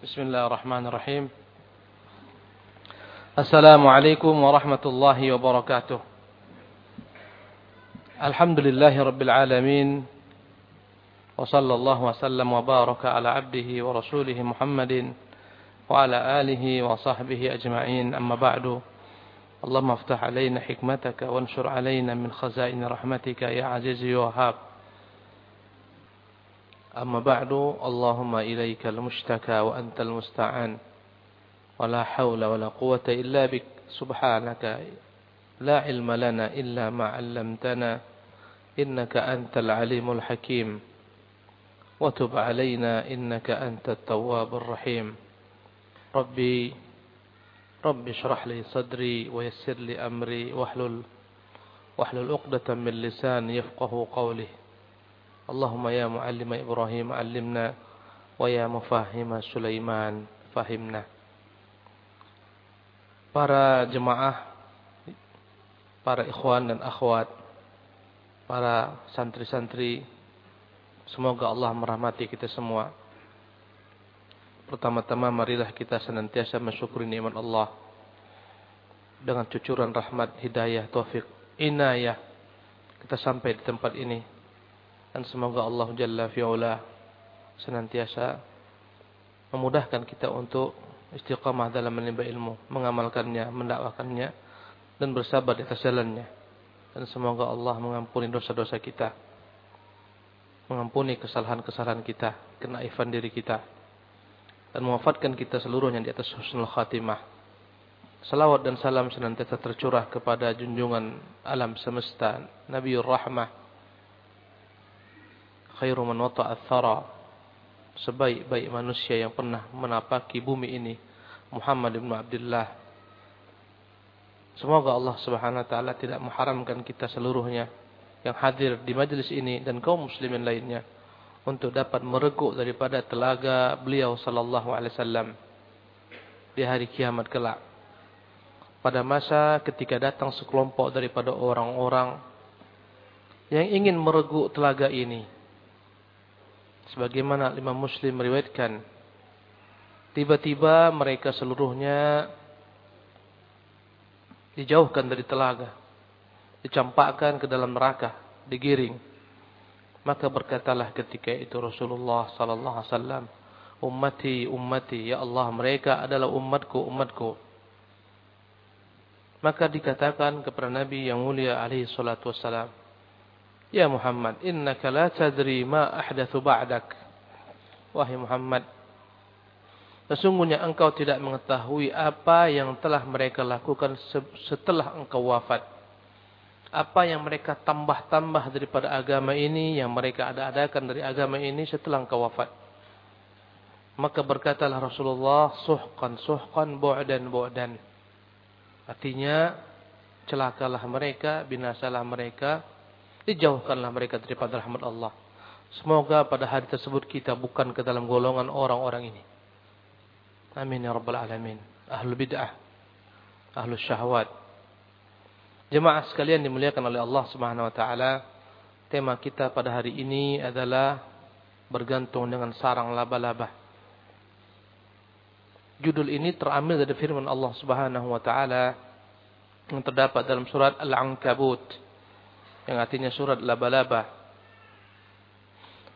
بسم الله الرحمن الرحيم. السلام عليكم ورحمة الله وبركاته. الحمد لله رب العالمين وصلى الله وسلم وبارك على عبده ورسوله محمد وعلى آله وصحبه أجمعين. أما بعد اللهم افتح علينا حكمتك وانشر علينا من خزائن رحمتك يا عزيز يا وهاب أما بعد اللهم إليك المشتكى وأنت المستعان ولا حول ولا قوة إلا بك. سبحانك لا علم لنا إلا ما علمتنا إنك أنت العليم الحكيم. وتب علينا إنك أنت التواب الرحيم. ربي ربي اشرح لي صدري ويسر لي أمري واحلل واحلل عقدة من لساني يفقه قولي. Allahumma ya muallima Ibrahim allimna wa ya mufahima Sulaiman fahimna. Para jemaah, para ikhwan dan akhwat, para santri-santri, semoga Allah merahmati kita semua. Pertama-tama marilah kita senantiasa mensyukuri nikmat Allah dengan cucuran rahmat, hidayah, taufik, inayah. Kita sampai di tempat ini dan semoga Allah Jalla fi'ula senantiasa memudahkan kita untuk istiqamah dalam menimba ilmu, mengamalkannya, mendakwakannya dan bersabar di atas jalannya. Dan semoga Allah mengampuni dosa-dosa kita. Mengampuni kesalahan-kesalahan kita, kenaifan diri kita. Dan mewafatkan kita seluruhnya di atas husnul khatimah. Salawat dan salam senantiasa tercurah kepada junjungan alam semesta, Nabiul Rahmah, khairu man wata'a thara sebaik-baik manusia yang pernah menapaki bumi ini Muhammad ibn Abdullah. Semoga Allah Subhanahu wa taala tidak mengharamkan kita seluruhnya yang hadir di majelis ini dan kaum muslimin lainnya untuk dapat mereguk daripada telaga beliau sallallahu alaihi wasallam di hari kiamat kelak. Pada masa ketika datang sekelompok daripada orang-orang yang ingin mereguk telaga ini sebagaimana Imam Muslim meriwayatkan tiba-tiba mereka seluruhnya dijauhkan dari telaga dicampakkan ke dalam neraka digiring. Maka berkatalah ketika itu Rasulullah sallallahu alaihi wasallam ummati ummati ya Allah mereka adalah umatku umatku. Maka dikatakan kepada Nabi yang mulia alaihi salatu wasallam Ya Muhammad, innaka la tadri ma ahdathu ba'dak. Wahai Muhammad, sesungguhnya engkau tidak mengetahui apa yang telah mereka lakukan setelah engkau wafat. Apa yang mereka tambah-tambah daripada agama ini, yang mereka ada-adakan dari agama ini setelah engkau wafat. Maka berkatalah Rasulullah, suhkan, suhkan, bu'dan, bu'dan. Artinya, celakalah mereka, binasalah mereka, Dijauhkanlah mereka daripada rahmat Allah. Semoga pada hari tersebut kita bukan ke dalam golongan orang-orang ini. Amin ya rabbal alamin. Ahlul bid'ah. Ahlul syahwat. Jemaah sekalian dimuliakan oleh Allah Subhanahu wa taala. Tema kita pada hari ini adalah bergantung dengan sarang laba-laba. Judul ini terambil dari firman Allah Subhanahu wa taala yang terdapat dalam surat Al-Ankabut yang artinya surat laba-laba.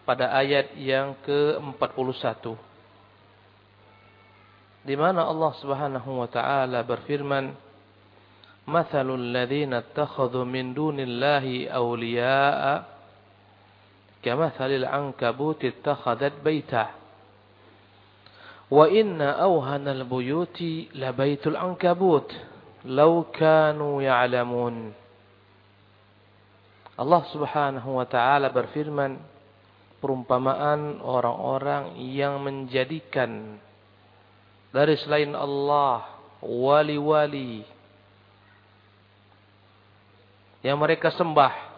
Pada ayat yang ke-41. Di mana Allah Subhanahu wa taala berfirman Mathalul ladzina ittakhadhu min dunillahi awliya'a kamathalil ankabuti ittakhadat baitah wa inna awhanal buyuti labaitul ankabut. Law kanu ya'lamun Allah Subhanahu wa taala berfirman perumpamaan orang-orang yang menjadikan dari selain Allah wali-wali yang mereka sembah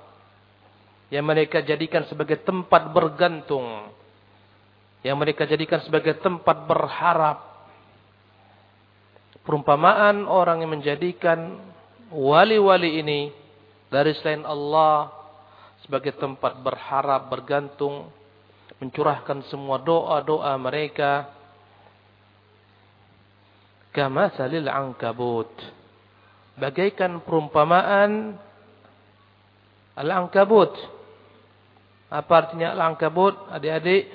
yang mereka jadikan sebagai tempat bergantung yang mereka jadikan sebagai tempat berharap. Perumpamaan orang yang menjadikan wali-wali ini dari selain Allah sebagai tempat berharap, bergantung, mencurahkan semua doa-doa mereka Kama salil angkabut. Bagaikan perumpamaan al-angkabut. Apa artinya al-angkabut? Adik-adik.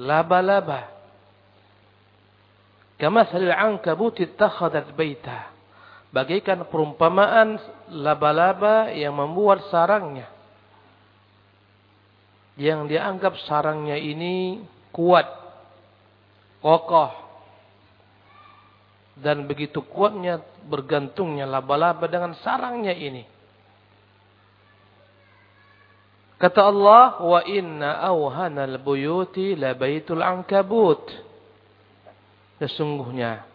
Laba-laba. Kama salil angkabut ittakhadat baita. Bagaikan perumpamaan laba-laba yang membuat sarangnya. Yang dianggap sarangnya ini kuat, kokoh, dan begitu kuatnya bergantungnya laba-laba dengan sarangnya ini. Kata Allah, wa inna awhanal buyuti la baitul ankabut. Sesungguhnya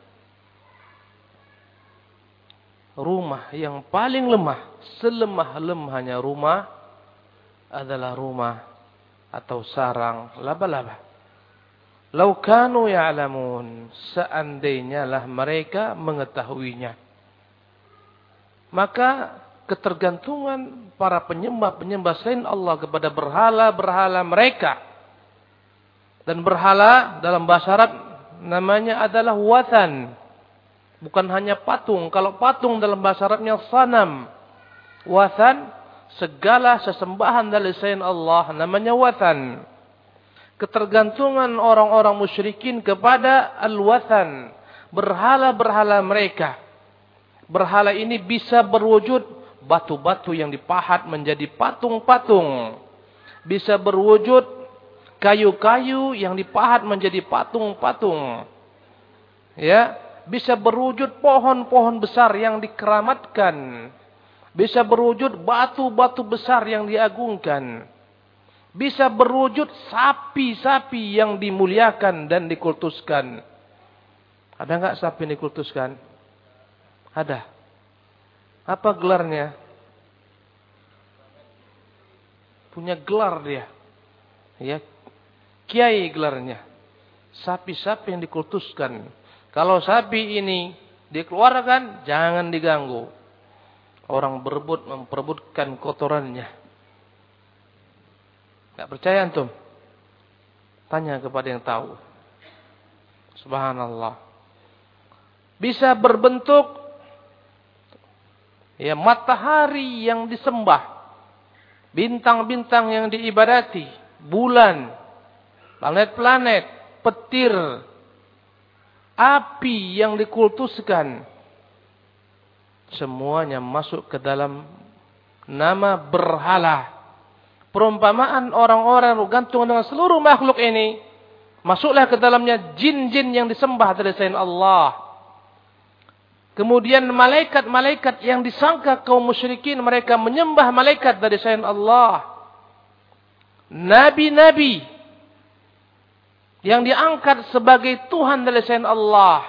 rumah yang paling lemah, selemah-lemahnya rumah adalah rumah atau sarang laba-laba. Lau kanu ya'lamun, seandainya lah mereka mengetahuinya. Maka ketergantungan para penyembah-penyembah selain Allah kepada berhala-berhala mereka. Dan berhala dalam bahasa Arab namanya adalah watan. Bukan hanya patung. Kalau patung dalam bahasa Arabnya sanam. Wathan, segala sesembahan dari selain Allah namanya wathan. Ketergantungan orang-orang musyrikin kepada al-wathan. Berhala-berhala mereka. Berhala ini bisa berwujud batu-batu yang dipahat menjadi patung-patung. Bisa berwujud kayu-kayu yang dipahat menjadi patung-patung. Ya, bisa berwujud pohon-pohon besar yang dikeramatkan. Bisa berwujud batu-batu besar yang diagungkan. Bisa berwujud sapi-sapi yang dimuliakan dan dikultuskan. Ada enggak sapi yang dikultuskan? Ada. Apa gelarnya? Punya gelar dia. Ya. Kiai gelarnya. Sapi-sapi yang dikultuskan. Kalau sapi ini dikeluarkan, jangan diganggu. Orang berebut memperebutkan kotorannya. Tidak percaya antum? Tanya kepada yang tahu. Subhanallah. Bisa berbentuk ya matahari yang disembah, bintang-bintang yang diibadati, bulan, planet-planet, petir, api yang dikultuskan semuanya masuk ke dalam nama berhala. Perumpamaan orang-orang gantung dengan seluruh makhluk ini masuklah ke dalamnya jin-jin yang disembah dari selain Allah. Kemudian malaikat-malaikat yang disangka kaum musyrikin mereka menyembah malaikat dari selain Allah. Nabi-nabi yang diangkat sebagai Tuhan dari selain Allah.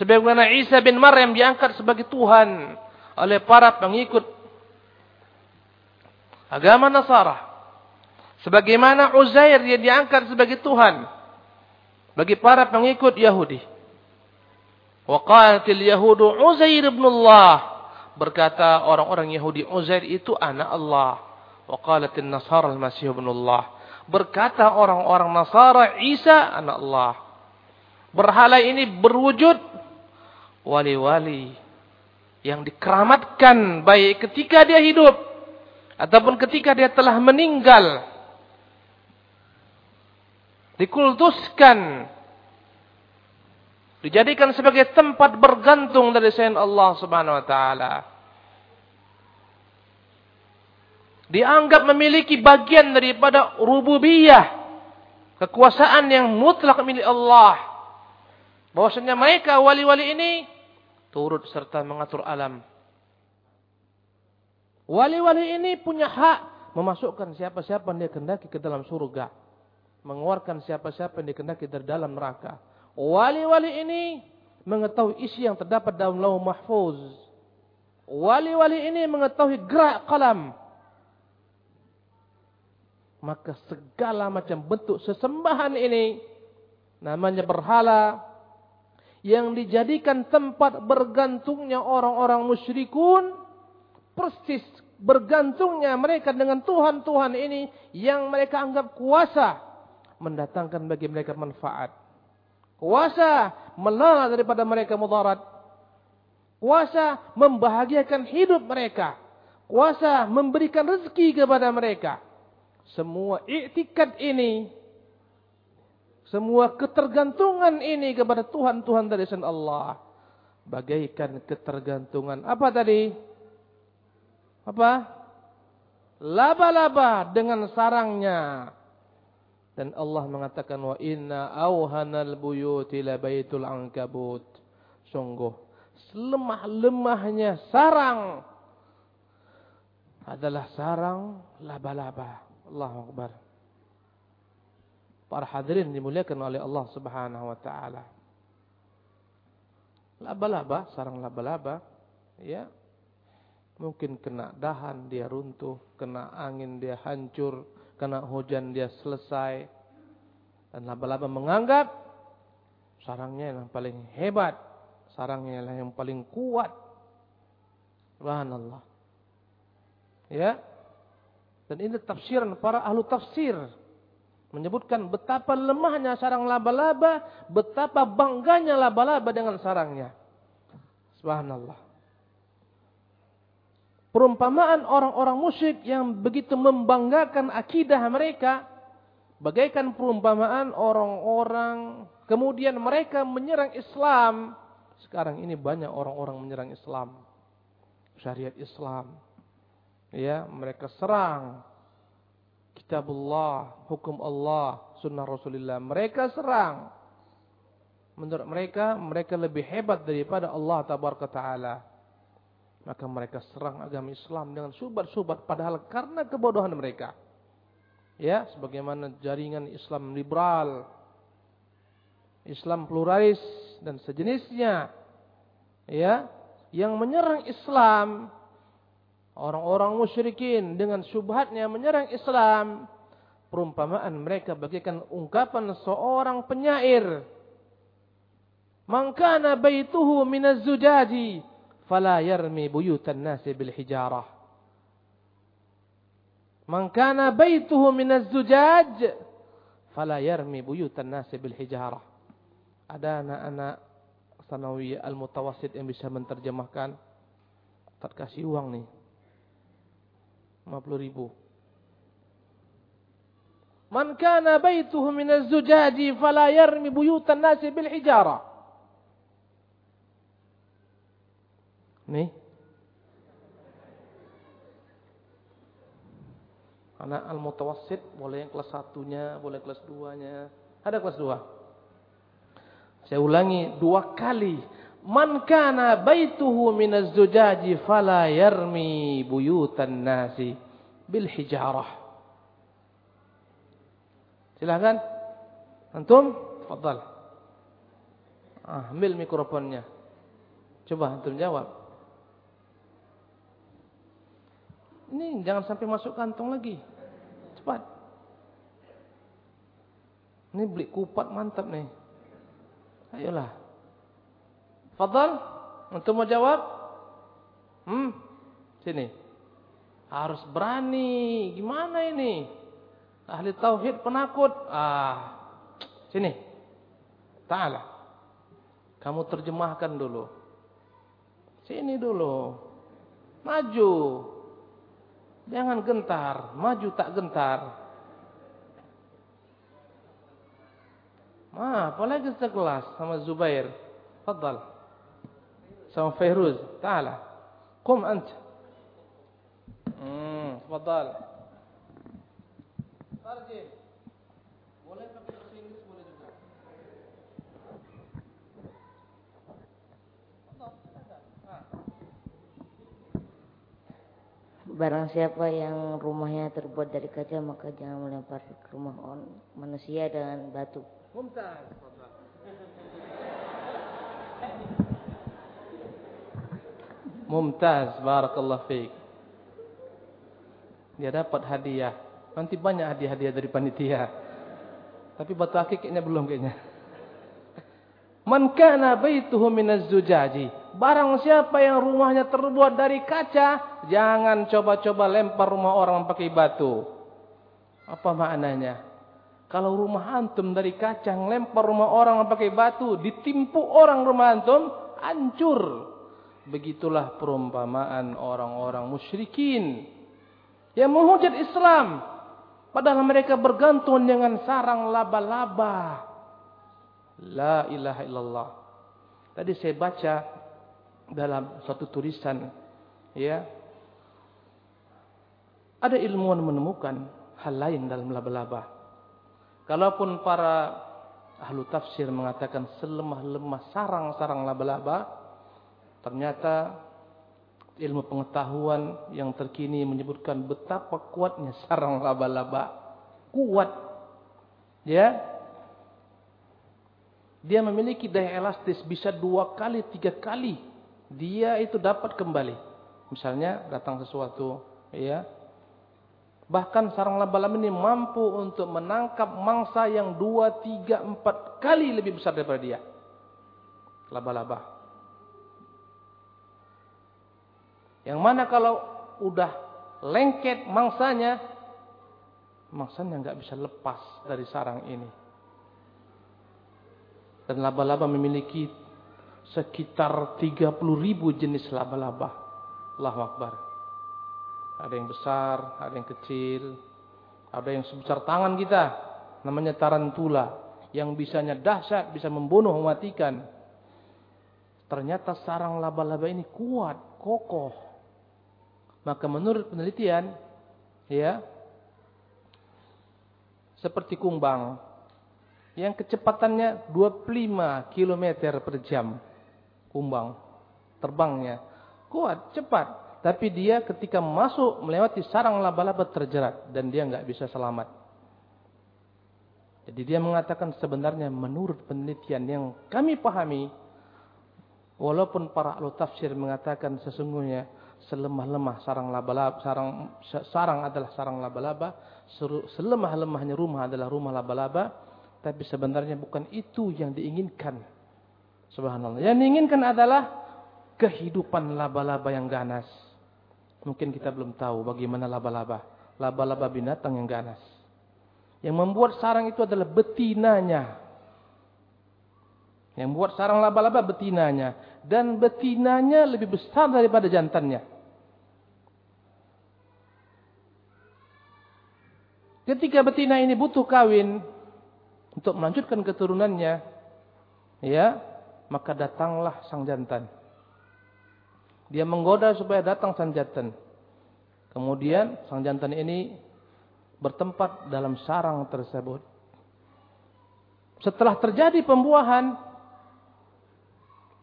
Sebagaimana Isa bin Maryam diangkat sebagai Tuhan oleh para pengikut agama Nasara. Sebagaimana Uzair dia diangkat sebagai Tuhan bagi para pengikut Yahudi. Waqalatil Yahudu Uzair ibn Allah. Berkata orang-orang Yahudi Uzair itu anak Allah. Waqalatil Nasara al-Masih ibn Allah. Berkata orang-orang Nasara Isa anak Allah. Berhala ini berwujud wali-wali yang dikeramatkan baik ketika dia hidup ataupun ketika dia telah meninggal. Dikultuskan dijadikan sebagai tempat bergantung dari selain Allah Subhanahu wa taala. Dianggap memiliki bagian daripada rububiyah, kekuasaan yang mutlak milik Allah. Bahwasanya mereka wali-wali ini turut serta mengatur alam. Wali-wali ini punya hak memasukkan siapa-siapa yang dia kendaki ke dalam surga. Mengeluarkan siapa-siapa yang dikendaki dari dalam neraka. Wali-wali ini mengetahui isi yang terdapat dalam lauh mahfuz. Wali-wali ini mengetahui gerak kalam maka segala macam bentuk sesembahan ini namanya berhala yang dijadikan tempat bergantungnya orang-orang musyrikun persis bergantungnya mereka dengan Tuhan-Tuhan ini yang mereka anggap kuasa mendatangkan bagi mereka manfaat Kuasa melalak daripada mereka mudarat. Kuasa membahagiakan hidup mereka. Kuasa memberikan rezeki kepada mereka. Semua iktikad ini. Semua ketergantungan ini kepada Tuhan-Tuhan dari selain Allah. Bagaikan ketergantungan. Apa tadi? Apa? Laba-laba dengan sarangnya. Dan Allah mengatakan wa inna auhanal buyuti la baitul. Sungguh selemah-lemahnya sarang adalah sarang laba-laba. Allahu Akbar. Para hadirin dimuliakan oleh Allah Subhanahu wa taala. Laba-laba, sarang laba-laba, ya. Mungkin kena dahan dia runtuh, kena angin dia hancur, kena hujan dia selesai. Dan laba-laba menganggap sarangnya yang paling hebat, sarangnya yang paling kuat. Subhanallah. Ya. Dan ini tafsiran para ahlu tafsir. Menyebutkan betapa lemahnya sarang laba-laba, betapa bangganya laba-laba dengan sarangnya. Subhanallah perumpamaan orang-orang musyrik yang begitu membanggakan akidah mereka bagaikan perumpamaan orang-orang kemudian mereka menyerang Islam sekarang ini banyak orang-orang menyerang Islam syariat Islam ya mereka serang kitabullah hukum Allah sunnah Rasulullah mereka serang menurut mereka mereka lebih hebat daripada Allah tabaraka taala maka mereka serang agama Islam dengan subat-subat padahal karena kebodohan mereka. Ya, sebagaimana jaringan Islam liberal, Islam pluralis dan sejenisnya. Ya, yang menyerang Islam orang-orang musyrikin dengan syubhatnya menyerang Islam perumpamaan mereka bagaikan ungkapan seorang penyair man kana baituhu minaz zujaji fala yarmi buyutan nasi bil hijarah. Man kana baituhu min az-zujaj fala yarmi buyutan nasi bil hijarah. Ada anak-anak sanawi al-mutawassit yang bisa menerjemahkan. Tak kasih uang nih. 50 ribu. Man kana baituhu min az-zujaji fala yarmi buyutan nasi bil hijarah. Nih. Anak al-mutawassit boleh yang kelas satunya, boleh kelas duanya. Ada kelas dua. Saya ulangi dua kali. Man kana baituhu minaz zujaji fala yarmi buyutan nasi bil hijarah. Silakan. Antum, tafadhal. Ah, ambil mikrofonnya. Coba antum jawab. Ini jangan sampai masuk kantong lagi. Cepat. Ini beli kupat mantap nih. Ayolah. Fadal, untuk mau jawab? Hmm, sini. Harus berani. Gimana ini? Ahli tauhid penakut. Ah, sini. Ta'ala. Kamu terjemahkan dulu. Sini dulu. Maju. Jangan gentar, maju tak gentar. Ma, apalagi sekelas sama Zubair. Fadal. Sama Fairuz. Ta'ala. Qum ant. Hmm. Tarjim. Barang siapa yang rumahnya terbuat dari kaca maka jangan melempar ke rumah on manusia dengan batu. Mumtaz. Mumtaz, barakallah fiik. Dia dapat hadiah. Nanti banyak hadiah-hadiah dari panitia. Tapi batu akik kayaknya belum kayaknya. Man kana baituhu minaz zujaji. Barang siapa yang rumahnya terbuat dari kaca, Jangan coba-coba lempar rumah orang pakai batu. Apa maknanya? Kalau rumah antum dari kacang lempar rumah orang pakai batu, ditimpu orang rumah antum, hancur. Begitulah perumpamaan orang-orang musyrikin yang menghujat Islam. Padahal mereka bergantung dengan sarang laba-laba. La ilaha illallah. Tadi saya baca dalam suatu tulisan ya ada ilmuwan menemukan hal lain dalam laba-laba. Kalaupun para ahlu tafsir mengatakan selemah-lemah sarang-sarang laba-laba, ternyata ilmu pengetahuan yang terkini menyebutkan betapa kuatnya sarang laba-laba. Kuat. Ya. Dia memiliki daya elastis bisa dua kali, tiga kali. Dia itu dapat kembali. Misalnya datang sesuatu, ya, Bahkan sarang laba-laba ini mampu untuk menangkap mangsa yang dua, tiga, empat kali lebih besar daripada dia. Laba-laba. Yang mana kalau udah lengket mangsanya, mangsanya nggak bisa lepas dari sarang ini. Dan laba-laba memiliki sekitar 30 ribu jenis laba-laba. Allahu Akbar. Ada yang besar, ada yang kecil, ada yang sebesar tangan kita, namanya tarantula, yang bisanya dahsyat, bisa membunuh, mematikan. Ternyata sarang laba-laba ini kuat, kokoh. Maka menurut penelitian, ya, seperti kumbang, yang kecepatannya 25 km per jam, kumbang, terbangnya, kuat, cepat. Tapi dia ketika masuk melewati sarang laba-laba terjerat dan dia nggak bisa selamat. Jadi dia mengatakan sebenarnya menurut penelitian yang kami pahami, walaupun para ahli tafsir mengatakan sesungguhnya selemah-lemah sarang laba-laba, sarang sarang adalah sarang laba-laba, selemah-lemahnya rumah adalah rumah laba-laba, tapi sebenarnya bukan itu yang diinginkan. Subhanallah. Yang diinginkan adalah kehidupan laba-laba yang ganas. Mungkin kita belum tahu bagaimana laba-laba. Laba-laba binatang yang ganas. Yang membuat sarang itu adalah betinanya. Yang membuat sarang laba-laba betinanya. Dan betinanya lebih besar daripada jantannya. Ketika betina ini butuh kawin untuk melanjutkan keturunannya, ya, maka datanglah sang jantan. Dia menggoda supaya datang sang jantan. Kemudian sang jantan ini bertempat dalam sarang tersebut. Setelah terjadi pembuahan,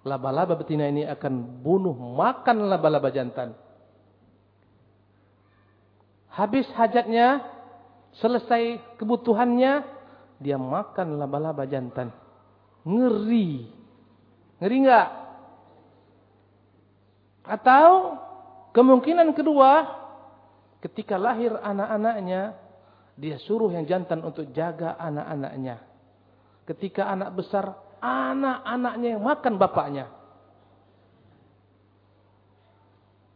laba-laba betina ini akan bunuh makan laba-laba jantan. Habis hajatnya, selesai kebutuhannya, dia makan laba-laba jantan. Ngeri. Ngeri enggak? Atau kemungkinan kedua, ketika lahir anak-anaknya, dia suruh yang jantan untuk jaga anak-anaknya. Ketika anak besar, anak-anaknya yang makan bapaknya.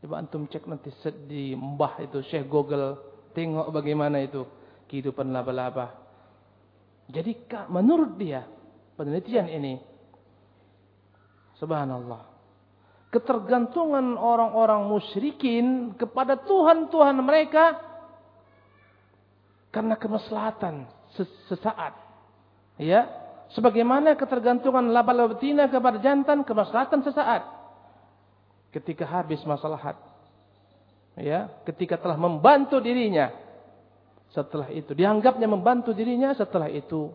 Coba antum cek nanti di mbah itu, Syekh Google, tengok bagaimana itu kehidupan laba-laba. Jadi menurut dia, penelitian ini, subhanallah, ketergantungan orang-orang musyrikin kepada Tuhan-Tuhan mereka karena kemaslahatan sesaat. Ya, sebagaimana ketergantungan laba-laba betina kepada jantan kemaslahatan sesaat. Ketika habis maslahat. Ya, ketika telah membantu dirinya. Setelah itu dianggapnya membantu dirinya, setelah itu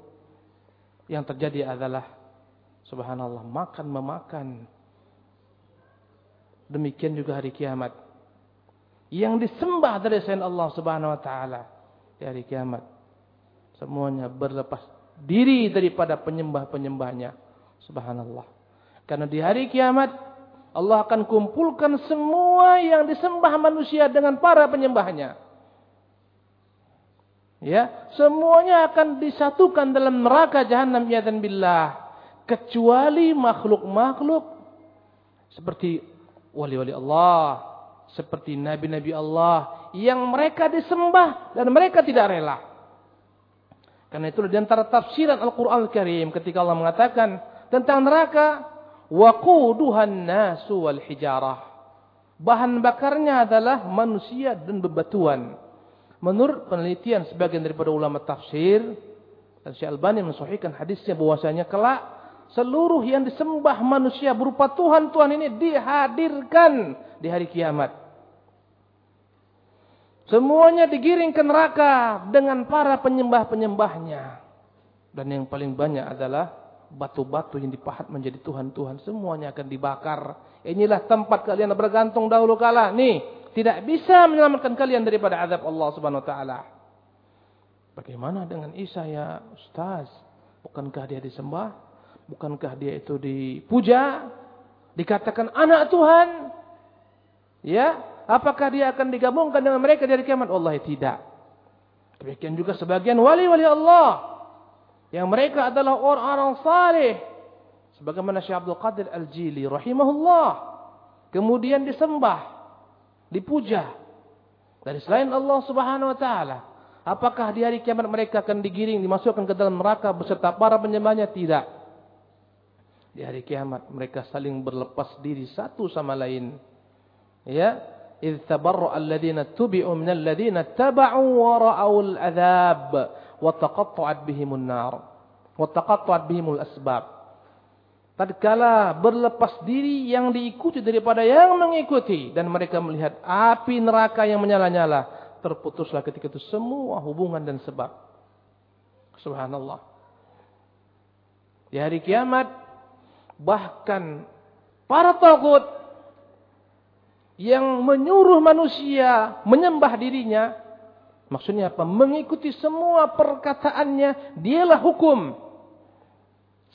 yang terjadi adalah subhanallah makan memakan Demikian juga hari kiamat. Yang disembah dari selain Allah Subhanahu wa taala di hari kiamat. Semuanya berlepas diri daripada penyembah-penyembahnya. Subhanallah. Karena di hari kiamat Allah akan kumpulkan semua yang disembah manusia dengan para penyembahnya. Ya, semuanya akan disatukan dalam neraka jahanam ya dan billah kecuali makhluk-makhluk seperti wali-wali Allah, seperti nabi-nabi Allah yang mereka disembah dan mereka tidak rela. Karena itu di antara tafsiran Al-Quran Al-Karim ketika Allah mengatakan tentang neraka, waquduhan nasu wal hijarah. Bahan bakarnya adalah manusia dan bebatuan. Menurut penelitian sebagian daripada ulama tafsir, Syekh Albani mensahihkan hadisnya bahwasanya kelak seluruh yang disembah manusia berupa Tuhan-Tuhan ini dihadirkan di hari kiamat. Semuanya digiring ke neraka dengan para penyembah-penyembahnya. Dan yang paling banyak adalah batu-batu yang dipahat menjadi Tuhan-Tuhan. Semuanya akan dibakar. Inilah tempat kalian bergantung dahulu kala. Nih, tidak bisa menyelamatkan kalian daripada azab Allah subhanahu wa ta'ala. Bagaimana dengan Isa ya Ustaz? Bukankah dia disembah? Bukankah dia itu dipuja? Dikatakan anak Tuhan? Ya, Apakah dia akan digabungkan dengan mereka dari kiamat? Allah tidak. Demikian juga sebagian wali-wali Allah. Yang mereka adalah orang-orang saleh. Sebagaimana Syekh Abdul Qadir Al-Jili rahimahullah. Kemudian disembah dipuja dari selain Allah Subhanahu wa taala. Apakah di hari kiamat mereka akan digiring dimasukkan ke dalam neraka beserta para penyembahnya? Tidak. Di hari kiamat mereka saling berlepas diri satu sama lain. Ya, idz tabarra alladziina tubi'u min alladziina taba'u wa ra'aul adzab wa taqatta'at bihimun nar wa taqatta'at bihimul asbab. Tatkala berlepas diri yang diikuti daripada yang mengikuti dan mereka melihat api neraka yang menyala-nyala, terputuslah ketika itu semua hubungan dan sebab. Subhanallah. Di hari kiamat bahkan para tagut yang menyuruh manusia menyembah dirinya. Maksudnya apa? Mengikuti semua perkataannya, dialah hukum.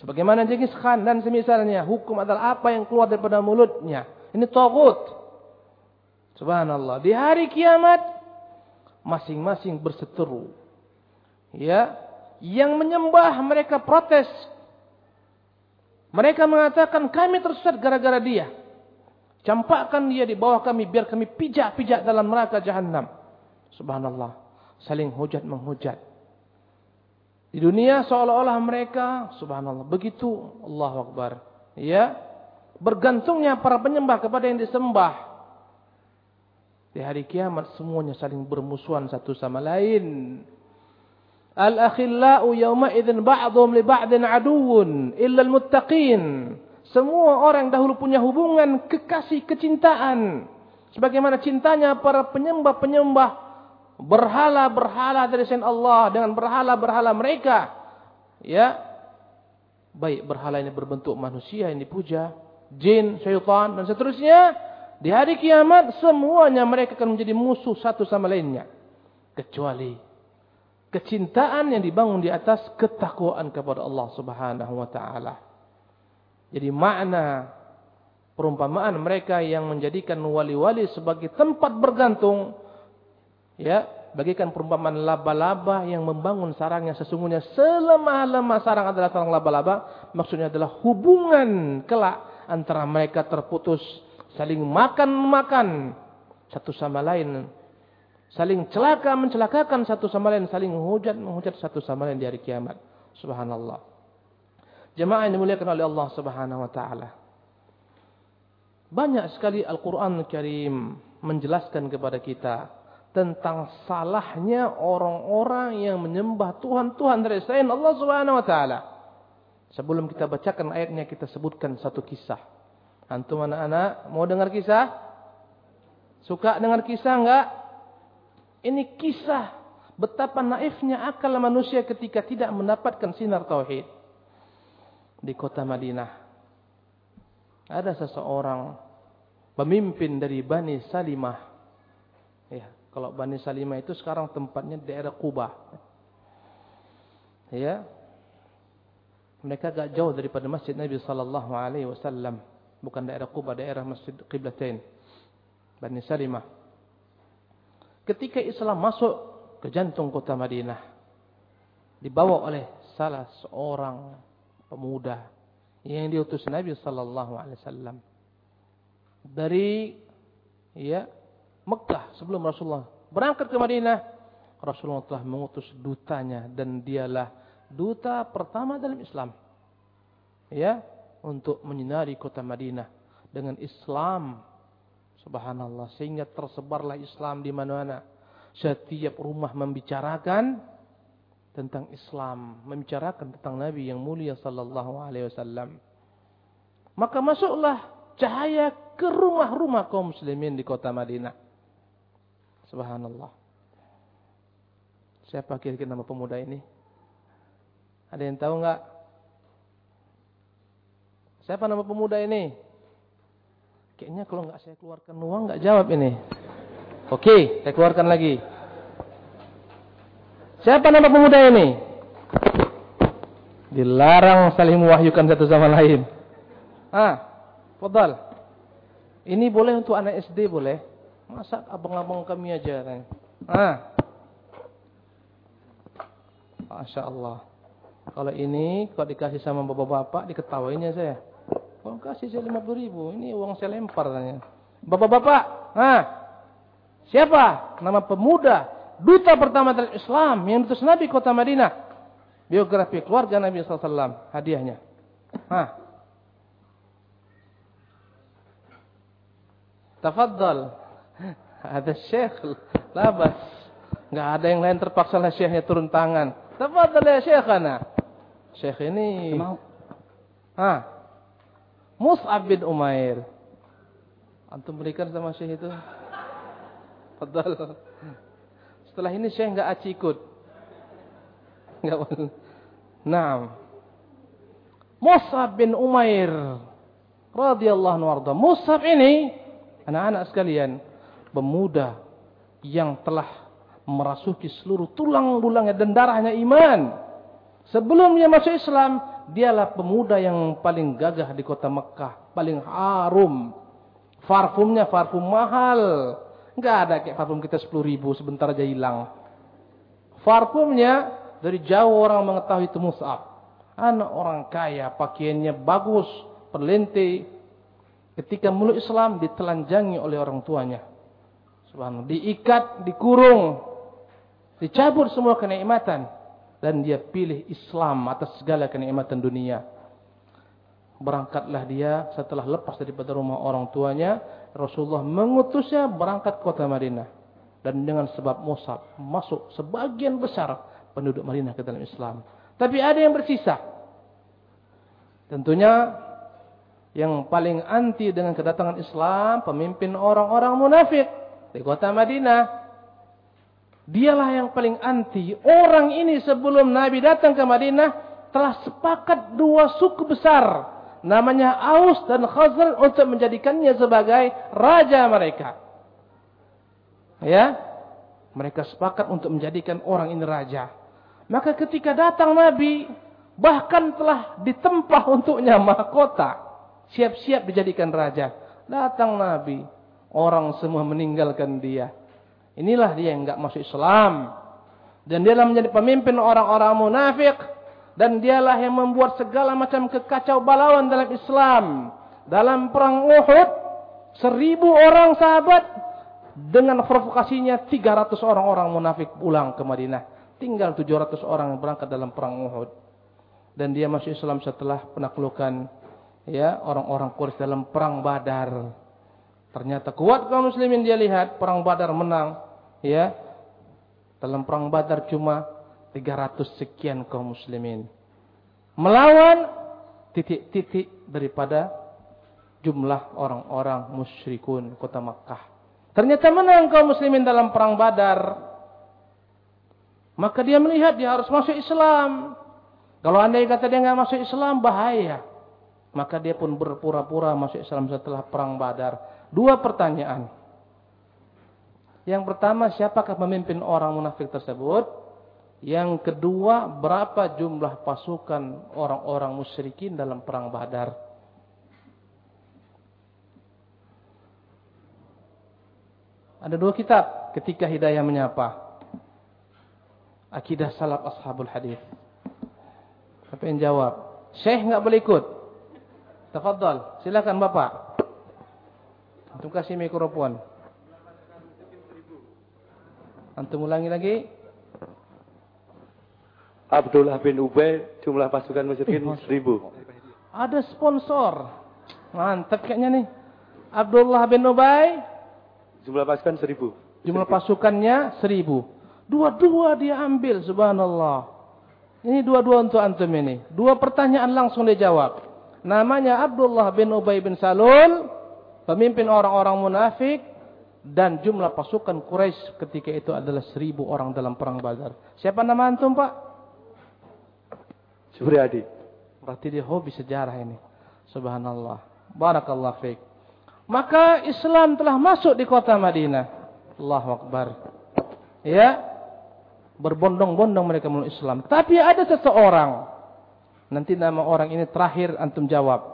Sebagaimana Jengis Khan dan semisalnya, hukum adalah apa yang keluar daripada mulutnya. Ini tagut. Subhanallah. Di hari kiamat, masing-masing berseteru. Ya, yang menyembah mereka protes. Mereka mengatakan kami tersesat gara-gara dia. Campakkan dia di bawah kami biar kami pijak-pijak dalam neraka jahanam. Subhanallah. Saling hujat menghujat. Di dunia seolah-olah mereka subhanallah begitu Allah Akbar. Ya. Bergantungnya para penyembah kepada yang disembah. Di hari kiamat semuanya saling bermusuhan satu sama lain. Al-akhillau yawma idzin ba'dhum li ba'din aduwwun illa al-muttaqin. Semua orang dahulu punya hubungan kekasih kecintaan. Sebagaimana cintanya para penyembah-penyembah berhala-berhala dari selain Allah dengan berhala-berhala mereka. Ya. Baik berhala ini berbentuk manusia yang dipuja, jin, syaitan dan seterusnya. Di hari kiamat semuanya mereka akan menjadi musuh satu sama lainnya. Kecuali kecintaan yang dibangun di atas ketakwaan kepada Allah Subhanahu wa taala. Jadi makna perumpamaan mereka yang menjadikan wali-wali sebagai tempat bergantung ya bagikan perumpamaan laba-laba yang membangun sarangnya sesungguhnya. Selemah-lemah sarang adalah sarang laba-laba maksudnya adalah hubungan kelak antara mereka terputus. Saling makan-makan satu sama lain. Saling celaka mencelakakan satu sama lain. Saling menghujat menghujat satu sama lain di hari kiamat. Subhanallah. Jemaah yang dimuliakan oleh Allah Subhanahu wa taala. Banyak sekali Al-Qur'an Karim menjelaskan kepada kita tentang salahnya orang-orang yang menyembah Tuhan-Tuhan dari selain Allah Subhanahu wa taala. Sebelum kita bacakan ayatnya kita sebutkan satu kisah. Antum anak-anak mau dengar kisah? Suka dengar kisah enggak? Ini kisah betapa naifnya akal manusia ketika tidak mendapatkan sinar tauhid di kota Madinah. Ada seseorang pemimpin dari Bani Salimah. Ya, kalau Bani Salimah itu sekarang tempatnya daerah Kuba. Ya. Mereka agak jauh daripada Masjid Nabi sallallahu alaihi wasallam, bukan daerah Kuba, daerah Masjid Qiblatain. Bani Salimah. Ketika Islam masuk ke jantung kota Madinah, dibawa oleh salah seorang pemuda yang diutus Nabi sallallahu alaihi wasallam dari ya Mekah sebelum Rasulullah berangkat ke Madinah Rasulullah telah mengutus dutanya dan dialah duta pertama dalam Islam. Ya, untuk menyinari kota Madinah dengan Islam. Subhanallah, sehingga tersebarlah Islam di mana-mana. Setiap rumah membicarakan tentang Islam, membicarakan tentang Nabi yang mulia sallallahu alaihi wasallam. Maka masuklah cahaya ke rumah-rumah kaum muslimin di kota Madinah. Subhanallah. Siapa kira-kira nama pemuda ini? Ada yang tahu enggak? Siapa nama pemuda ini? Kayaknya kalau enggak saya keluarkan uang enggak jawab ini. Oke, saya keluarkan lagi. Siapa nama pemuda ini? Dilarang saling mewahyukan satu sama lain. Ah, fadal. Ini boleh untuk anak SD boleh. Masa abang-abang kami aja kan. Ah. Masya Allah. Kalau ini, kalau dikasih sama bapak-bapak, diketawainnya saya. Kalau kasih saya 50 ribu, ini uang saya lempar. Bapak-bapak, nah, siapa? Nama pemuda, duta pertama dalam Islam, yang diutus Nabi kota Madinah. Biografi keluarga Nabi SAW, hadiahnya. Hah. Tafadhal. Ada syekh, labas. Enggak ada yang lain terpaksa lah syekhnya turun tangan. Tafadhal ya syekhana. Syekh ini. Mau. Ah. Mus'ab bin Umair. Antum berikan sama syekh itu. Fadal. Setelah ini syekh enggak aci ikut. Enggak boleh. Naam. Mus'ab bin Umair radhiyallahu anhu Mus'ab ini anak-anak sekalian, pemuda yang telah merasuki seluruh tulang bulangnya dan darahnya iman. Sebelum dia masuk Islam, dialah pemuda yang paling gagah di kota Mekah, paling harum. Parfumnya parfum mahal. Enggak ada kayak parfum kita 10 ribu sebentar aja hilang. Parfumnya dari jauh orang mengetahui itu Mus'ab. Anak orang kaya, pakaiannya bagus, perlente. Ketika mulut Islam ditelanjangi oleh orang tuanya. Subhanallah. Diikat, dikurung, Dicabut semua kenikmatan. Dan dia pilih Islam atas segala kenikmatan dunia. Berangkatlah dia setelah lepas daripada rumah orang tuanya. Rasulullah mengutusnya berangkat ke kota Madinah. Dan dengan sebab Musab masuk sebagian besar penduduk Madinah ke dalam Islam. Tapi ada yang bersisa. Tentunya yang paling anti dengan kedatangan Islam, pemimpin orang-orang munafik di kota Madinah. Dialah yang paling anti. Orang ini sebelum Nabi datang ke Madinah telah sepakat dua suku besar. Namanya Aus dan Khazal untuk menjadikannya sebagai raja mereka. Ya. Mereka sepakat untuk menjadikan orang ini raja. Maka ketika datang Nabi, bahkan telah ditempah untuknya mahkota. Siap-siap dijadikan raja. Datang Nabi, orang semua meninggalkan dia. Inilah dia yang enggak masuk Islam. Dan dialah menjadi pemimpin orang-orang munafik. Dan dialah yang membuat segala macam kekacau balauan dalam Islam. Dalam perang Uhud, seribu orang sahabat. Dengan provokasinya 300 orang-orang munafik pulang ke Madinah. Tinggal 700 orang yang berangkat dalam perang Uhud. Dan dia masuk Islam setelah penaklukan ya orang-orang Quraisy dalam perang Badar. Ternyata kuat kaum muslimin dia lihat perang Badar menang, ya. Dalam perang Badar cuma 300 sekian kaum muslimin. Melawan titik-titik daripada jumlah orang-orang musyrikun kota Makkah. Ternyata menang kaum muslimin dalam perang Badar. Maka dia melihat dia harus masuk Islam. Kalau anda kata dia enggak masuk Islam bahaya. Maka dia pun berpura-pura masuk Islam setelah perang Badar. Dua pertanyaan. Yang pertama, siapakah pemimpin orang munafik tersebut? Yang kedua, berapa jumlah pasukan orang-orang musyrikin dalam perang Badar? Ada dua kitab ketika hidayah menyapa. Akidah salaf ashabul hadis. Siapa yang jawab? Syekh enggak boleh ikut. Tafadhal, silakan Bapak. Antum kasih mikrofon. Antum ulangi lagi. Abdullah bin Ubay jumlah pasukan musyrikin seribu. Ada sponsor. Mantap kayaknya nih. Abdullah bin Ubay. Jumlah pasukan seribu. Jumlah pasukannya seribu. Dua-dua dia ambil, subhanallah. Ini dua-dua untuk antum ini. Dua pertanyaan langsung dijawab. Namanya Abdullah bin Ubay bin Salul. Pemimpin orang-orang munafik. Dan jumlah pasukan Quraisy ketika itu adalah seribu orang dalam perang Badar. Siapa nama antum pak? Supriyadi. Berarti dia hobi sejarah ini. Subhanallah. Barakallah fiqh. Maka Islam telah masuk di kota Madinah. Allahu Akbar. Ya. Berbondong-bondong mereka melalui Islam. Tapi ada seseorang. Nanti nama orang ini terakhir antum jawab.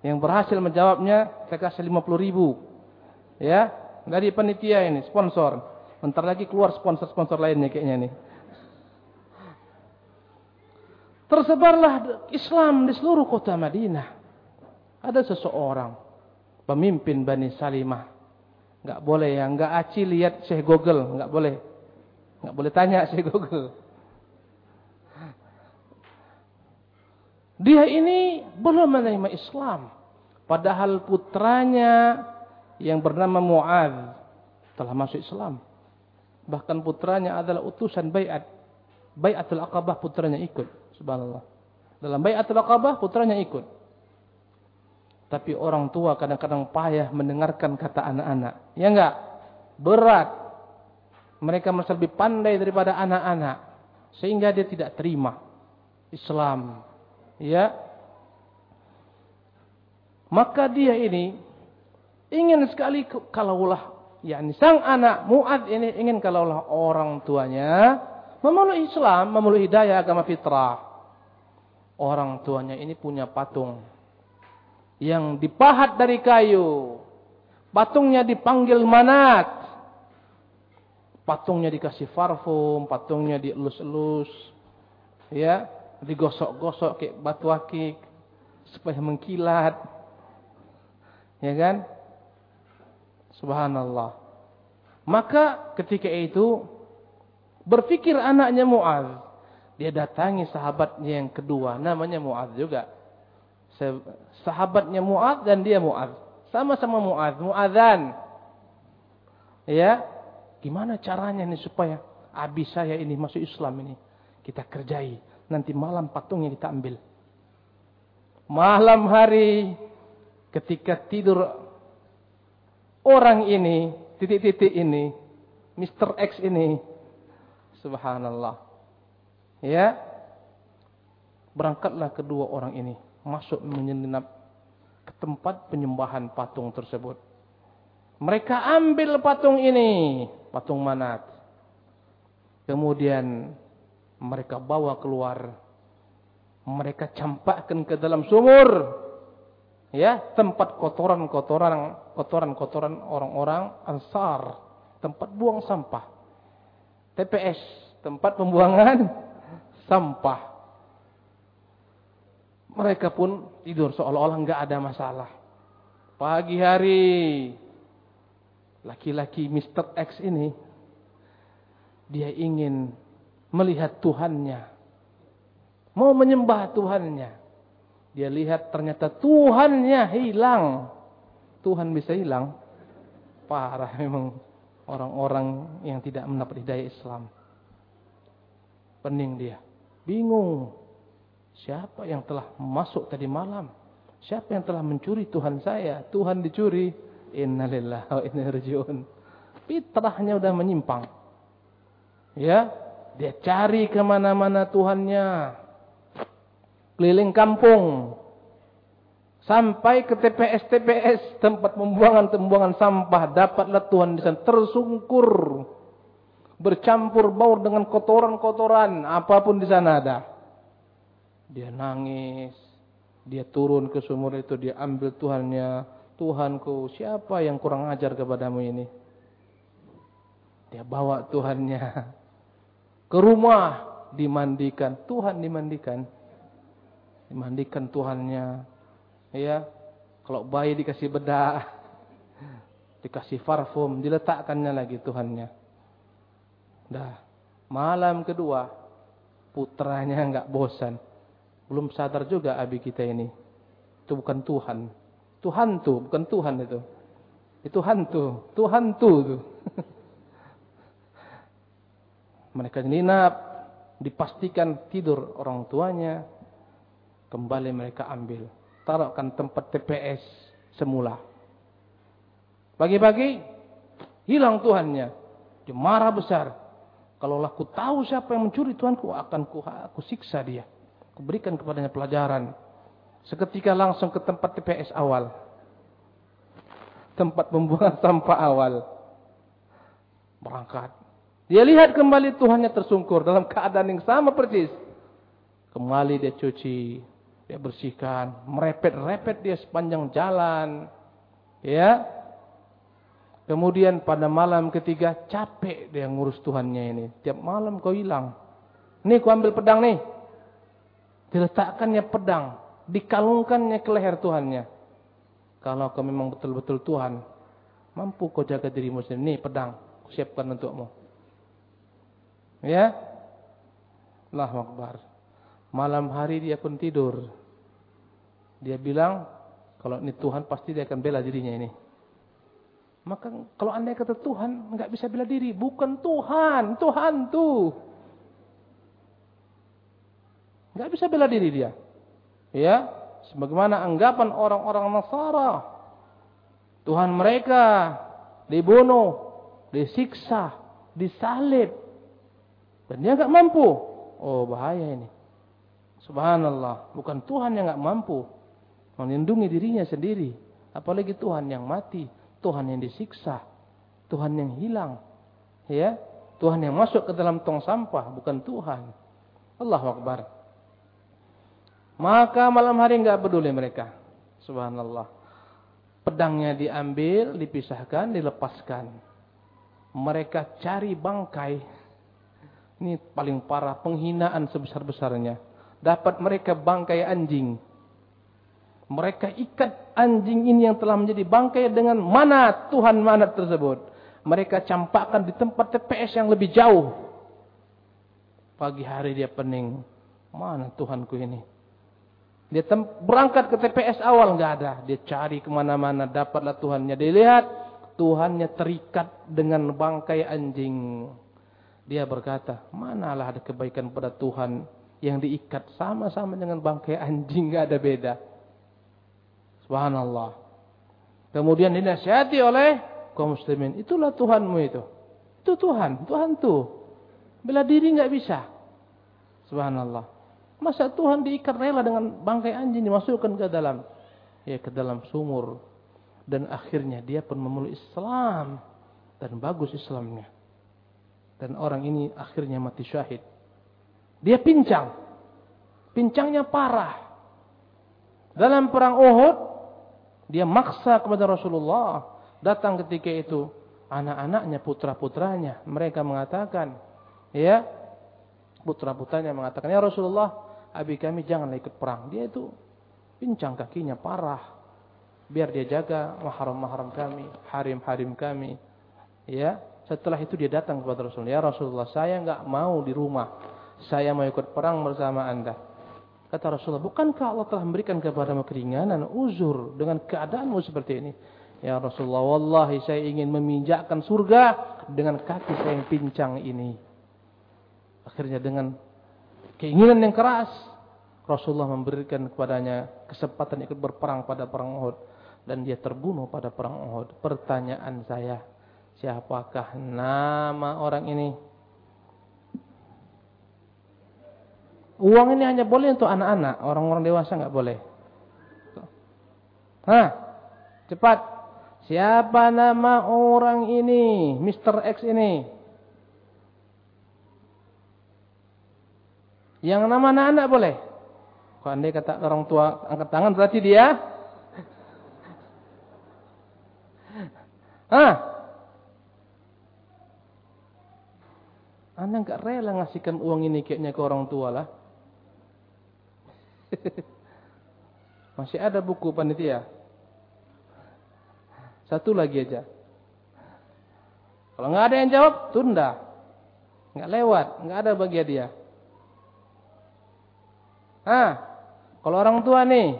Yang berhasil menjawabnya saya kasih 50 ribu. Ya. Dari panitia ini. Sponsor. Bentar lagi keluar sponsor-sponsor lainnya kayaknya nih. Tersebarlah Islam di seluruh kota Madinah. Ada seseorang pemimpin Bani Salimah. Enggak boleh ya, enggak aci lihat Syekh Google, enggak boleh. Enggak boleh tanya Syekh Google. Dia ini belum menerima Islam. Padahal putranya yang bernama Mu'ad telah masuk Islam. Bahkan putranya adalah utusan bayat. Bayatul Aqabah putranya ikut. Subhanallah. Dalam bai'atul aqabah putranya ikut. Tapi orang tua kadang-kadang payah mendengarkan kata anak-anak. Ya enggak? Berat. Mereka masih lebih pandai daripada anak-anak. Sehingga dia tidak terima Islam. Ya. Maka dia ini ingin sekali kalaulah yakni sang anak Muad ini ingin kalaulah orang tuanya memeluk Islam, memeluk hidayah agama fitrah orang tuanya ini punya patung yang dipahat dari kayu. Patungnya dipanggil manat. Patungnya dikasih parfum, patungnya dielus-elus. Ya, digosok-gosok kayak batu akik supaya mengkilat. Ya kan? Subhanallah. Maka ketika itu berpikir anaknya Muaz dia datangi sahabatnya yang kedua, namanya Mu'ad juga. Sahabatnya Mu'ad dan dia Mu'ad. Sama-sama Mu'ad, Mu'adzan. Ya, gimana caranya nih supaya abis saya ini masuk Islam ini. Kita kerjai. Nanti malam patungnya kita ambil. Malam hari ketika tidur orang ini, titik-titik ini, Mr. X ini, subhanallah. Ya. Berangkatlah kedua orang ini masuk menyelinap ke tempat penyembahan patung tersebut. Mereka ambil patung ini, patung Manat. Kemudian mereka bawa keluar. Mereka campakkan ke dalam sumur. Ya, tempat kotoran-kotoran kotoran-kotoran orang-orang Ansar, tempat buang sampah. TPS, tempat pembuangan sampah. Mereka pun tidur seolah-olah enggak ada masalah. Pagi hari, laki-laki Mr. X ini, dia ingin melihat Tuhannya. Mau menyembah Tuhannya. Dia lihat ternyata Tuhannya hilang. Tuhan bisa hilang. Parah memang orang-orang yang tidak mendapat hidayah Islam. Pening dia. Bingung. Siapa yang telah masuk tadi malam? Siapa yang telah mencuri Tuhan saya? Tuhan dicuri. Innalillah wa inna. Fitrahnya udah menyimpang. Ya, dia cari ke mana-mana Tuhannya. Keliling kampung. Sampai ke TPS-TPS tempat pembuangan-pembuangan sampah. Dapatlah Tuhan di sana tersungkur bercampur baur dengan kotoran-kotoran apa pun di sana ada. Dia nangis, dia turun ke sumur itu, dia ambil Tuhannya, Tuhanku, siapa yang kurang ajar kepadamu ini? Dia bawa Tuhannya ke rumah, dimandikan, Tuhan dimandikan. Dimandikan Tuhannya. Ya. Kalau bayi dikasih bedah, dikasih parfum, diletakkannya lagi Tuhannya. Dah. Malam kedua putranya nggak bosan. Belum sadar juga abi kita ini. Itu bukan Tuhan. Tuhan tuh, bukan Tuhan itu. Itu hantu, Tuhan tuh. Mereka nginap, dipastikan tidur orang tuanya. Kembali mereka ambil. Taruhkan tempat TPS semula. Pagi-pagi, hilang Tuhannya. Dia marah besar. Kalau aku tahu siapa yang mencuri Tuhanku, akan ku, aku siksa dia. Aku berikan kepadanya pelajaran. Seketika langsung ke tempat TPS awal. Tempat pembuangan sampah awal. Berangkat. Dia lihat kembali Tuhannya tersungkur dalam keadaan yang sama persis. Kembali dia cuci, dia bersihkan, merepet-repet dia sepanjang jalan. Ya, Kemudian pada malam ketiga capek dia ngurus Tuhannya ini. Tiap malam kau hilang. Nih kau ambil pedang nih. Diletakkannya pedang. Dikalungkannya ke leher Tuhannya. Kalau kau memang betul-betul Tuhan. Mampu kau jaga dirimu sendiri. Nih pedang. Siapkan untukmu. Ya. Allah Akbar. Malam hari dia pun tidur. Dia bilang. Kalau ini Tuhan pasti dia akan bela dirinya ini. Maka kalau anda kata Tuhan, nggak bisa bela diri. Bukan Tuhan, Tuhan tuh. Nggak bisa bela diri dia. Ya, sebagaimana anggapan orang-orang Nasara. Tuhan mereka dibunuh, disiksa, disalib. Dan dia nggak mampu. Oh bahaya ini. Subhanallah, bukan Tuhan yang nggak mampu melindungi dirinya sendiri, apalagi Tuhan yang mati Tuhan yang disiksa, Tuhan yang hilang, ya, Tuhan yang masuk ke dalam tong sampah, bukan Tuhan. Allah Akbar. Maka malam hari enggak peduli mereka. Subhanallah. Pedangnya diambil, dipisahkan, dilepaskan. Mereka cari bangkai. Ini paling parah, penghinaan sebesar-besarnya. Dapat mereka bangkai anjing. Mereka ikat anjing ini yang telah menjadi bangkai dengan mana Tuhan mana tersebut. Mereka campakkan di tempat TPS yang lebih jauh. Pagi hari dia pening. Mana Tuhanku ini? Dia berangkat ke TPS awal nggak ada. Dia cari ke mana-mana dapatlah Tuhannya. Dia lihat Tuhannya terikat dengan bangkai anjing. Dia berkata, manalah ada kebaikan pada Tuhan yang diikat sama-sama dengan bangkai anjing nggak ada beda. Subhanallah. Kemudian dinasihati oleh kaum muslimin. Itulah Tuhanmu itu. Itu Tuhan. Tuhan tuh. Bela diri nggak bisa. Subhanallah. Masa Tuhan diikat rela dengan bangkai anjing dimasukkan ke dalam ya ke dalam sumur dan akhirnya dia pun memeluk Islam dan bagus Islamnya. Dan orang ini akhirnya mati syahid. Dia pincang. Pincangnya parah. Dalam perang Uhud dia maksa kepada Rasulullah. Datang ketika itu anak-anaknya, putra-putranya. Mereka mengatakan, ya, putra-putranya mengatakan, ya Rasulullah, abi kami janganlah ikut perang. Dia itu pincang kakinya parah. Biar dia jaga mahram-mahram kami, harim-harim kami. Ya, setelah itu dia datang kepada Rasulullah. Ya Rasulullah, saya enggak mau di rumah. Saya mau ikut perang bersama anda. Kata Rasulullah, bukankah Allah telah memberikan kepadamu keringanan, uzur dengan keadaanmu seperti ini? Ya Rasulullah, wallahi saya ingin meminjakkan surga dengan kaki saya yang pincang ini. Akhirnya dengan keinginan yang keras, Rasulullah memberikan kepadanya kesempatan ikut berperang pada perang Uhud. Dan dia terbunuh pada perang Uhud. Pertanyaan saya, siapakah nama orang ini? Uang ini hanya boleh untuk anak-anak, orang-orang dewasa nggak boleh. Hah? Cepat. Siapa nama orang ini? Mr. X ini. Yang nama anak-anak boleh. Kalau anda kata orang tua angkat tangan berarti dia. Hah? Anda nggak rela ngasihkan uang ini kayaknya ke orang tua lah. Masih ada buku panitia. Satu lagi aja. Kalau nggak ada yang jawab, tunda. Nggak lewat, nggak ada bagi dia. Ah, kalau orang tua nih,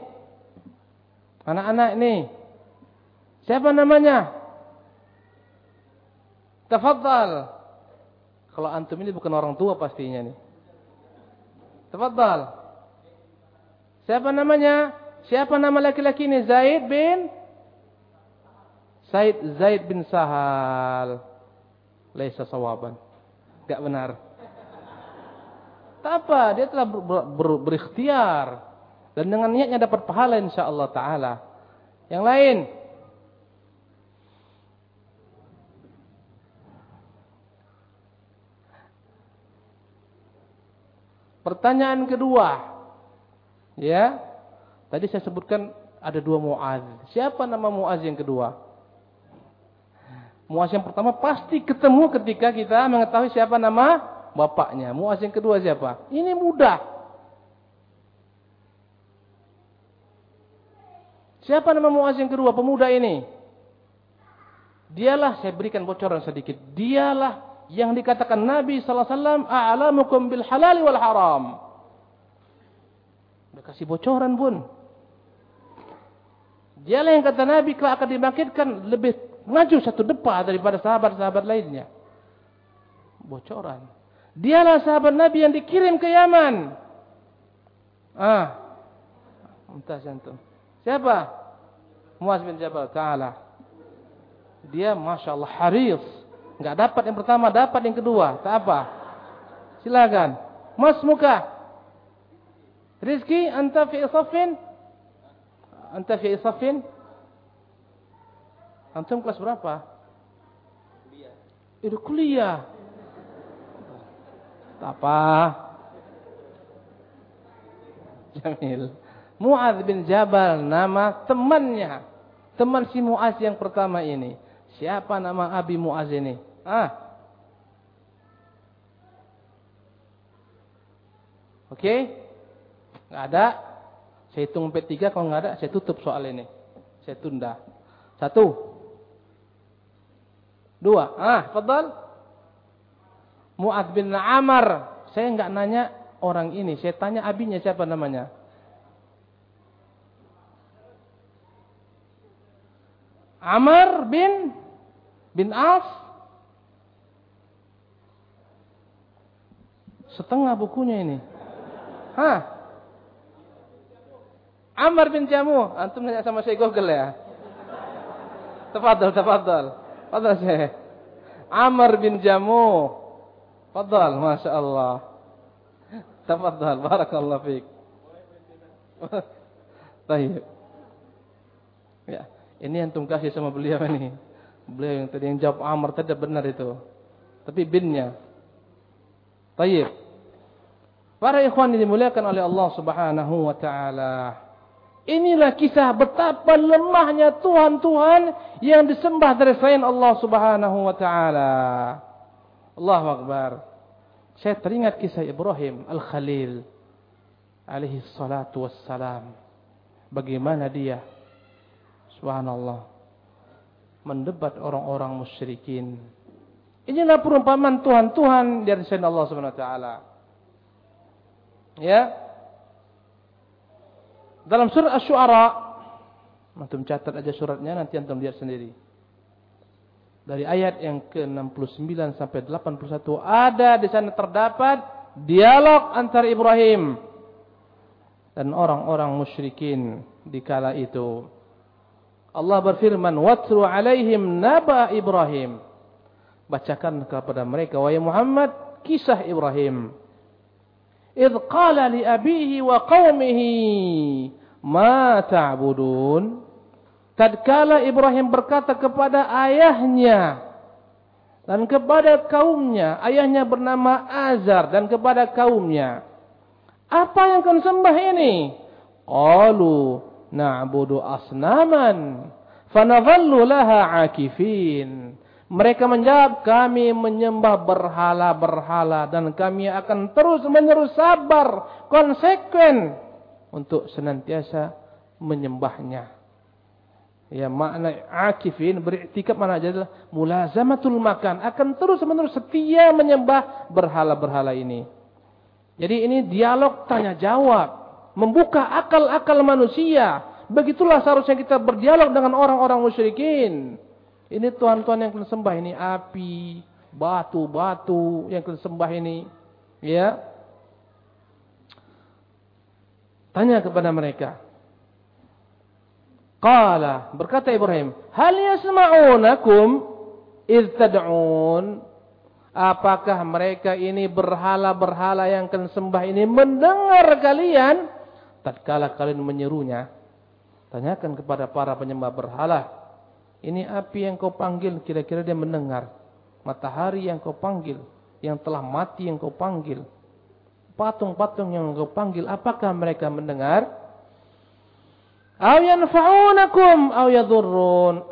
anak-anak nih, siapa namanya? Tafadhal. Kalau antum ini bukan orang tua pastinya nih. Tafadhal. Siapa namanya? Siapa nama laki-laki ini? Zaid bin Zaid Zaid bin Sahal. Laisa sawaban. Enggak benar. Tak apa, dia telah ber, ber, ber, berikhtiar dan dengan niatnya dapat pahala insyaallah taala. Yang lain Pertanyaan kedua. Ya. Tadi saya sebutkan ada dua Muaz. Siapa nama Muaz yang kedua? Muaz yang pertama pasti ketemu ketika kita mengetahui siapa nama bapaknya. Muaz yang kedua siapa? Ini mudah. Siapa nama Muaz yang kedua? Pemuda ini. Dialah saya berikan bocoran sedikit. Dialah yang dikatakan Nabi sallallahu alaihi wasallam a'lamukum bil halal wal haram. Udah kasih bocoran pun. Dialah yang kata Nabi kalau akan dibangkitkan lebih maju satu depa daripada sahabat-sahabat lainnya. Bocoran. Dialah sahabat Nabi yang dikirim ke Yaman. Ah. Entah jantung. Siapa? Muaz bin Jabal Ta'ala. Dia Masya Allah haris Enggak dapat yang pertama, dapat yang kedua. Tak apa. Silakan. Mas muka. Rizki, anta fi isafin? Anta fi isafin? Antum kelas berapa? Kuliah. Itu kuliah. Tak apa. Jamil. Muaz bin Jabal nama temannya. Teman si Muaz yang pertama ini. Siapa nama Abi Muaz ini? Ah. Oke? Okay? Nggak ada. Saya hitung sampai tiga. Kalau nggak ada, saya tutup soal ini. Saya tunda. Satu. Dua. Ah, fadal. Mu'ad bin Amar. Saya nggak nanya orang ini. Saya tanya abinya siapa namanya. Amar bin bin As Setengah bukunya ini. Hah? Amr bin Jamu. Antum nanya sama saya Google ya. Tafadhal, tafadhal. Fadhal saya. Amr bin Jamu. Fadhal, Masya Allah. Tafadhal, barakallahu fiik. Baik. Ya, ini antum kasih sama beliau ini. Beliau yang tadi yang jawab Amr tadi benar itu. Tapi binnya Baik. Para ikhwan yang dimuliakan oleh Allah Subhanahu wa taala. Inilah kisah betapa lemahnya Tuhan-Tuhan yang disembah dari selain Allah Subhanahu wa taala. Allahu akbar. Saya teringat kisah Ibrahim Al-Khalil alaihi salatu wassalam. Bagaimana dia subhanallah mendebat orang-orang musyrikin Inilah perumpamaan Tuhan-Tuhan dari selain Allah Subhanahu wa taala. Ya. Dalam surat Asy-Syu'ara, antum catat aja suratnya nanti antum lihat sendiri. Dari ayat yang ke-69 sampai 81 ada di sana terdapat dialog antara Ibrahim dan orang-orang musyrikin di kala itu. Allah berfirman, "Watlu 'alaihim naba Ibrahim." bacakan kepada mereka wahai Muhammad kisah Ibrahim. Li abihi wa qaumihi ma ta'budun? Tatkala Ibrahim berkata kepada ayahnya dan kepada kaumnya, ayahnya bernama Azar dan kepada kaumnya, apa yang kau sembah ini? Qalu na'budu asnaman fanadhallu laha akifin. Mereka menjawab, kami menyembah berhala-berhala dan kami akan terus menerus sabar, konsekuen untuk senantiasa menyembahnya. Ya makna akifin beriktikaf mana aja adalah mulazamatul makan akan terus menerus setia menyembah berhala-berhala ini. Jadi ini dialog tanya jawab. membuka akal-akal manusia. Begitulah seharusnya kita berdialog dengan orang-orang musyrikin. Ini Tuhan-Tuhan yang kalian sembah ini api, batu-batu yang kalian sembah ini. Ya. Tanya kepada mereka. Qala berkata Ibrahim, "Hal yasma'unakum id tad'un?" Apakah mereka ini berhala-berhala yang kalian sembah ini mendengar kalian tatkala kalian menyerunya? Tanyakan kepada para penyembah berhala. Ini api yang kau panggil kira-kira dia mendengar. Matahari yang kau panggil, yang telah mati yang kau panggil. Patung-patung yang kau panggil, apakah mereka mendengar?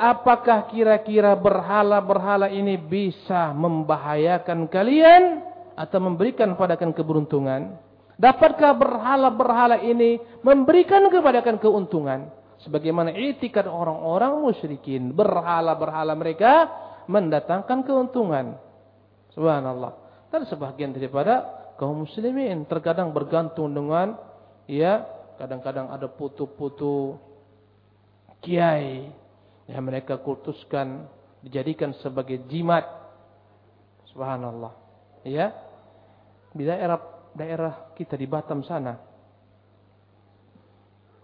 Apakah kira-kira berhala-berhala ini bisa membahayakan kalian atau memberikan kalian keberuntungan? Dapatkah berhala-berhala ini memberikan kalian keuntungan? Sebagaimana itikad orang-orang musyrikin, berhala-berhala mereka mendatangkan keuntungan. Subhanallah. Dan sebagian daripada kaum muslimin terkadang bergantung dengan ya Kadang-kadang ada putu-putu kiai yang mereka kultuskan dijadikan sebagai jimat. Subhanallah. Ya. Di daerah daerah kita di Batam sana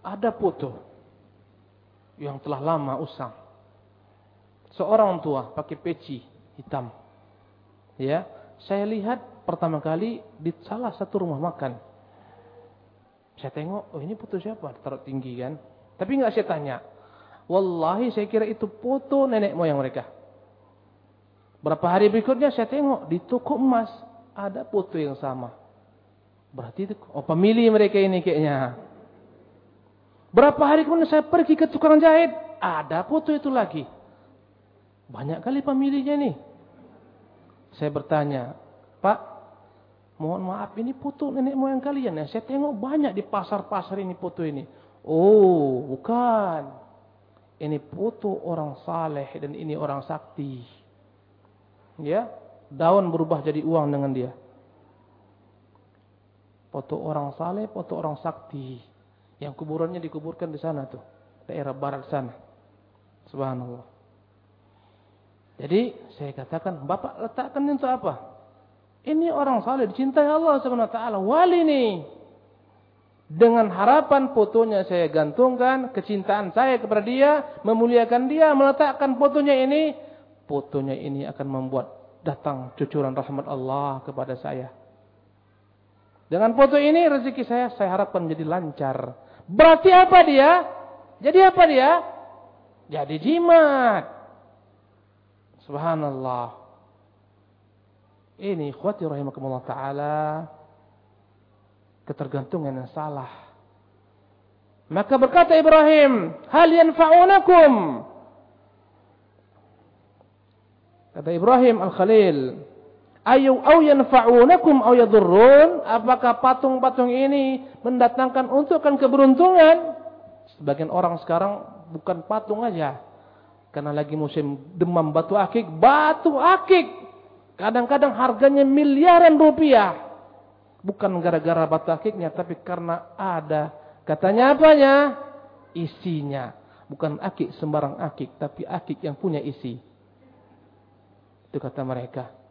ada putu yang telah lama usang. Seorang tua pakai peci hitam. Ya, saya lihat pertama kali di salah satu rumah makan. Saya tengok, oh ini foto siapa? Taruh tinggi kan. Tapi nggak saya tanya. Wallahi saya kira itu foto nenek moyang mereka. Berapa hari berikutnya saya tengok di toko emas ada foto yang sama. Berarti itu oh pemilih mereka ini kayaknya. Berapa hari kemudian saya pergi ke tukang jahit, ada foto itu lagi. Banyak kali pemilihnya nih. Saya bertanya, Pak, Mohon maaf ini foto nenek moyang kalian ya. Saya tengok banyak di pasar-pasar ini foto ini. Oh, bukan. Ini foto orang saleh dan ini orang sakti. Ya, daun berubah jadi uang dengan dia. Foto orang saleh, foto orang sakti. Yang kuburannya dikuburkan di sana tuh, daerah barat sana. Subhanallah. Jadi saya katakan, Bapak letakkan untuk apa? Ini orang saleh dicintai Allah Subhanahu wa taala, wali nih. Dengan harapan fotonya saya gantungkan, kecintaan saya kepada dia, memuliakan dia, meletakkan fotonya ini, fotonya ini akan membuat datang cucuran rahmat Allah kepada saya. Dengan foto ini rezeki saya saya harapkan menjadi lancar. Berarti apa dia? Jadi apa dia? Jadi jimat. Subhanallah. Ini ikhwati rahimakumullah ta'ala. Ketergantungan yang salah. Maka berkata Ibrahim, Hal yanfa'unakum. Kata Ibrahim Al-Khalil, Ayu au yanfa'unakum au yadurrun. Apakah patung-patung ini mendatangkan untukkan keberuntungan? Sebagian orang sekarang bukan patung aja. Karena lagi musim demam batu akik, batu akik Kadang-kadang harganya miliaran rupiah. Bukan gara-gara batu akiknya, tapi karena ada. Katanya apanya? Isinya. Bukan akik sembarang akik, tapi akik yang punya isi. Itu kata mereka.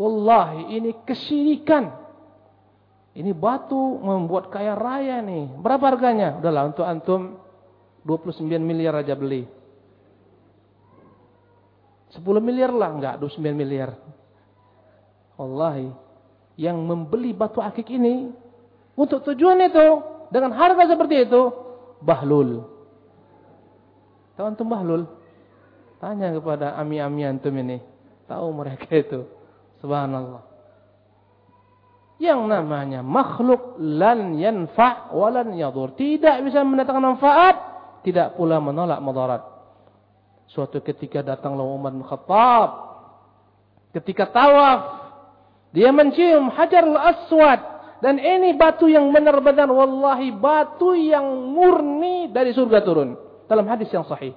Wallahi ini kesyirikan. Ini batu membuat kaya raya nih. Berapa harganya? Udahlah untuk antum 29 miliar aja beli. 10 miliar lah enggak 29 miliar. Wallahi, yang membeli batu akik ini untuk tujuan itu dengan harga seperti itu bahlul. Tahu antum bahlul? Tanya kepada ami-ami antum ini. Tahu mereka itu. Subhanallah. Yang namanya makhluk lan yanfa' walan yadur. Tidak bisa mendatangkan manfaat, tidak pula menolak mudarat. Suatu ketika datanglah Umar bin Khattab ketika tawaf dia mencium hajarul aswad. Dan ini batu yang benar-benar wallahi batu yang murni dari surga turun. Dalam hadis yang sahih.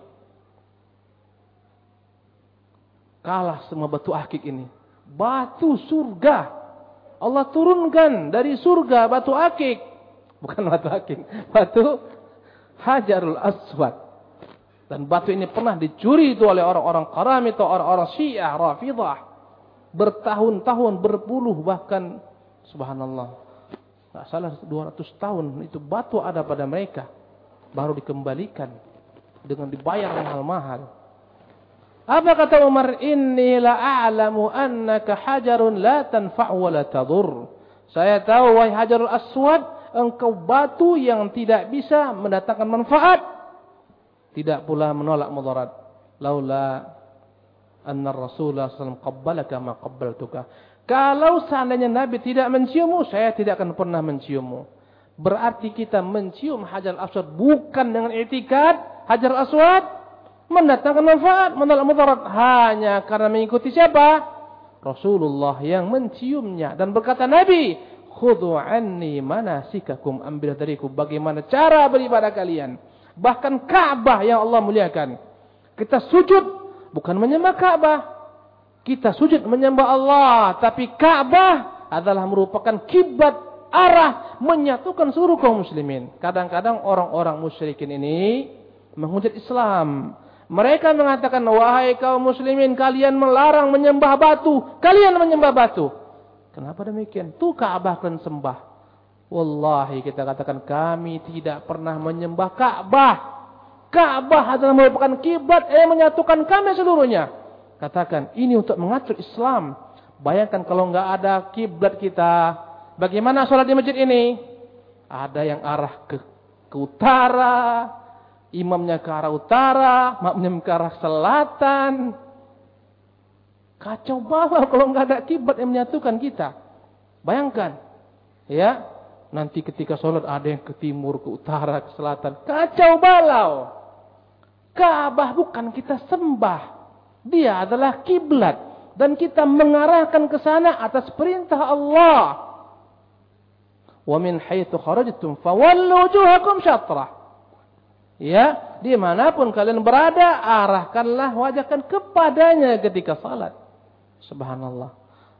Kalah semua batu akik ini. Batu surga. Allah turunkan dari surga batu akik. Bukan batu akik. Batu Hajarul Aswad. Dan batu ini pernah dicuri itu oleh orang-orang Qarami atau orang-orang Syiah, Rafidah. Bertahun-tahun, berpuluh bahkan subhanallah. Enggak salah 200 tahun itu batu ada pada mereka. Baru dikembalikan dengan dibayar mahal-mahal. Apa kata Umar? Inni la a'lamu annaka hajarun la tanfa' wa la tadur. Saya tahu wahai Hajarul Aswad, engkau batu yang tidak bisa mendatangkan manfaat, tidak pula menolak mudarat. Laula anna Rasulullah SAW qabbalaka ma qabbaltuka. Kalau seandainya Nabi tidak menciummu, saya tidak akan pernah menciummu. Berarti kita mencium Hajar Aswad bukan dengan etikad Hajar Aswad mendatangkan manfaat, menolak mudarat hanya karena mengikuti siapa? Rasulullah yang menciumnya dan berkata Nabi, "Khudhu anni manasikakum." Ambil dariku bagaimana cara beribadah kalian. Bahkan Ka'bah yang Allah muliakan. Kita sujud bukan menyembah Ka'bah. Kita sujud menyembah Allah, tapi Ka'bah adalah merupakan kiblat arah menyatukan seluruh kaum muslimin. Kadang-kadang orang-orang musyrikin ini menghujat Islam. Mereka mengatakan, wahai kaum muslimin, kalian melarang menyembah batu. Kalian menyembah batu. Kenapa demikian? Itu Ka'bah kalian sembah. Wallahi kita katakan kami tidak pernah menyembah Ka'bah. Ka'bah adalah merupakan kiblat yang menyatukan kami seluruhnya. Katakan, ini untuk mengatur Islam. Bayangkan kalau nggak ada kiblat kita. Bagaimana sholat di masjid ini? Ada yang arah ke, ke utara, imamnya ke arah utara, makmum ke arah selatan. Kacau balau kalau nggak ada kiblat yang menyatukan kita. Bayangkan, ya, nanti ketika sholat ada yang ke timur, ke utara, ke selatan. Kacau balau. Ka'bah bukan kita sembah. Dia adalah kiblat dan kita mengarahkan ke sana atas perintah Allah. Wa min haitsu kharajtum fawallu wujuhakum syatrah. Ya, di mana pun kalian berada, arahkanlah wajahkan kepadanya ketika salat. Subhanallah.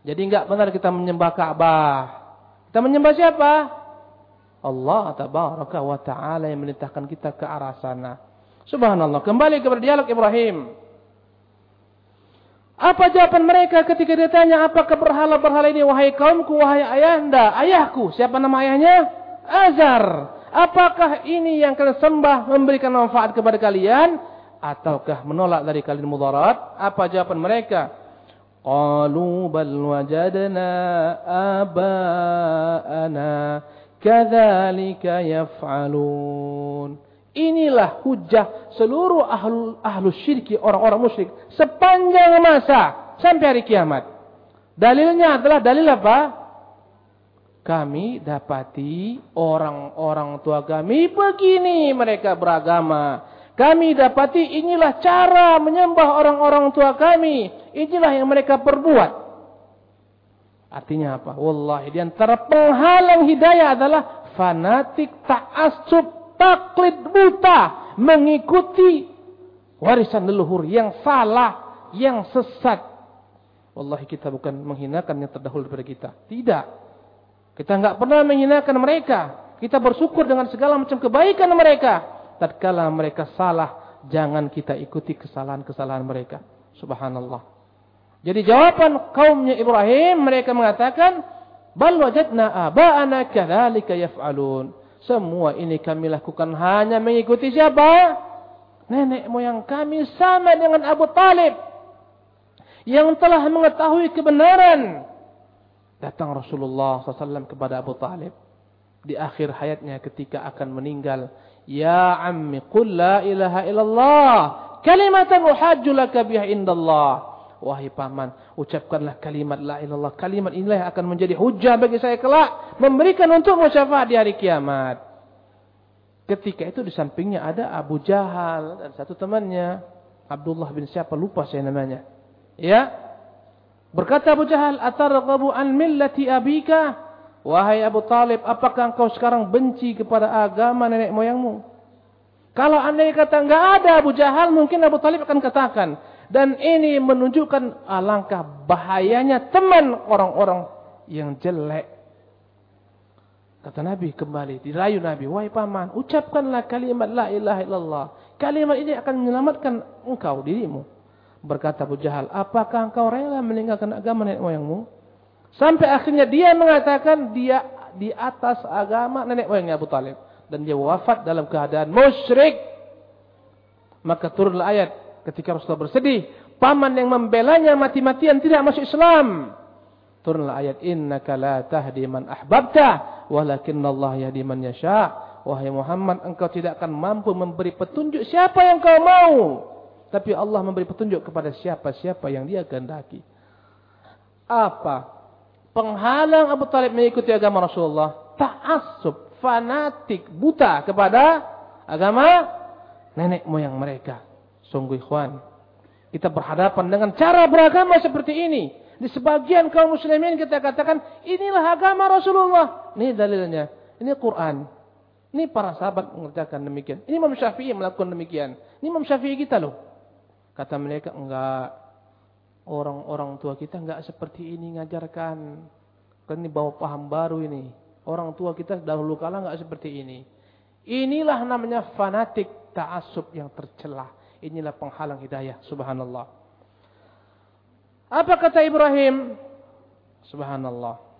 Jadi enggak benar kita menyembah Ka'bah. Kita menyembah siapa? Allah tabaraka wa ta'ala yang melintahkan kita ke arah sana. Subhanallah. Kembali kepada dialog Ibrahim. Apa jawaban mereka ketika ditanya apakah berhala-berhala ini wahai kaumku, wahai ayahanda, ayahku. Siapa nama ayahnya? Azar. Apakah ini yang kalian sembah memberikan manfaat kepada kalian ataukah menolak dari kalian mudarat? Apa jawaban mereka? Qalu bal wajadna aba'ana kadzalika yaf'alun. Inilah hujah seluruh ahlu, ahlu syirki orang-orang musyrik sepanjang masa sampai hari kiamat. Dalilnya adalah dalil apa? Kami dapati orang-orang tua kami begini mereka beragama. Kami dapati inilah cara menyembah orang-orang tua kami. Inilah yang mereka perbuat. Artinya apa? Wallahi di antara penghalang hidayah adalah fanatik, ta'assub, taklid buta, mengikuti warisan leluhur yang salah, yang sesat. Wallahi kita bukan menghinakan yang terdahulu daripada kita. Tidak. Kita enggak pernah menghinakan mereka. Kita bersyukur dengan segala macam kebaikan mereka. Tatkala mereka salah, jangan kita ikuti kesalahan-kesalahan mereka. Subhanallah. Jadi jawaban kaumnya Ibrahim, mereka mengatakan, Bal wajadna aba'ana kadzalika yaf'alun. Semua ini kami lakukan hanya mengikuti siapa? Nenek moyang kami sama dengan Abu Talib. Yang telah mengetahui kebenaran Datang Rasulullah SAW kepada Abu Talib. Di akhir hayatnya ketika akan meninggal. Ya ammi qul la ilaha illallah. Kalimatan uhajju laka biha indallah. Wahai paman, ucapkanlah kalimat la ilallah. Kalimat inilah yang akan menjadi hujah bagi saya kelak. Memberikan untuk syafaat di hari kiamat. Ketika itu di sampingnya ada Abu Jahal dan satu temannya. Abdullah bin siapa lupa saya namanya. Ya, Berkata Abu Jahal, "Atarghabu an millati abika?" Wahai Abu Talib, apakah engkau sekarang benci kepada agama nenek moyangmu? Kalau anda kata enggak ada Abu Jahal, mungkin Abu Talib akan katakan. Dan ini menunjukkan alangkah bahayanya teman orang-orang yang jelek. Kata Nabi kembali, dirayu Nabi, wahai paman, ucapkanlah kalimat la ilaha illallah. Kalimat ini akan menyelamatkan engkau, dirimu. Berkata Abu Jahal, apakah engkau rela meninggalkan agama nenek moyangmu? Sampai akhirnya dia mengatakan dia di atas agama nenek moyangnya Abu Talib. Dan dia wafat dalam keadaan musyrik. Maka turunlah ayat ketika Rasulullah bersedih. Paman yang membelanya mati-matian tidak masuk Islam. Turunlah ayat innaka la tahdi man ahbabta walakinna Allah yahdi man yasha. Wahai Muhammad, engkau tidak akan mampu memberi petunjuk siapa yang kau mau. Tapi Allah memberi petunjuk kepada siapa-siapa yang dia kehendaki. Apa? Penghalang Abu Talib mengikuti agama Rasulullah. Ta'asub, fanatik, buta kepada agama nenek moyang mereka. Sungguh ikhwan. Kita berhadapan dengan cara beragama seperti ini. Di sebagian kaum muslimin kita katakan, inilah agama Rasulullah. Ini dalilnya. Ini Quran. Ini para sahabat mengerjakan demikian. Ini Imam Syafi'i melakukan demikian. Ini Imam Syafi'i kita loh. Kata mereka, enggak. Orang-orang tua kita enggak seperti ini ngajarkan. Kan ini bawa paham baru ini. Orang tua kita dahulu kala enggak seperti ini. Inilah namanya fanatik ta'asub yang tercelah. Inilah penghalang hidayah. Subhanallah. Apa kata Ibrahim? Subhanallah.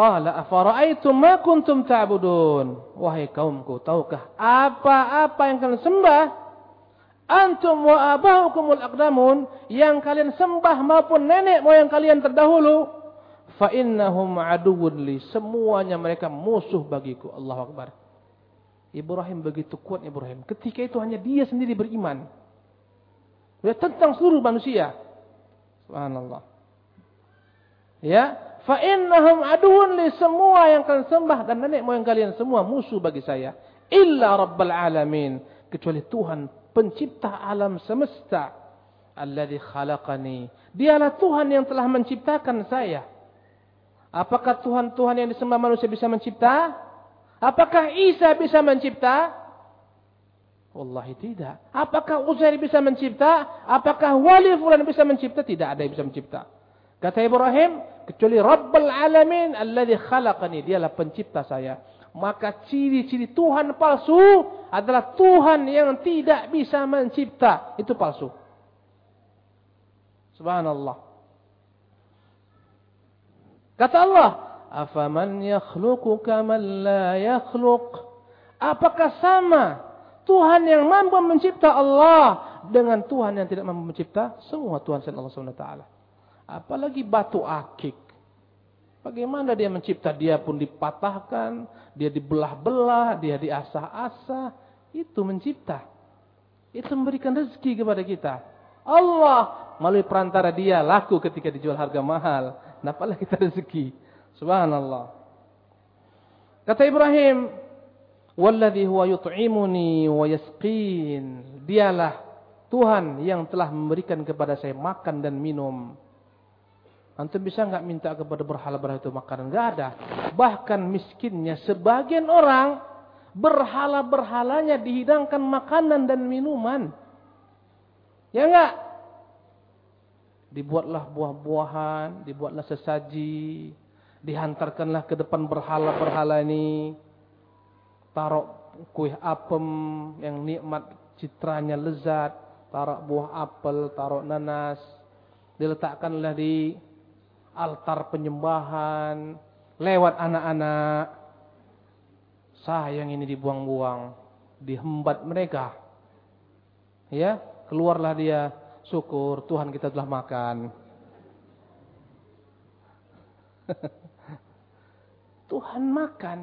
Qala afara'aitum ma kuntum ta'budun? Wahai kaumku, tahukah apa-apa yang kalian sembah? Antum wa abahukumul aqdamun yang kalian sembah maupun nenek moyang kalian terdahulu, fa innahum aduwwun li. Semuanya mereka musuh bagiku. Allahu akbar. Ibrahim begitu kuat Ibrahim. Ketika itu hanya dia sendiri beriman. Ya, tentang seluruh manusia. Subhanallah. Ya, fa innahum aduun li semua yang kalian sembah dan nenek moyang kalian semua musuh bagi saya. Illa rabbal alamin, kecuali Tuhan pencipta alam semesta. Alladhi khalaqani. Dialah Tuhan yang telah menciptakan saya. Apakah Tuhan-Tuhan yang disembah manusia bisa mencipta? Apakah Isa bisa mencipta? Wallahi tidak. Apakah Uzair bisa mencipta? Apakah wali fulan bisa mencipta? Tidak ada yang bisa mencipta. Kata Ibrahim, kecuali Rabbul Alamin alladhi khalaqani, dialah pencipta saya. Maka ciri-ciri Tuhan palsu adalah Tuhan yang tidak bisa mencipta. Itu palsu. Subhanallah. Kata Allah, "Afaman yakhluqu kaman la yakhluq?" Apakah sama Tuhan yang mampu mencipta Allah dengan Tuhan yang tidak mampu mencipta semua Tuhan selain Allah Subhanahu taala. Apalagi batu akik. Bagaimana dia mencipta? Dia pun dipatahkan, dia dibelah-belah, dia diasah-asah. Itu mencipta. Itu memberikan rezeki kepada kita. Allah melalui perantara dia laku ketika dijual harga mahal. Nampaklah kita rezeki. Subhanallah. Kata Ibrahim, Walladhi huwa yut'imuni wa yasqin. Dialah Tuhan yang telah memberikan kepada saya makan dan minum. Antum bisa enggak minta kepada berhala-berhala itu makanan? Enggak ada. Bahkan miskinnya sebagian orang berhala-berhalanya dihidangkan makanan dan minuman. Ya enggak? Dibuatlah buah-buahan, dibuatlah sesaji, dihantarkanlah ke depan berhala-berhala ini taruh kue apem yang nikmat citranya lezat, taruh buah apel, taruh nanas, diletakkanlah di altar penyembahan, lewat anak-anak. Sayang ini dibuang-buang, dihembat mereka. Ya, keluarlah dia, syukur Tuhan kita telah makan. Tuhan makan.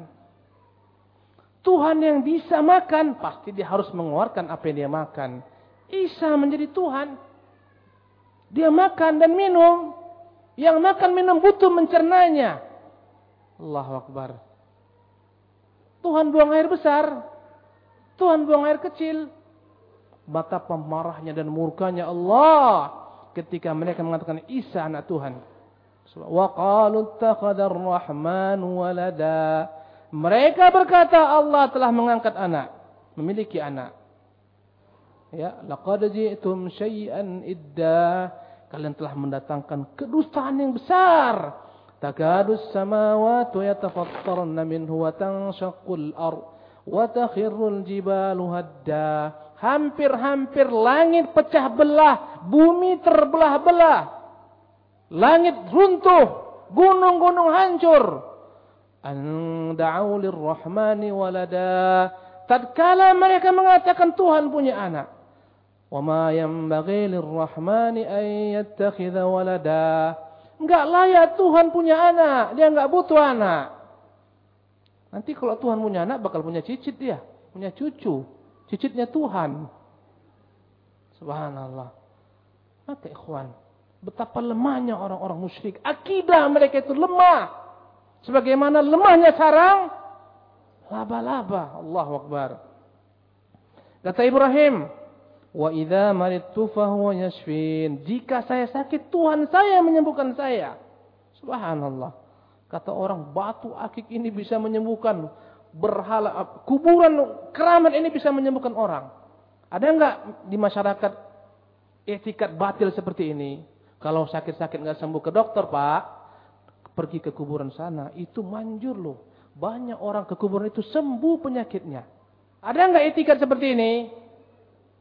Tuhan yang bisa makan, pasti dia harus mengeluarkan apa yang dia makan. Isa menjadi Tuhan. Dia makan dan minum. Yang makan minum butuh mencernanya. Allahu Akbar. Tuhan buang air besar. Tuhan buang air kecil. Maka pemarahnya dan murkanya Allah. Ketika mereka mengatakan Isa anak Tuhan. Wa. Mereka berkata Allah telah mengangkat anak, memiliki anak. Ya, laqad ji'tum syai'an idda kalian telah mendatangkan kedustaan yang besar. Takadus samawati yatafattarna minhu wa tanshaqqul ard wa takhirrul jibalu hadda. Hampir-hampir langit pecah belah, bumi terbelah-belah. Langit runtuh, gunung-gunung hancur. An da'u lirrahmani walada. Tatkala mereka mengatakan Tuhan punya anak. Ma yanbaghi lirrahmani an yattakhidha walada. Enggak layak Tuhan punya anak, dia enggak butuh anak. Nanti kalau Tuhan punya anak bakal punya cicit dia, punya cucu. Cicitnya Tuhan. Subhanallah. Maka ikhwan, betapa lemahnya orang-orang musyrik. Akidah mereka itu lemah. Sebagaimana lemahnya sarang laba-laba. Allahu Akbar. Kata Ibrahim, "Wa idza maridtu fahuwa yashfin." Jika saya sakit, Tuhan saya menyembuhkan saya. Subhanallah. Kata orang, batu akik ini bisa menyembuhkan berhala kuburan keramat ini bisa menyembuhkan orang. Ada enggak di masyarakat etikat batil seperti ini? Kalau sakit-sakit enggak sembuh ke dokter, Pak, pergi ke kuburan sana, itu manjur loh. Banyak orang ke kuburan itu sembuh penyakitnya. Ada enggak etikat seperti ini?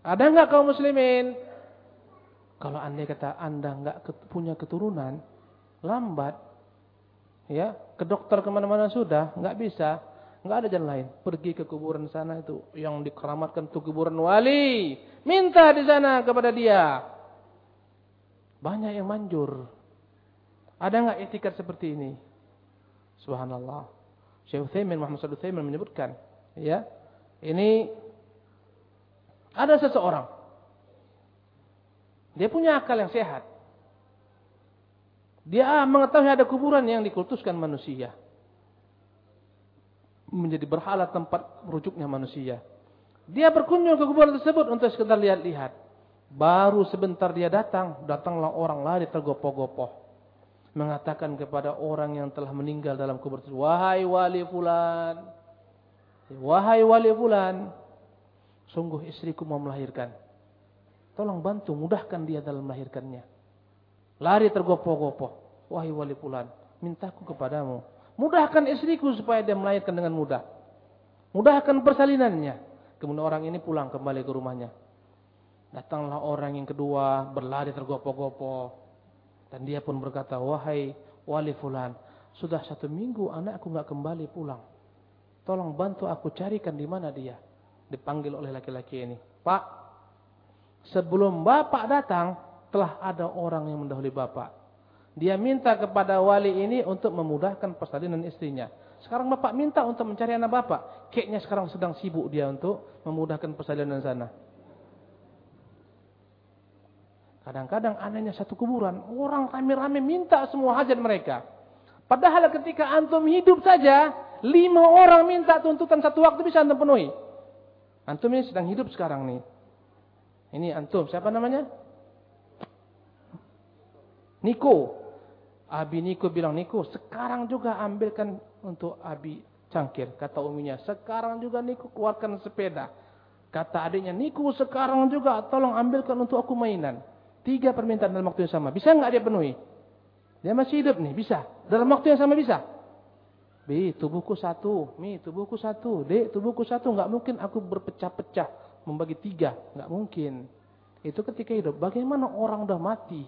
Ada enggak kaum muslimin? Kalau anda kata anda enggak punya keturunan, lambat, ya ke dokter ke mana-mana sudah, enggak bisa. Enggak ada jalan lain. Pergi ke kuburan sana itu yang dikeramatkan itu kuburan wali. Minta di sana kepada dia. Banyak yang manjur. Ada enggak etikat seperti ini? Subhanallah. Syekh Utsaimin Muhammad Shalih menyebutkan, ya. Ini ada seseorang. Dia punya akal yang sehat. Dia mengetahui ada kuburan yang dikultuskan manusia menjadi berhala tempat merujuknya manusia. Dia berkunjung ke kuburan tersebut untuk sekedar lihat-lihat. Baru sebentar dia datang, datanglah orang lari tergopoh-gopoh. Mengatakan kepada orang yang telah meninggal dalam kubur tersebut, Wahai wali fulan, Wahai wali fulan, sungguh istriku mau melahirkan. Tolong bantu, mudahkan dia dalam melahirkannya. Lari tergopoh-gopoh. Wahai wali fulan, mintaku kepadamu Mudahkan istriku supaya dia melahirkan dengan mudah. Mudahkan persalinannya. Kemudian orang ini pulang kembali ke rumahnya. Datanglah orang yang kedua berlari tergopoh-gopoh. Dan dia pun berkata, wahai wali fulan. Sudah satu minggu anakku nggak kembali pulang. Tolong bantu aku carikan di mana dia. Dipanggil oleh laki-laki ini. Pak, sebelum bapak datang, telah ada orang yang mendahului bapak. Dia minta kepada wali ini untuk memudahkan persalinan istrinya. Sekarang bapak minta untuk mencari anak bapak. Kayaknya sekarang sedang sibuk dia untuk memudahkan persalinan sana. Kadang-kadang anehnya satu kuburan. Orang rame-rame minta semua hajat mereka. Padahal ketika antum hidup saja. Lima orang minta tuntutan satu waktu bisa antum penuhi. Antum ini sedang hidup sekarang nih. Ini antum. Siapa namanya? Niko. Abi Niko bilang, Niko sekarang juga ambilkan untuk Abi cangkir. Kata uminya, sekarang juga Niko keluarkan sepeda. Kata adiknya, Niko sekarang juga tolong ambilkan untuk aku mainan. Tiga permintaan dalam waktu yang sama. Bisa nggak dia penuhi? Dia masih hidup nih, bisa. Dalam waktu yang sama bisa. B, tubuhku satu. Mi, tubuhku satu. D, tubuhku satu. Nggak mungkin aku berpecah-pecah. Membagi tiga. Nggak mungkin. Itu ketika hidup. Bagaimana orang udah mati?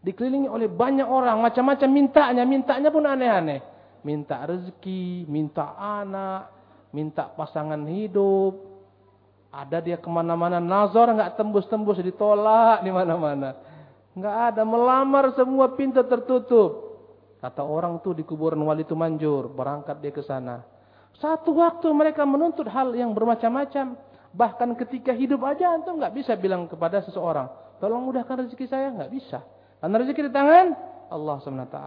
Dikelilingi oleh banyak orang, macam-macam mintanya, mintanya pun aneh-aneh. Minta rezeki, minta anak, minta pasangan hidup. Ada dia ke mana-mana, nazar nggak tembus-tembus, ditolak di mana-mana. Nggak ada, melamar semua pintu tertutup. Kata orang tuh di kuburan wali itu manjur, berangkat dia ke sana. Satu waktu mereka menuntut hal yang bermacam-macam. Bahkan ketika hidup aja antum nggak bisa bilang kepada seseorang, tolong mudahkan rezeki saya, nggak bisa. Karena rezeki di tangan Allah SWT.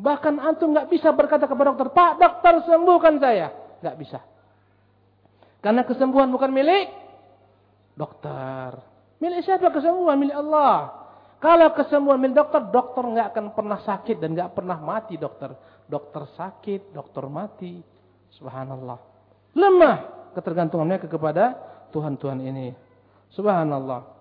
Bahkan antum nggak bisa berkata kepada dokter, Pak dokter sembuhkan saya. nggak bisa. Karena kesembuhan bukan milik dokter. Milik siapa kesembuhan? Milik Allah. Kalau kesembuhan milik dokter, dokter nggak akan pernah sakit dan nggak pernah mati dokter. Dokter sakit, dokter mati. Subhanallah. Lemah ketergantungannya kepada Tuhan-Tuhan ini. Subhanallah.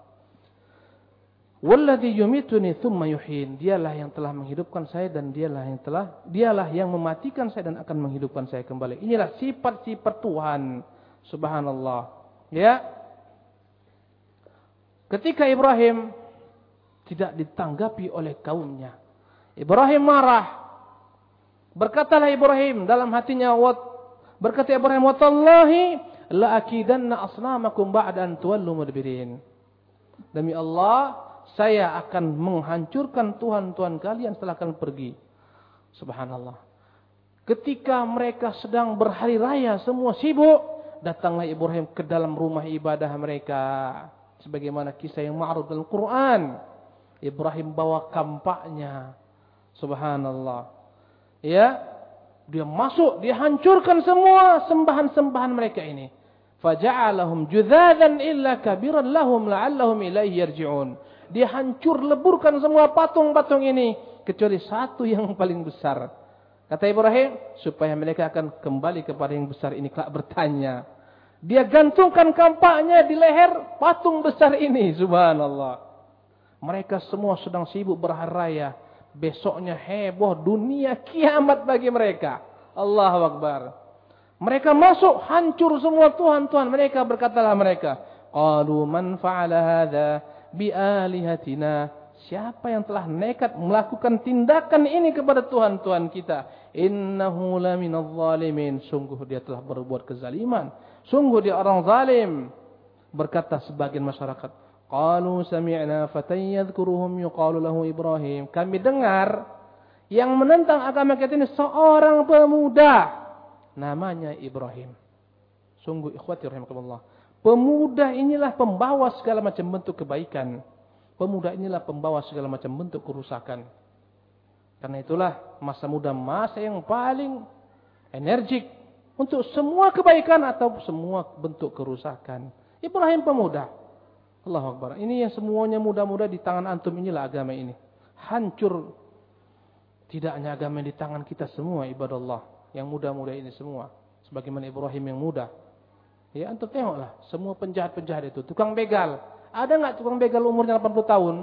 Walladhi yumituni thumma yuhin. Dialah yang telah menghidupkan saya dan dialah yang telah dialah yang mematikan saya dan akan menghidupkan saya kembali. Inilah sifat-sifat Tuhan. Subhanallah. Ya. Ketika Ibrahim tidak ditanggapi oleh kaumnya. Ibrahim marah. Berkatalah Ibrahim dalam hatinya berkata Ibrahim watallahi la akidanna asnamakum ba'da an tuwallu mudbirin. Demi Allah, saya akan menghancurkan Tuhan-Tuhan kalian setelah kalian pergi. Subhanallah. Ketika mereka sedang berhari raya, semua sibuk, datanglah Ibrahim ke dalam rumah ibadah mereka. Sebagaimana kisah yang ma'ruf dalam Quran. Ibrahim bawa kampaknya. Subhanallah. Ya, dia masuk, dia hancurkan semua sembahan-sembahan mereka ini. Faja'alahum judzadan illa kabiran lahum la'allahum ilaihi yarji'un. Dia hancur leburkan semua patung-patung ini. Kecuali satu yang paling besar. Kata Ibrahim, supaya mereka akan kembali kepada yang besar ini. Kelak bertanya. Dia gantungkan kampaknya di leher patung besar ini. Subhanallah. Mereka semua sedang sibuk berharaya. Besoknya heboh dunia kiamat bagi mereka. Allahu Akbar. Mereka masuk hancur semua Tuhan-Tuhan mereka berkatalah mereka. Qalu man fa'ala hadha bialihatina. Siapa yang telah nekat melakukan tindakan ini kepada Tuhan-Tuhan kita? Innahu laminadh zalimin. Sungguh dia telah berbuat kezaliman. Sungguh dia orang zalim. Berkata sebagian masyarakat. Qalu sami'na fatan yadhkuruhum yuqalu lahu Ibrahim. Kami dengar yang menentang agama kita ini seorang pemuda namanya Ibrahim. Sungguh ikhwati rahimakumullah. Pemuda inilah pembawa segala macam bentuk kebaikan. Pemuda inilah pembawa segala macam bentuk kerusakan. Karena itulah masa muda masa yang paling energik untuk semua kebaikan atau semua bentuk kerusakan. Ibrahim pemuda. Allah Akbar. Ini yang semuanya muda-muda di tangan antum inilah agama ini. Hancur. Tidak hanya agama di tangan kita semua ibadah Allah. Yang muda-muda ini semua. Sebagaimana Ibrahim yang muda. Ya, antum tengoklah, semua penjahat-penjahat itu, tukang begal. Ada nggak tukang begal umurnya 80 tahun?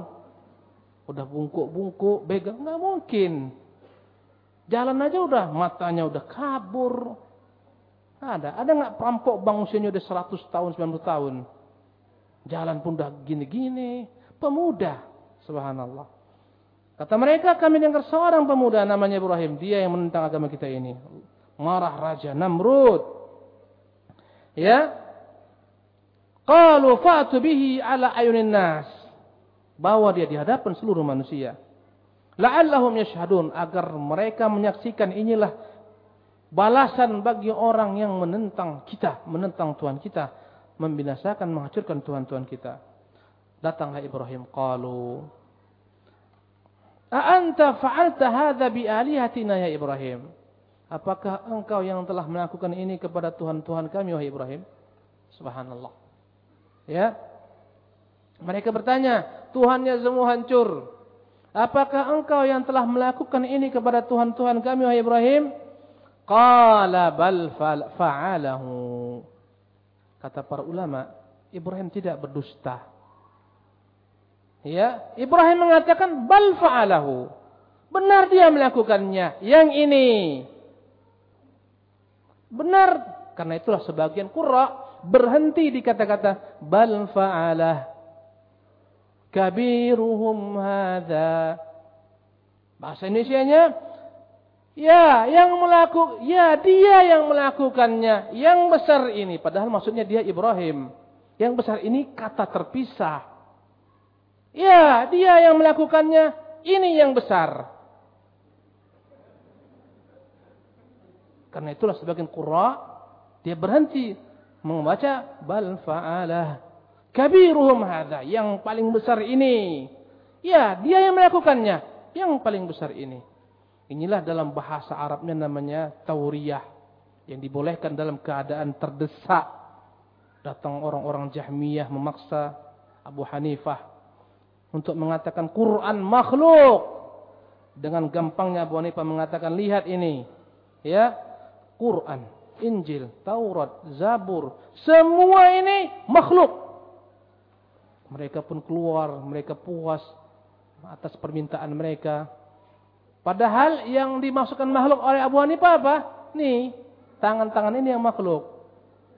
Udah bungkuk-bungkuk, begal nggak mungkin. Jalan aja udah matanya udah kabur. Ada, ada nggak perampok bang usianya udah 100 tahun, 90 tahun? Jalan pun udah gini-gini, pemuda. Subhanallah. Kata mereka kami dengar seorang pemuda namanya Ibrahim, dia yang menentang agama kita ini. Marah raja Namrud. Ya. Qalu fa'tu bihi ala ayunin nas. Bawa dia di hadapan seluruh manusia. La'allahum yashhadun agar mereka menyaksikan inilah balasan bagi orang yang menentang kita, menentang Tuhan kita, membinasakan, menghancurkan Tuhan-Tuhan kita. Datanglah Ibrahim qalu A anta fa'alta hadza bi alihatina ya Ibrahim? Apakah engkau yang telah melakukan ini kepada Tuhan-Tuhan kami, wahai Ibrahim? Subhanallah. Ya. Mereka bertanya, Tuhannya semua hancur. Apakah engkau yang telah melakukan ini kepada Tuhan-Tuhan kami, wahai Ibrahim? Qala bal fa'alahu. Kata para ulama, Ibrahim tidak berdusta. Ya, Ibrahim mengatakan bal fa'alahu. Benar dia melakukannya. Yang ini Benar. Karena itulah sebagian qurra berhenti di kata-kata bal fa'alah kabiruhum hadza. Bahasa Indonesianya ya yang melakukan ya dia yang melakukannya yang besar ini padahal maksudnya dia Ibrahim. Yang besar ini kata terpisah. Ya, dia yang melakukannya ini yang besar. Karena itulah sebagian qurra dia berhenti membaca bal fa'alah kabiruhum hadza yang paling besar ini. Ya, dia yang melakukannya yang paling besar ini. Inilah dalam bahasa Arabnya namanya tauriyah yang dibolehkan dalam keadaan terdesak. Datang orang-orang Jahmiyah memaksa Abu Hanifah untuk mengatakan Quran makhluk. Dengan gampangnya Abu Hanifah mengatakan lihat ini. Ya, Quran, Injil, Taurat, Zabur, semua ini makhluk. Mereka pun keluar, mereka puas atas permintaan mereka. Padahal yang dimasukkan makhluk oleh Abu Hanifah apa? Nih, tangan-tangan ini yang makhluk.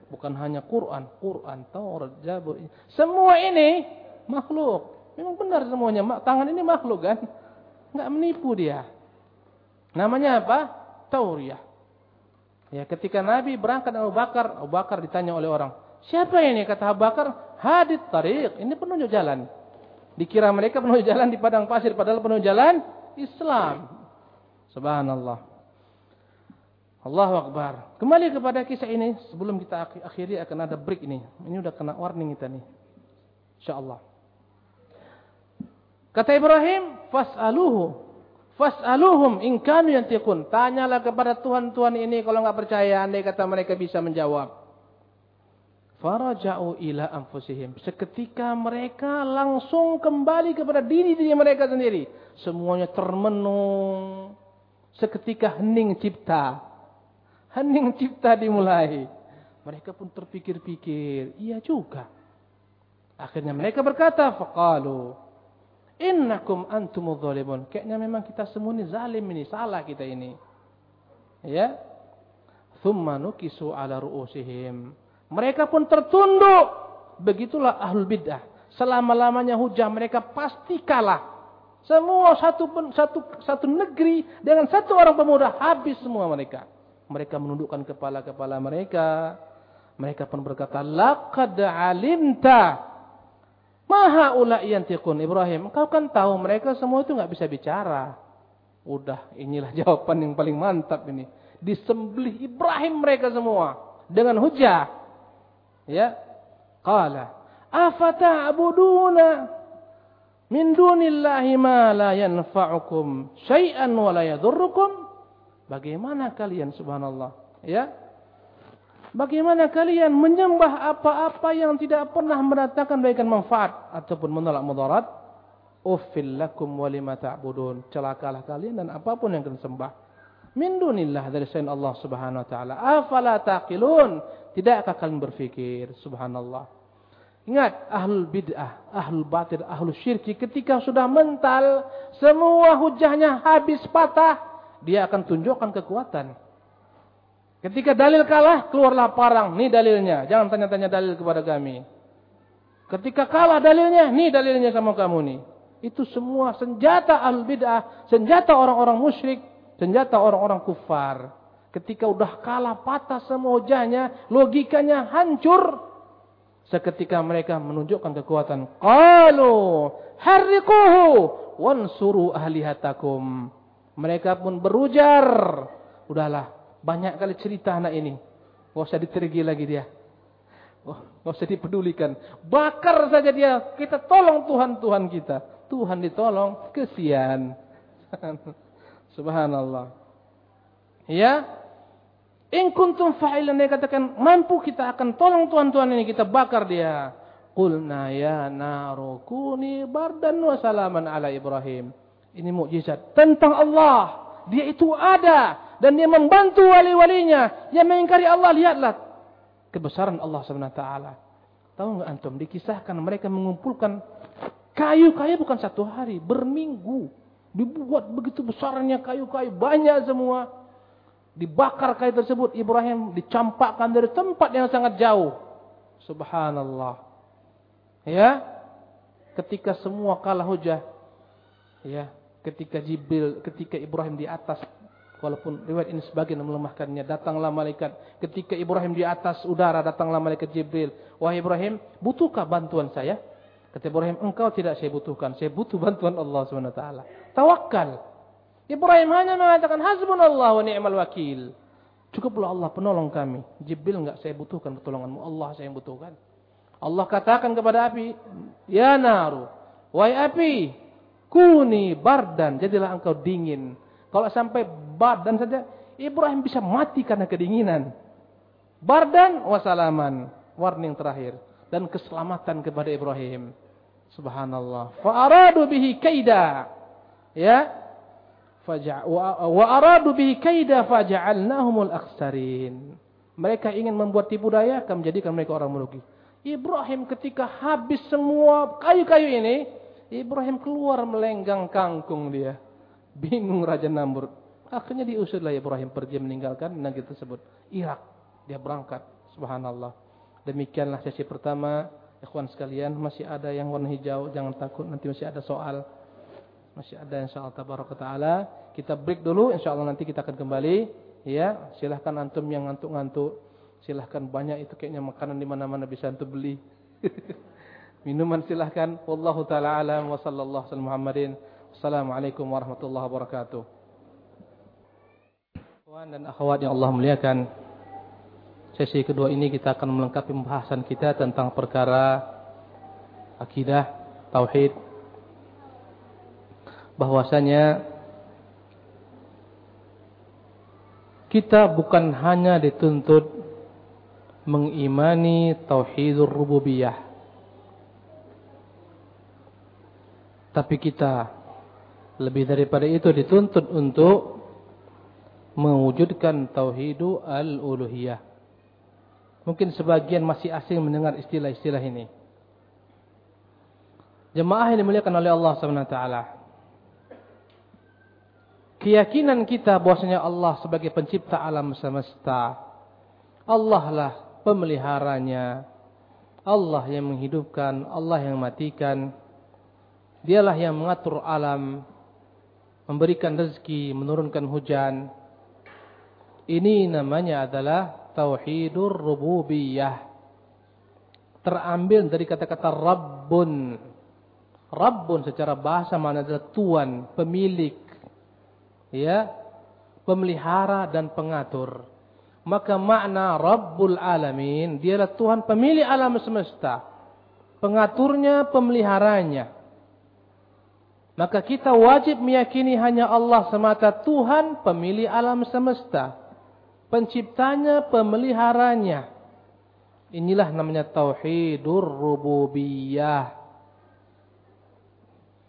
Bukan hanya Quran, Quran, Taurat, Jabur. Semua ini makhluk. Memang benar semuanya. Tangan ini makhluk kan? Enggak menipu dia. Namanya apa? Tauriyah. Ya, ketika Nabi berangkat Abu Bakar, Abu Bakar ditanya oleh orang, siapa ini? Kata Abu Bakar, hadit tariq. Ini penunjuk jalan. Dikira mereka penunjuk jalan di padang pasir, padahal penunjuk jalan Islam. Subhanallah. Allahu Akbar. Kembali kepada kisah ini, sebelum kita akhiri akan ada break ini. Ini udah kena warning kita nih. InsyaAllah. Kata Ibrahim, fas'aluhu Fas'aluhum in kanu yantiqun. Tanyalah kepada Tuhan-Tuhan ini kalau enggak percaya andai kata mereka bisa menjawab. Faraja'u ila anfusihim. Seketika mereka langsung kembali kepada diri-diri mereka sendiri. Semuanya termenung. Seketika hening cipta. Hening cipta dimulai. Mereka pun terpikir-pikir. Iya juga. Akhirnya mereka berkata, faqalu Innakum antumudz zalimun. Kayaknya memang kita semua ini zalim ini, salah kita ini. Ya. Thumma nukisu ala ru'usihim. Mereka pun tertunduk. Begitulah ahlul bid'ah. Selama-lamanya hujah mereka pasti kalah. Semua satu satu satu negeri dengan satu orang pemuda habis semua mereka. Mereka menundukkan kepala-kepala mereka. Mereka pun berkata, "Laqad alimta Maha ula yantiqun Ibrahim. Engkau kan tahu mereka semua itu nggak bisa bicara. Udah, inilah jawaban yang paling mantap ini. Disembelih Ibrahim mereka semua dengan hujah. Ya. Qala, afata'buduna min dunillahi ma la yanfa'ukum syai'an wa la yadhurrukum? Bagaimana kalian subhanallah? Ya. Bagaimana kalian menyembah apa-apa yang tidak pernah mendatangkan baikan manfaat ataupun menolak mudarat? Uffil lakum walima ta'budun. Celakalah kalian dan apa pun yang kalian sembah. Min dunillah dari selain Allah Subhanahu wa taala. Afala taqilun? Tidakkah kalian berfikir? Subhanallah. Ingat, ahlul bid'ah, ahlul batil, ahlul syirki ketika sudah mental, semua hujahnya habis patah, dia akan tunjukkan kekuatan. Ketika dalil kalah, keluarlah parang. Ini dalilnya. Jangan tanya-tanya dalil kepada kami. Ketika kalah dalilnya, ini dalilnya sama kamu nih. Itu semua senjata al-bid'ah, senjata orang-orang musyrik, senjata orang-orang kufar. Ketika udah kalah patah semua hujahnya, logikanya hancur. Seketika mereka menunjukkan kekuatan. Qalu harriquhu wansuru ahlihatakum. Mereka pun berujar. Udahlah, banyak kali cerita anak ini. Gak usah ditergi lagi dia. Gak usah dipedulikan. Bakar saja dia. Kita tolong Tuhan-Tuhan kita. Tuhan ditolong. Kesian. Subhanallah. Ya. In kuntum fa'ilan. Dia katakan. Mampu kita akan tolong Tuhan-Tuhan ini. Kita bakar dia. Qulna ya narukuni bardan wa salaman ala Ibrahim. Ini mukjizat tentang Allah. Dia itu ada dan dia membantu wali-walinya yang mengingkari Allah lihatlah kebesaran Allah Subhanahu taala tahu enggak antum dikisahkan mereka mengumpulkan kayu-kayu bukan satu hari berminggu dibuat begitu besarnya kayu-kayu banyak semua dibakar kayu tersebut Ibrahim dicampakkan dari tempat yang sangat jauh subhanallah ya ketika semua kalah hujah ya ketika Jibril ketika Ibrahim di atas Walaupun riwayat ini sebagian melemahkannya. Datanglah malaikat. Ketika Ibrahim di atas udara, datanglah malaikat Jibril. Wahai Ibrahim, butuhkah bantuan saya? Kata Ibrahim, engkau tidak saya butuhkan. Saya butuh bantuan Allah SWT. Tawakal. Ibrahim hanya mengatakan, Hasbunallah wa ni'mal wakil. Cukuplah Allah penolong kami. Jibril enggak saya butuhkan pertolonganmu. Allah saya yang butuhkan. Allah katakan kepada api, Ya naru, wahai api, kuni bardan, jadilah engkau dingin. Kalau sampai badan saja, Ibrahim bisa mati karena kedinginan. Bardan wasalaman. Warning terakhir. Dan keselamatan kepada Ibrahim. Subhanallah. Fa'aradu bihi kaida. Ya. Wa aradu bihi kaida faja'alnahumul aksarin. Mereka ingin membuat tipu daya, akan menjadikan mereka orang merugi. Ibrahim ketika habis semua kayu-kayu ini, Ibrahim keluar melenggang kangkung dia. Bingung Raja Namrud. Akhirnya diusirlah Ibrahim pergi meninggalkan negeri tersebut. Irak. Dia berangkat. Subhanallah. Demikianlah sesi pertama. Ikhwan sekalian, masih ada yang warna hijau. Jangan takut, nanti masih ada soal. Masih ada insyaAllah tabaraka ta'ala. Kita break dulu, insyaAllah nanti kita akan kembali. Ya, silahkan antum yang ngantuk-ngantuk. Silahkan banyak itu kayaknya makanan di mana-mana bisa antum beli. Minuman silahkan. Wallahu ta'ala alam wa sallallahu alaihi Muhammadin. Assalamualaikum warahmatullahi wabarakatuh. Tuan dan akhwat yang Allah muliakan. Sesi kedua ini kita akan melengkapi pembahasan kita tentang perkara akidah, tauhid. Bahwasanya kita bukan hanya dituntut mengimani tauhidur rububiyah. Tapi kita lebih daripada itu dituntut untuk mewujudkan tauhidu al-uluhiyah. Mungkin sebagian masih asing mendengar istilah-istilah ini. Jemaah yang dimuliakan oleh Allah SWT. Keyakinan kita bahwasanya Allah sebagai pencipta alam semesta. Allah lah pemeliharanya. Allah yang menghidupkan, Allah yang matikan. Dialah yang mengatur alam, memberikan rezeki, menurunkan hujan. Ini namanya adalah tauhidur rububiyah. Terambil dari kata-kata Rabbun. Rabbun secara bahasa mana adalah tuan, pemilik. Ya, pemelihara dan pengatur. Maka makna Rabbul Alamin, dialah Tuhan pemilik alam semesta. Pengaturnya, pemeliharanya. Maka kita wajib meyakini hanya Allah semata Tuhan pemilik alam semesta penciptanya, pemeliharanya. Inilah namanya tauhidur rububiyah.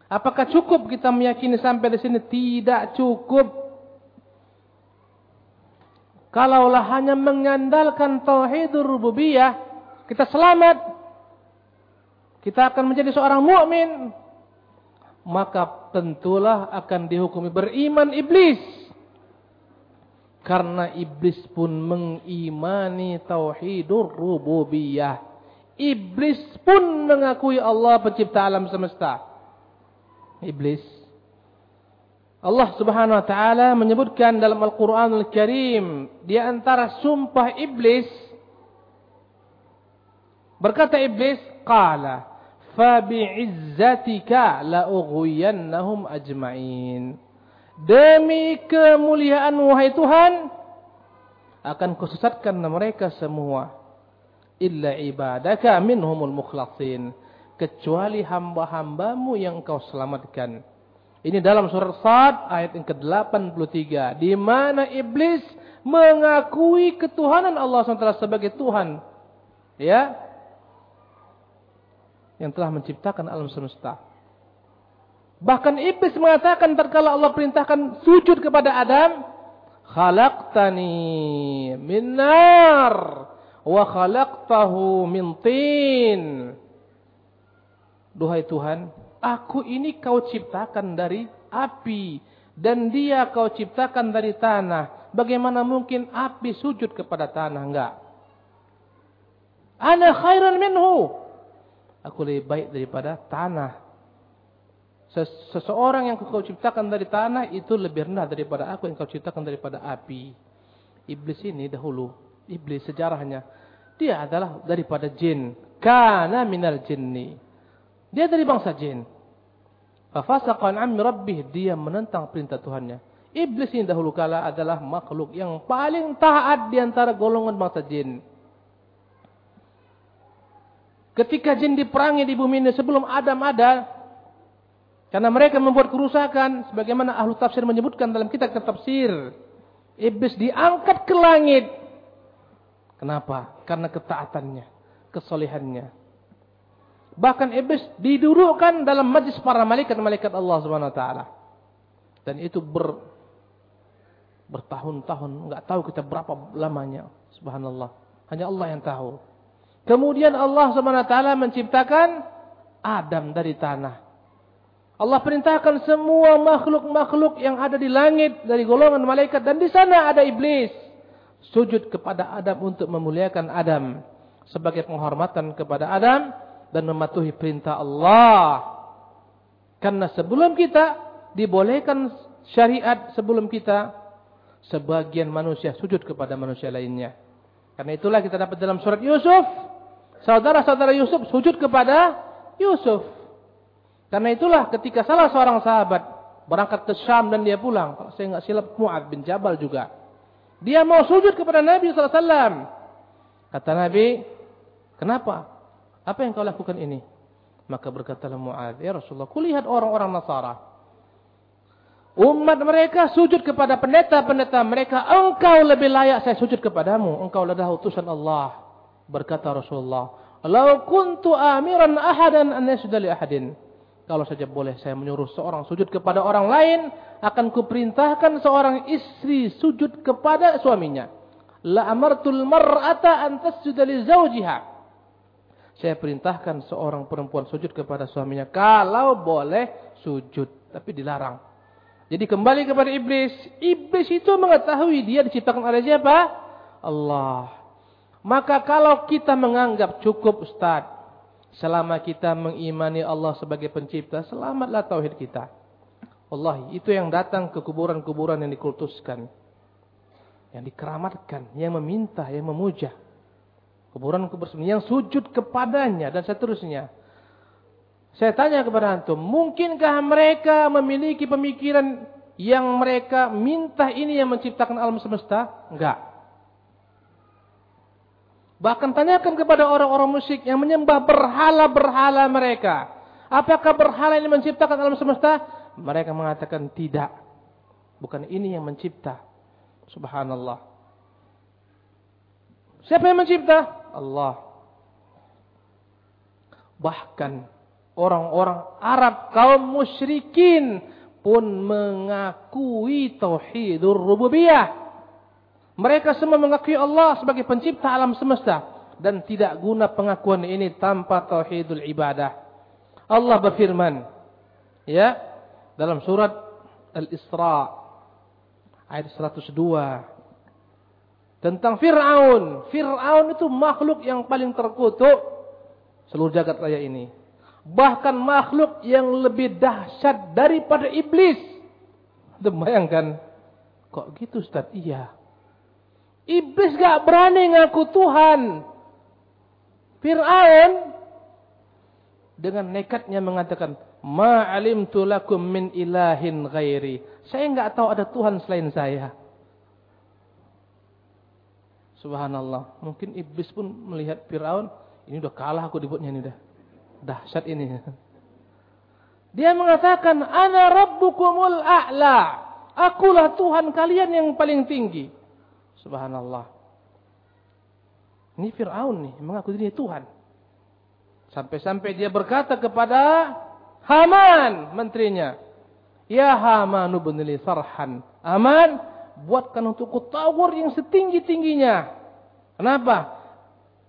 Apakah cukup kita meyakini sampai di sini? Tidak cukup. Kalaulah hanya mengandalkan tauhidur rububiyah, kita selamat. Kita akan menjadi seorang mukmin. Maka tentulah akan dihukumi beriman iblis. Karena iblis pun mengimani tauhidur rububiyah. Iblis pun mengakui Allah pencipta alam semesta. Iblis. Allah subhanahu wa ta'ala menyebutkan dalam Al-Quran Al-Karim. Di antara sumpah iblis. Berkata iblis. Qala. Fabi'izzatika la'ughuyannahum ajma'in. Demi kemuliaan wahai Tuhan akan kusesatkan mereka semua illa ibadaka minhumul mukhlasin kecuali hamba-hambamu yang engkau selamatkan. Ini dalam surat Sad ayat yang ke-83 di mana iblis mengakui ketuhanan Allah SWT sebagai Tuhan. Ya. Yang telah menciptakan alam semesta. Bahkan iblis mengatakan tatkala Allah perintahkan sujud kepada Adam, "Khalaqtani min nar wa khalaqtahu min tin." Duhai Tuhan, aku ini kau ciptakan dari api dan dia kau ciptakan dari tanah. Bagaimana mungkin api sujud kepada tanah? Enggak. Ana khairan minhu. Aku lebih baik daripada tanah. Seseorang yang kau ciptakan dari tanah itu lebih rendah daripada aku yang kau ciptakan daripada api. Iblis ini dahulu, iblis sejarahnya, dia adalah daripada jin. Kana minal jinni. Dia dari bangsa jin. Fafasaqan ammi rabbih, dia menentang perintah Tuhannya. Iblis ini dahulu kala adalah makhluk yang paling taat di antara golongan bangsa jin. Ketika jin diperangi di bumi ini sebelum Adam ada, karena mereka membuat kerusakan sebagaimana ahlu tafsir menyebutkan dalam kitab tafsir. Iblis diangkat ke langit. Kenapa? Karena ketaatannya, kesolehannya. Bahkan iblis didudukkan dalam majlis para malaikat-malaikat Allah Subhanahu wa taala. Dan itu ber bertahun-tahun, enggak tahu kita berapa lamanya. Subhanallah. Hanya Allah yang tahu. Kemudian Allah SWT menciptakan Adam dari tanah. Allah perintahkan semua makhluk-makhluk yang ada di langit dari golongan malaikat dan di sana ada iblis sujud kepada Adam untuk memuliakan Adam sebagai penghormatan kepada Adam dan mematuhi perintah Allah. Karena sebelum kita dibolehkan syariat sebelum kita sebagian manusia sujud kepada manusia lainnya. Karena itulah kita dapat dalam surat Yusuf saudara-saudara Yusuf sujud kepada Yusuf. Karena itulah ketika salah seorang sahabat berangkat ke Syam dan dia pulang, kalau saya nggak silap Mu'ad bin Jabal juga. Dia mau sujud kepada Nabi SAW. Kata Nabi, kenapa? Apa yang kau lakukan ini? Maka berkatalah Mu'ad, ya Rasulullah, kulihat orang-orang Nasara. Umat mereka sujud kepada pendeta-pendeta mereka. Engkau lebih layak saya sujud kepadamu. Engkau adalah utusan Allah. Berkata Rasulullah. Lau kuntu amiran ahadan an li ahadin. Kalau saja boleh saya menyuruh seorang sujud kepada orang lain, akan kuperintahkan seorang istri sujud kepada suaminya. La amartul mar'ata an tasjuda li zawjiha. Saya perintahkan seorang perempuan sujud kepada suaminya kalau boleh sujud, tapi dilarang. Jadi kembali kepada iblis. Iblis itu mengetahui dia diciptakan oleh siapa? Allah. Maka kalau kita menganggap cukup Ustaz, Selama kita mengimani Allah sebagai pencipta, selamatlah tauhid kita. Allah itu yang datang ke kuburan-kuburan yang dikultuskan. Yang dikeramatkan, yang meminta, yang memuja. Kuburan-kuburan yang sujud kepadanya dan seterusnya. Saya tanya kepada antum, mungkinkah mereka memiliki pemikiran yang mereka minta ini yang menciptakan alam semesta? Enggak. Bahkan tanyakan kepada orang-orang musyrik yang menyembah berhala-berhala mereka. Apakah berhala ini menciptakan alam semesta? Mereka mengatakan tidak. Bukan ini yang mencipta. Subhanallah. Siapa yang mencipta? Allah. Bahkan orang-orang Arab kaum musyrikin pun mengakui tauhidur rububiyah. Mereka semua mengakui Allah sebagai pencipta alam semesta dan tidak guna pengakuan ini tanpa tauhidul ibadah. Allah berfirman ya dalam surat Al-Isra ayat 102 tentang Fir'aun. Fir'aun itu makhluk yang paling terkutuk seluruh jagat raya ini. Bahkan makhluk yang lebih dahsyat daripada iblis. Bayangkan, kok gitu Ustaz? Iya. Iblis gak berani ngaku Tuhan. Fir'aun dengan nekatnya mengatakan, Ma'alimtu lakum min ilahin ghairi. Saya nggak tahu ada Tuhan selain saya. Subhanallah. Mungkin iblis pun melihat Fir'aun, ini udah kalah aku dibuatnya ini udah. Dahsyat ini. Dia mengatakan, Ana rabbukumul a'la. Akulah Tuhan kalian yang paling tinggi. Subhanallah. Ini Fir'aun nih, mengaku dirinya Tuhan. Sampai-sampai dia berkata kepada Haman, menterinya. Ya Haman ubnili sarhan. Haman, buatkan untukku tower yang setinggi-tingginya. Kenapa?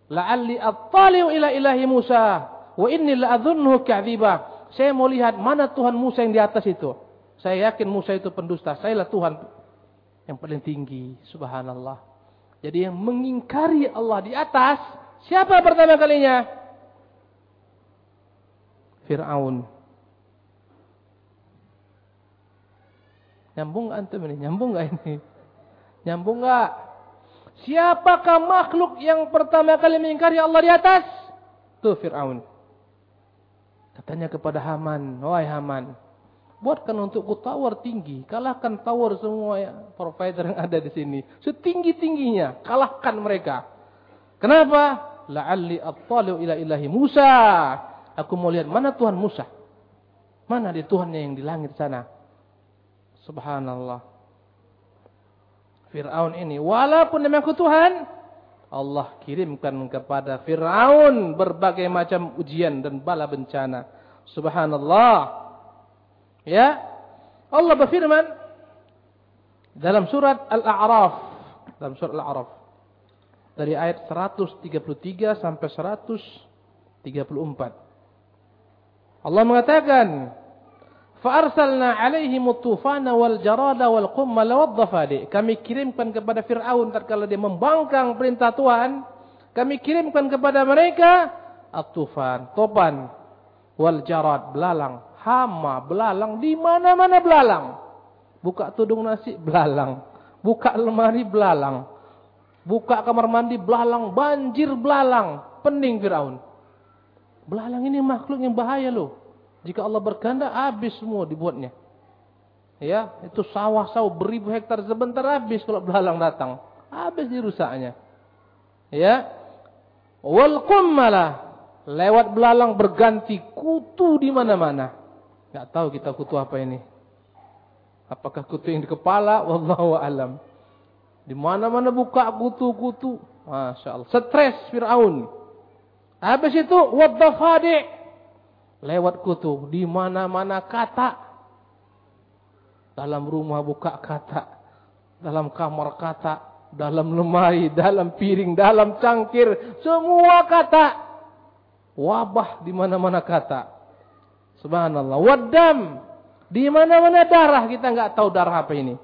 La'alli attali'u ila ilahi Musa. Wa inni la'adhunnuhu ka'dhibah. Saya mau lihat mana Tuhan Musa yang di atas itu. Saya yakin Musa itu pendusta. Saya lah Tuhan yang paling tinggi. Subhanallah. Jadi yang mengingkari Allah di atas, siapa pertama kalinya? Fir'aun. Nyambung antum ini? Nyambung gak ini? Nyambung gak? Siapakah makhluk yang pertama kali mengingkari Allah di atas? Tuh Fir'aun. Katanya kepada Haman, wahai Haman, Buatkan untukku tower tinggi. Kalahkan tower semua ya, provider yang ada di sini. Setinggi-tingginya. Kalahkan mereka. Kenapa? La'alli attali'u ila ilahi Musa. Aku mau lihat mana Tuhan Musa. Mana di Tuhannya yang di langit sana. Subhanallah. Fir'aun ini. Walaupun aku Tuhan. Allah kirimkan kepada Fir'aun berbagai macam ujian dan bala bencana. Subhanallah. Ya. Allah berfirman dalam surat Al-A'raf, dalam surat Al-A'raf dari ayat 133 sampai 134. Allah mengatakan, "Fa'arsalna 'alaihim at-tufana wal jarada wal qummal dhafadi." Kami kirimkan kepada Firaun tatkala dia membangkang perintah Tuhan, kami kirimkan kepada mereka at-tufan, topan, wal jarad, belalang, hama, belalang, di mana-mana belalang. Buka tudung nasi, belalang. Buka lemari, belalang. Buka kamar mandi, belalang. Banjir, belalang. Pening Fir'aun. Belalang ini makhluk yang bahaya loh. Jika Allah berkehendak habis semua dibuatnya. Ya, itu sawah-sawah beribu hektar sebentar habis kalau belalang datang. Habis dirusaknya. Ya. Wal qummala lewat belalang berganti kutu di mana-mana. Enggak tahu kita kutu apa ini. Apakah kutu yang di kepala? Wallahu alam. Di mana-mana buka kutu-kutu. Masya Allah. Stres Fir'aun. Habis itu wadafadi lewat kutu di mana-mana kata. Dalam rumah buka kata, dalam kamar kata, dalam lemari, dalam piring, dalam cangkir, semua kata. Wabah di mana-mana kata. Subhanallah. Wadam di mana-mana darah kita nggak tahu darah apa ini.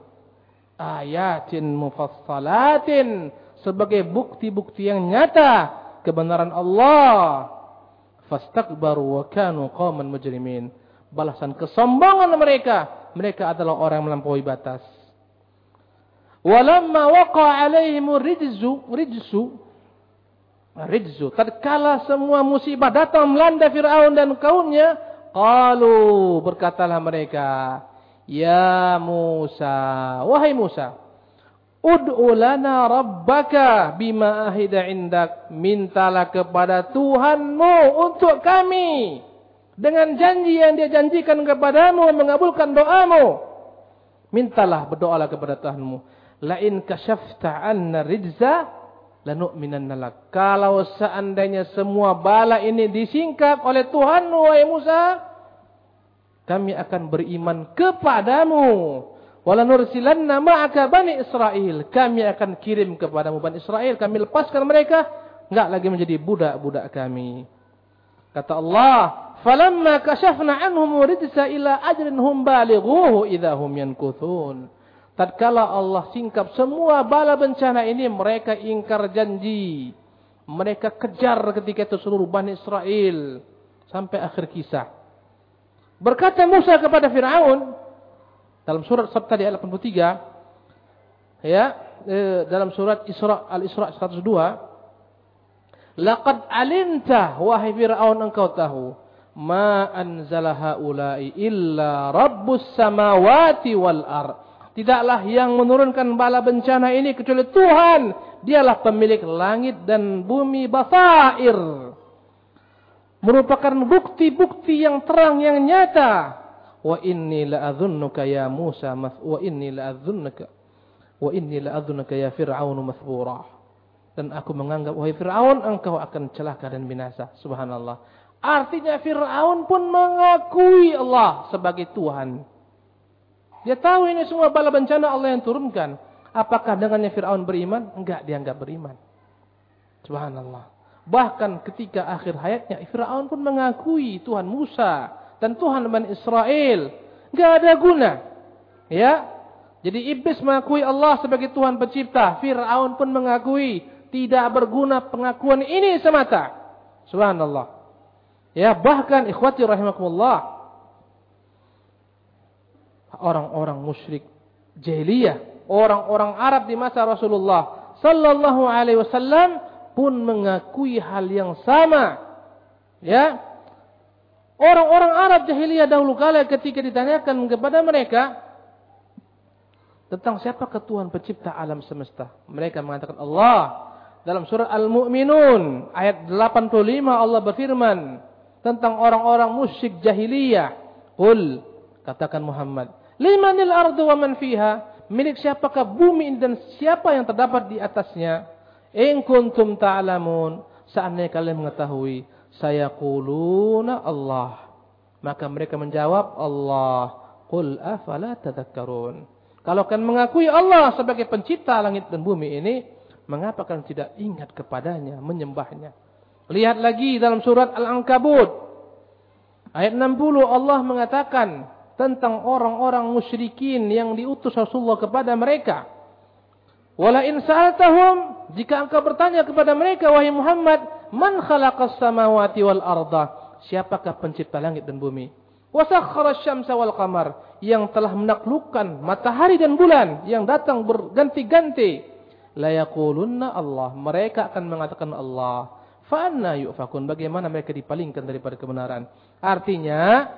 Ayatin mufassalatin sebagai bukti-bukti yang nyata kebenaran Allah. Fastakbaru wa kanu qauman mujrimin. Balasan kesombongan mereka, mereka adalah orang melampaui batas. Walamma waqa alaihim rijzu rijzu rijzu tatkala semua musibah datang melanda Firaun dan kaumnya qalu berkatalah mereka ya Musa wahai Musa Ud'u lana rabbaka bima ahida indak. Mintalah kepada Tuhanmu untuk kami. Dengan janji yang dia janjikan kepadamu mengabulkan doamu. Mintalah berdoalah kepada Tuhanmu. Lain kasyafta anna rijza lanu'minanna. Kalau seandainya semua bala ini disingkap oleh Tuhanmu wahai Musa, kami akan beriman kepadamu. Wala nursilanna ma'aka bani Israel. Kami akan kirim kepadamu bani Israel. Kami lepaskan mereka. Enggak lagi menjadi budak-budak kami. Kata Allah. Falamma kashafna anhum rijsa ila ajrin hum balighuhu idahum yankuthun. Tatkala Allah singkap semua bala bencana ini. Mereka ingkar janji. Mereka kejar ketika itu seluruh bani Israel. Sampai akhir kisah. Berkata Musa kepada Fir'aun. Dalam surat Sabta di ayat 83 ya, eh, dalam surat Isra Al-Isra 102 Laqad alimta wahai Fir'aun engkau tahu ma anzala haula'i illa rabbus samawati wal ar. Tidaklah yang menurunkan bala bencana ini kecuali Tuhan. Dialah pemilik langit dan bumi basair. Merupakan bukti-bukti yang terang yang nyata wa inni la'adhunnuka ya Musa wa inni la'adhunnuka wa inni la'adhunnuka ya Fir'aun mathbura dan aku menganggap wahai Fir'aun engkau akan celaka dan binasa. Subhanallah. Artinya Fir'aun pun mengakui Allah sebagai Tuhan. Dia tahu ini semua bala bencana Allah yang turunkan. Apakah dengannya Fir'aun beriman? Enggak dia enggak beriman. Subhanallah. Bahkan ketika akhir hayatnya Fir'aun pun mengakui Tuhan Musa dan Tuhan Bani Israel. Enggak ada guna. Ya. Jadi iblis mengakui Allah sebagai Tuhan pencipta. Fir'aun pun mengakui tidak berguna pengakuan ini semata. Subhanallah. Ya, bahkan ikhwati rahimakumullah. Orang-orang musyrik jahiliyah, orang-orang Arab di masa Rasulullah sallallahu alaihi wasallam pun mengakui hal yang sama. Ya, Orang-orang Arab jahiliyah dahulu kala ketika ditanyakan kepada mereka tentang siapa Tuhan pencipta alam semesta. Mereka mengatakan Allah. Dalam surat Al-Mu'minun ayat 85 Allah berfirman tentang orang-orang musyrik jahiliyah. Qul katakan Muhammad, "Limanil ardu wa man fiha?" Milik siapakah bumi dan siapa yang terdapat di atasnya? In kuntum ta'lamun, seandainya kalian mengetahui saya kuluna Allah. Maka mereka menjawab Allah. Qul afala tadhakkarun. Kalau kan mengakui Allah sebagai pencipta langit dan bumi ini, Mengapa kalian tidak ingat kepadanya, menyembahnya? Lihat lagi dalam surat Al-Ankabut. Ayat 60 Allah mengatakan tentang orang-orang musyrikin yang diutus Rasulullah kepada mereka. Wala in sa'altahum jika engkau bertanya kepada mereka wahai Muhammad, man khalaqas samawati wal arda? Siapakah pencipta langit dan bumi? Wasakhkhara syamsa wal qamar yang telah menaklukkan matahari dan bulan yang datang berganti-ganti la yaqulunna Allah. Mereka akan mengatakan Allah. Fa anna yufakun? Bagaimana mereka dipalingkan daripada kebenaran? Artinya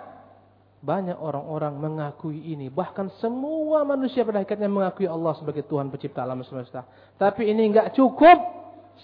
banyak orang-orang mengakui ini. Bahkan semua manusia pada akhirnya mengakui Allah sebagai Tuhan pencipta alam semesta. Tapi ini enggak cukup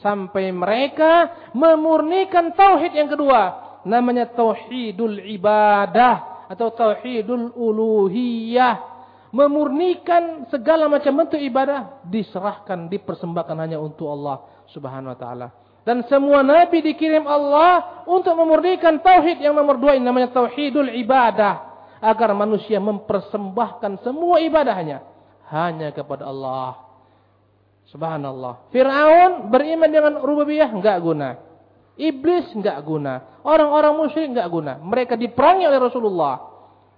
sampai mereka memurnikan tauhid yang kedua. Namanya tauhidul ibadah atau tauhidul uluhiyah memurnikan segala macam bentuk ibadah diserahkan, dipersembahkan hanya untuk Allah Subhanahu wa taala. Dan semua nabi dikirim Allah untuk memurnikan tauhid yang nomor dua ini namanya tauhidul ibadah agar manusia mempersembahkan semua ibadahnya hanya kepada Allah. Subhanallah. Firaun beriman dengan rububiyah enggak guna. Iblis enggak guna. Orang-orang musyrik enggak guna. Mereka diperangi oleh Rasulullah.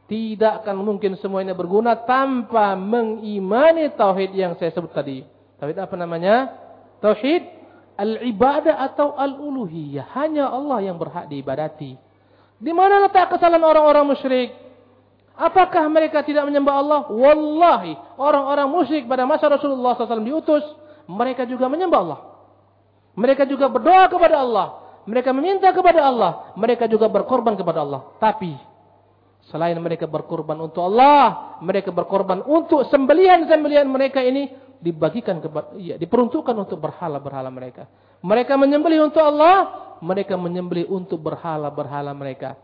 Tidak akan mungkin semua ini berguna tanpa mengimani tauhid yang saya sebut tadi. Tauhid apa namanya? Tauhid al-ibadah atau al-uluhiyah. Hanya Allah yang berhak diibadati. Di mana letak kesalahan orang-orang musyrik? Apakah mereka tidak menyembah Allah? Wallahi, orang-orang musyrik pada masa Rasulullah SAW diutus, mereka juga menyembah Allah. Mereka juga berdoa kepada Allah. Mereka meminta kepada Allah. Mereka juga berkorban kepada Allah. Tapi Selain mereka berkorban untuk Allah, mereka berkorban untuk sembelihan-sembelihan mereka ini dibagikan kepada ya, diperuntukkan untuk berhala-berhala mereka. Mereka menyembelih untuk Allah, mereka menyembelih untuk berhala-berhala mereka.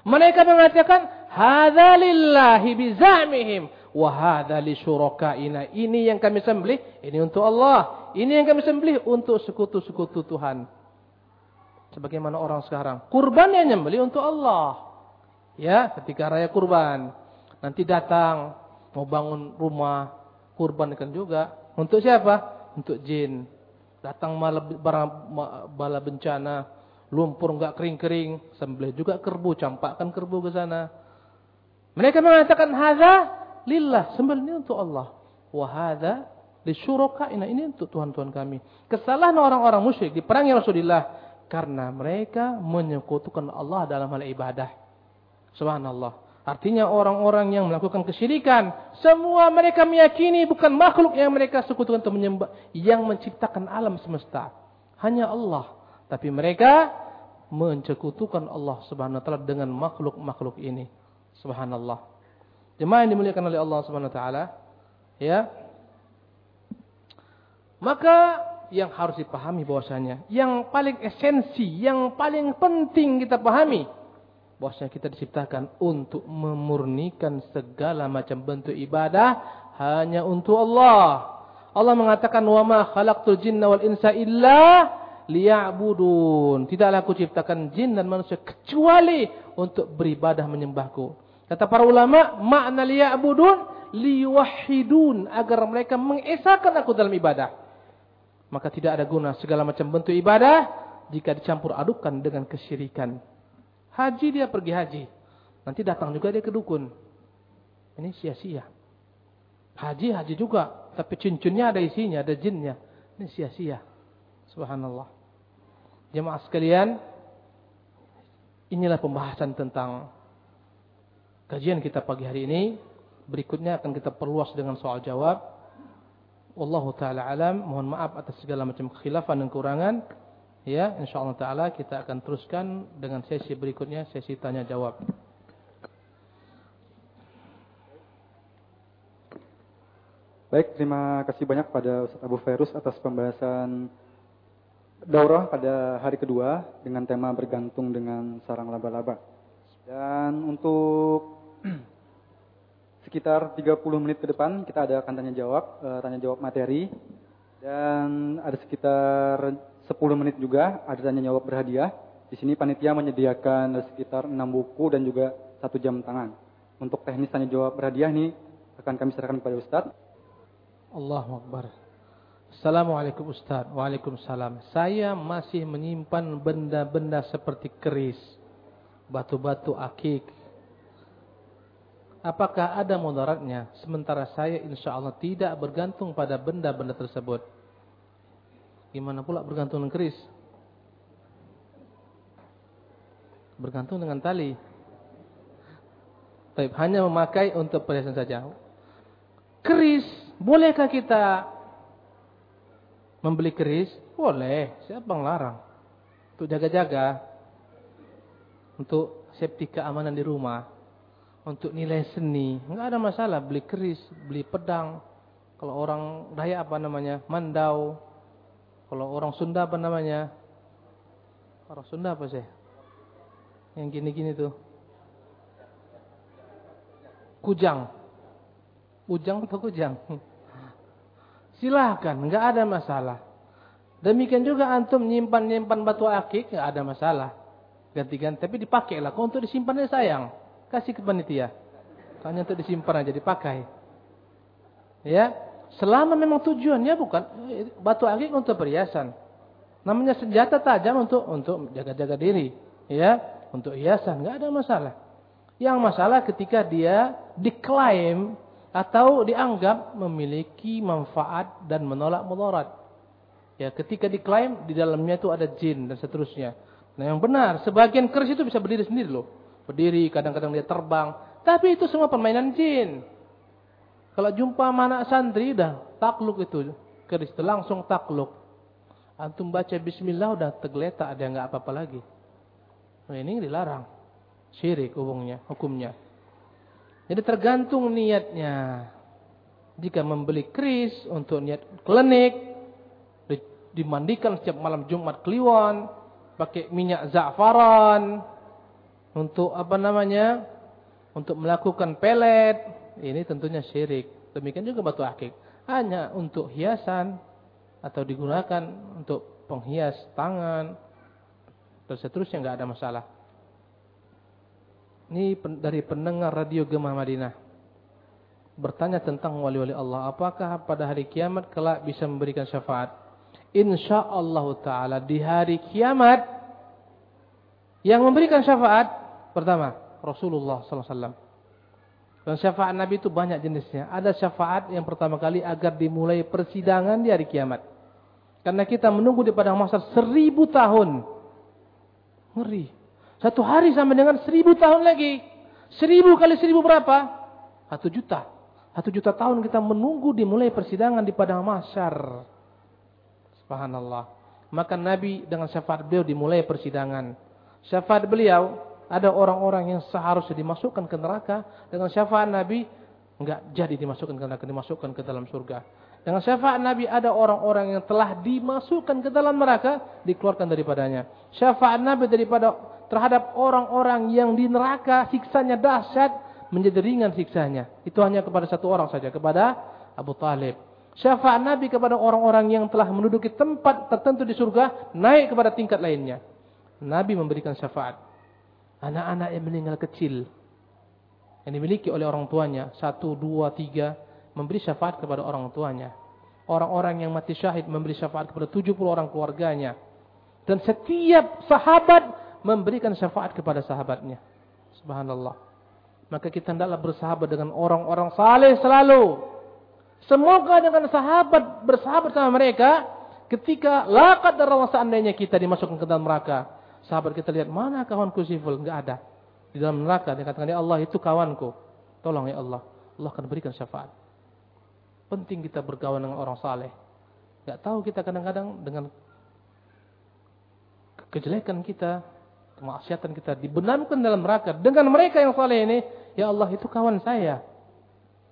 Mereka mengatakan, "Hadza lillahi bizamihim wa hadza li syurakaina." Ini yang kami sembelih, ini untuk Allah. Ini yang kami sembelih untuk sekutu-sekutu Tuhan. Sebagaimana orang sekarang, kurban yang nyembelih untuk Allah. Ya, ketika raya kurban. Nanti datang mau bangun rumah, kurbankan juga. Untuk siapa? Untuk jin. Datang malam bala bencana, lumpur enggak kering-kering, sembelih juga kerbu, campakkan kerbu ke sana. Mereka mengatakan hadza lillah, sembelih ini untuk Allah. Wa hadza lisyurakaina, ini untuk Tuhan-Tuhan kami. Kesalahan orang-orang musyrik diperangi Rasulullah karena mereka menyekutukan Allah dalam hal ibadah. Subhanallah. Artinya orang-orang yang melakukan kesyirikan. Semua mereka meyakini bukan makhluk yang mereka sekutukan untuk menyembah. Yang menciptakan alam semesta. Hanya Allah. Tapi mereka mencekutukan Allah subhanahu wa ta'ala dengan makhluk-makhluk ini. Subhanallah. Jemaah yang dimuliakan oleh Allah subhanahu wa ta'ala. Ya. Maka yang harus dipahami bahwasanya. Yang paling esensi, yang paling penting kita pahami bahwasanya kita diciptakan untuk memurnikan segala macam bentuk ibadah hanya untuk Allah. Allah mengatakan wa ma khalaqtul jinna wal insa illa liya'budun. Tidaklah aku ciptakan jin dan manusia kecuali untuk beribadah menyembahku. Kata para ulama, makna liya'budun liwahidun agar mereka mengesahkan aku dalam ibadah. Maka tidak ada guna segala macam bentuk ibadah jika dicampur adukan dengan kesyirikan. Haji dia pergi haji. Nanti datang juga dia ke dukun. Ini sia-sia. Haji, haji juga. Tapi cincinnya ada isinya, ada jinnya. Ini sia-sia. Subhanallah. Jemaah sekalian, inilah pembahasan tentang kajian kita pagi hari ini. Berikutnya akan kita perluas dengan soal jawab. Wallahu taala alam. Mohon maaf atas segala macam kekhilafan dan kekurangan. Ya, insyaallah taala kita akan teruskan dengan sesi berikutnya, sesi tanya jawab. Baik, terima kasih banyak pada Ustaz Abu Ferus atas pembahasan daurah pada hari kedua dengan tema bergantung dengan sarang laba-laba. Dan untuk sekitar 30 menit ke depan kita ada akan tanya jawab, eh, tanya jawab materi dan ada sekitar 10 menit juga ada tanya jawab berhadiah. Di sini panitia menyediakan sekitar 6 buku dan juga satu jam tangan. Untuk teknis tanya jawab berhadiah ini akan kami serahkan kepada Ustaz. Allahu Akbar. Assalamualaikum Ustaz. Waalaikumsalam. Saya masih menyimpan benda-benda seperti keris, batu-batu akik. Apakah ada mudaratnya? Sementara saya insya Allah tidak bergantung pada benda-benda tersebut. Gimana pula bergantung dengan keris? Bergantung dengan tali. Tapi hanya memakai untuk perhiasan saja. Keris, bolehkah kita membeli keris? Boleh, siapa yang larang? Untuk jaga-jaga. Untuk safety keamanan di rumah. Untuk nilai seni. Enggak ada masalah beli keris, beli pedang. Kalau orang Daya apa namanya? Mandau. Kalau orang Sunda apa namanya? Orang Sunda apa sih? Yang gini-gini tuh. Kujang. Kujang atau kujang? Silahkan, nggak ada masalah. Demikian juga antum nyimpan-nyimpan batu akik, nggak ada masalah. Ganti-ganti, tapi dipakailah. Kalau untuk disimpannya sayang, kasih ke panitia. Hanya untuk disimpan aja, dipakai. Ya, selama memang tujuannya bukan batu akik untuk perhiasan. Namanya senjata tajam untuk untuk jaga-jaga diri, ya, untuk hiasan, nggak ada masalah. Yang masalah ketika dia diklaim atau dianggap memiliki manfaat dan menolak mudarat. Ya, ketika diklaim di dalamnya itu ada jin dan seterusnya. Nah, yang benar, sebagian keris itu bisa berdiri sendiri loh. Berdiri, kadang-kadang dia terbang. Tapi itu semua permainan jin. Kalau jumpa mana santri udah takluk itu keris itu langsung takluk. Antum baca bismillah udah tergeletak ada nggak apa-apa lagi. Nah, ini dilarang. Syirik hukumnya, hukumnya. Jadi tergantung niatnya. Jika membeli kris untuk niat klinik, dimandikan setiap malam Jumat Kliwon, pakai minyak za'faran, untuk apa namanya? Untuk melakukan pelet, ini tentunya syirik. Demikian juga batu akik. Hanya untuk hiasan atau digunakan untuk penghias tangan dan seterusnya nggak ada masalah. Ini dari pendengar radio Gemah Madinah. Bertanya tentang wali-wali Allah. Apakah pada hari kiamat kelak bisa memberikan syafaat? Insya Allah Ta'ala di hari kiamat. Yang memberikan syafaat. Pertama, Rasulullah SAW. Dan syafaat Nabi itu banyak jenisnya. Ada syafaat yang pertama kali agar dimulai persidangan di hari kiamat. Karena kita menunggu di padang mahsyar seribu tahun. Ngeri. Satu hari sama dengan seribu tahun lagi. Seribu kali seribu berapa? Satu juta. Satu juta tahun kita menunggu dimulai persidangan di padang mahsyar. Subhanallah. Maka Nabi dengan syafaat beliau dimulai persidangan. Syafaat beliau ada orang-orang yang seharusnya dimasukkan ke neraka dengan syafaat Nabi enggak jadi dimasukkan ke neraka, dimasukkan ke dalam surga. Dengan syafaat Nabi ada orang-orang yang telah dimasukkan ke dalam neraka dikeluarkan daripadanya. Syafaat Nabi daripada terhadap orang-orang yang di neraka siksanya dahsyat menjadi ringan siksanya. Itu hanya kepada satu orang saja, kepada Abu Talib. Syafaat Nabi kepada orang-orang yang telah menduduki tempat tertentu di surga naik kepada tingkat lainnya. Nabi memberikan syafaat. Anak-anak yang meninggal kecil yang dimiliki oleh orang tuanya satu, dua, tiga memberi syafaat kepada orang tuanya. Orang-orang yang mati syahid memberi syafaat kepada 70 orang keluarganya. Dan setiap sahabat memberikan syafaat kepada sahabatnya. Subhanallah. Maka kita hendaklah bersahabat dengan orang-orang saleh selalu. Semoga dengan sahabat bersahabat sama mereka ketika lakat darah seandainya kita dimasukkan ke dalam neraka. Sahabat kita lihat mana kawanku siful? Enggak ada. Di dalam neraka dia katakan ya Allah itu kawanku. Tolong ya Allah. Allah akan berikan syafaat. Penting kita berkawan dengan orang saleh. Enggak tahu kita kadang-kadang dengan kejelekan kita kemaksiatan kita dibenamkan dalam neraka dengan mereka yang saleh ini, ya Allah itu kawan saya.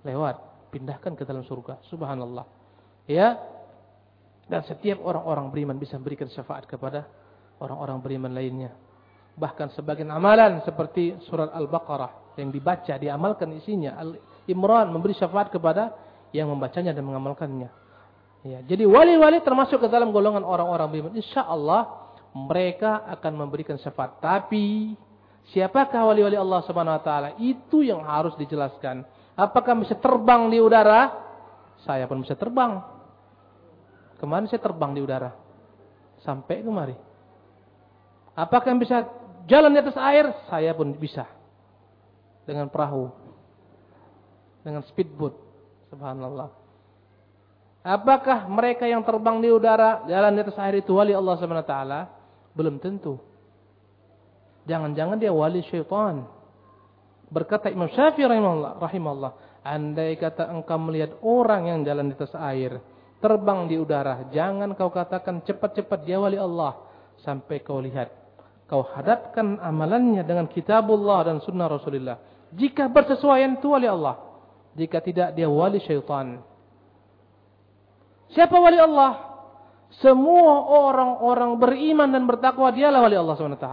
Lewat, pindahkan ke dalam surga. Subhanallah. Ya. Dan setiap orang-orang beriman bisa memberikan syafaat kepada orang-orang beriman lainnya. Bahkan sebagian amalan seperti surat Al-Baqarah yang dibaca, diamalkan isinya. Al-Imran memberi syafaat kepada yang membacanya dan mengamalkannya. Ya, jadi wali-wali termasuk ke dalam golongan orang-orang beriman. Insya Allah mereka akan memberikan syafaat. Tapi siapakah wali-wali Allah Subhanahu wa taala? Itu yang harus dijelaskan. Apakah bisa terbang di udara? Saya pun bisa terbang. Kemarin saya terbang di udara. Sampai kemari. Apakah yang bisa jalan di atas air? Saya pun bisa. Dengan perahu. Dengan speedboat. Subhanallah. Apakah mereka yang terbang di udara, jalan di atas air itu wali Allah SWT? Belum tentu. Jangan-jangan dia wali syaitan. Berkata Imam Syafi'i rahimahullah, rahimahullah, andai kata engkau melihat orang yang jalan di atas air, terbang di udara, jangan kau katakan cepat-cepat dia wali Allah sampai kau lihat. Kau hadapkan amalannya dengan kitabullah dan sunnah Rasulullah. Jika bersesuaian itu wali Allah. Jika tidak dia wali syaitan. Siapa wali Allah? Semua orang-orang beriman dan bertakwa dialah wali Allah SWT.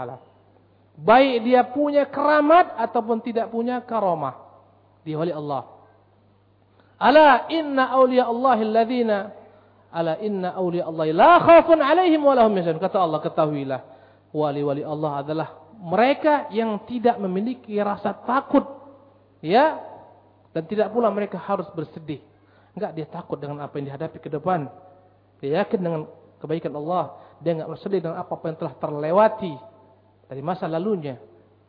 Baik dia punya keramat ataupun tidak punya karamah. Dia wali Allah. Ala inna awliya Allah alladhina ala inna awliya Allah la khafun alaihim wa lahum yahzanun. Kata Allah ketahuilah wali-wali Allah adalah mereka yang tidak memiliki rasa takut ya dan tidak pula mereka harus bersedih. Enggak dia takut dengan apa yang dihadapi ke depan. Dia yakin dengan kebaikan Allah. Dia enggak bersedih dengan apa, apa yang telah terlewati dari masa lalunya.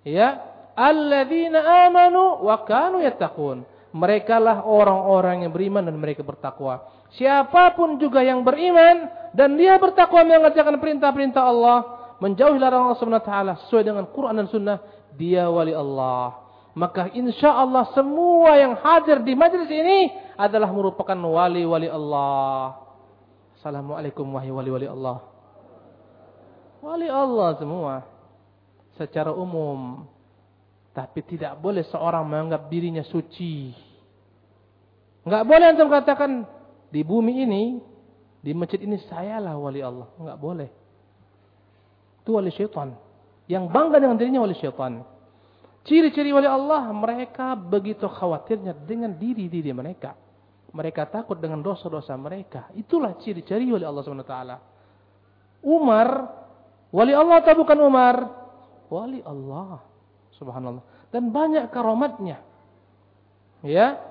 Ya, alladzina amanu wa kanu yattaqun. Mereka lah orang-orang yang beriman dan mereka bertakwa. Siapa pun juga yang beriman dan dia bertakwa mengerjakan perintah-perintah Allah, menjauhi larangan Allah Subhanahu wa taala sesuai dengan Quran dan Sunnah, dia wali Allah. Maka insya Allah semua yang hadir di majlis ini adalah merupakan wali-wali Allah. Assalamualaikum wahai wali-wali Allah. Wali Allah semua. Secara umum. Tapi tidak boleh seorang menganggap dirinya suci. Enggak boleh antum katakan di bumi ini, di masjid ini sayalah wali Allah. Enggak boleh. Itu wali syaitan. Yang bangga dengan dirinya wali syaitan. Ciri-ciri wali Allah, mereka begitu khawatirnya dengan diri-diri mereka. Mereka takut dengan dosa-dosa mereka. Itulah ciri-ciri wali Allah SWT. Umar, wali Allah atau bukan Umar? Wali Allah. Subhanallah. Dan banyak karomatnya. Ya.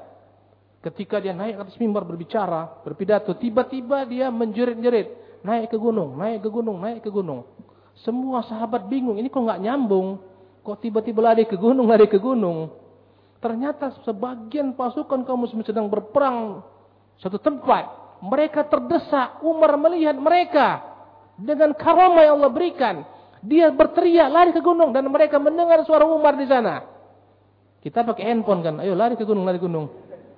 Ketika dia naik atas mimbar berbicara, berpidato, tiba-tiba dia menjerit-jerit. Naik ke gunung, naik ke gunung, naik ke gunung. Semua sahabat bingung, ini kok nggak nyambung? Kok tiba-tiba lari ke gunung, lari ke gunung? Ternyata sebagian pasukan kaum muslimin sedang berperang satu tempat. Mereka terdesak. Umar melihat mereka dengan karamah yang Allah berikan. Dia berteriak lari ke gunung dan mereka mendengar suara Umar di sana. Kita pakai handphone kan, ayo lari ke gunung, lari ke gunung.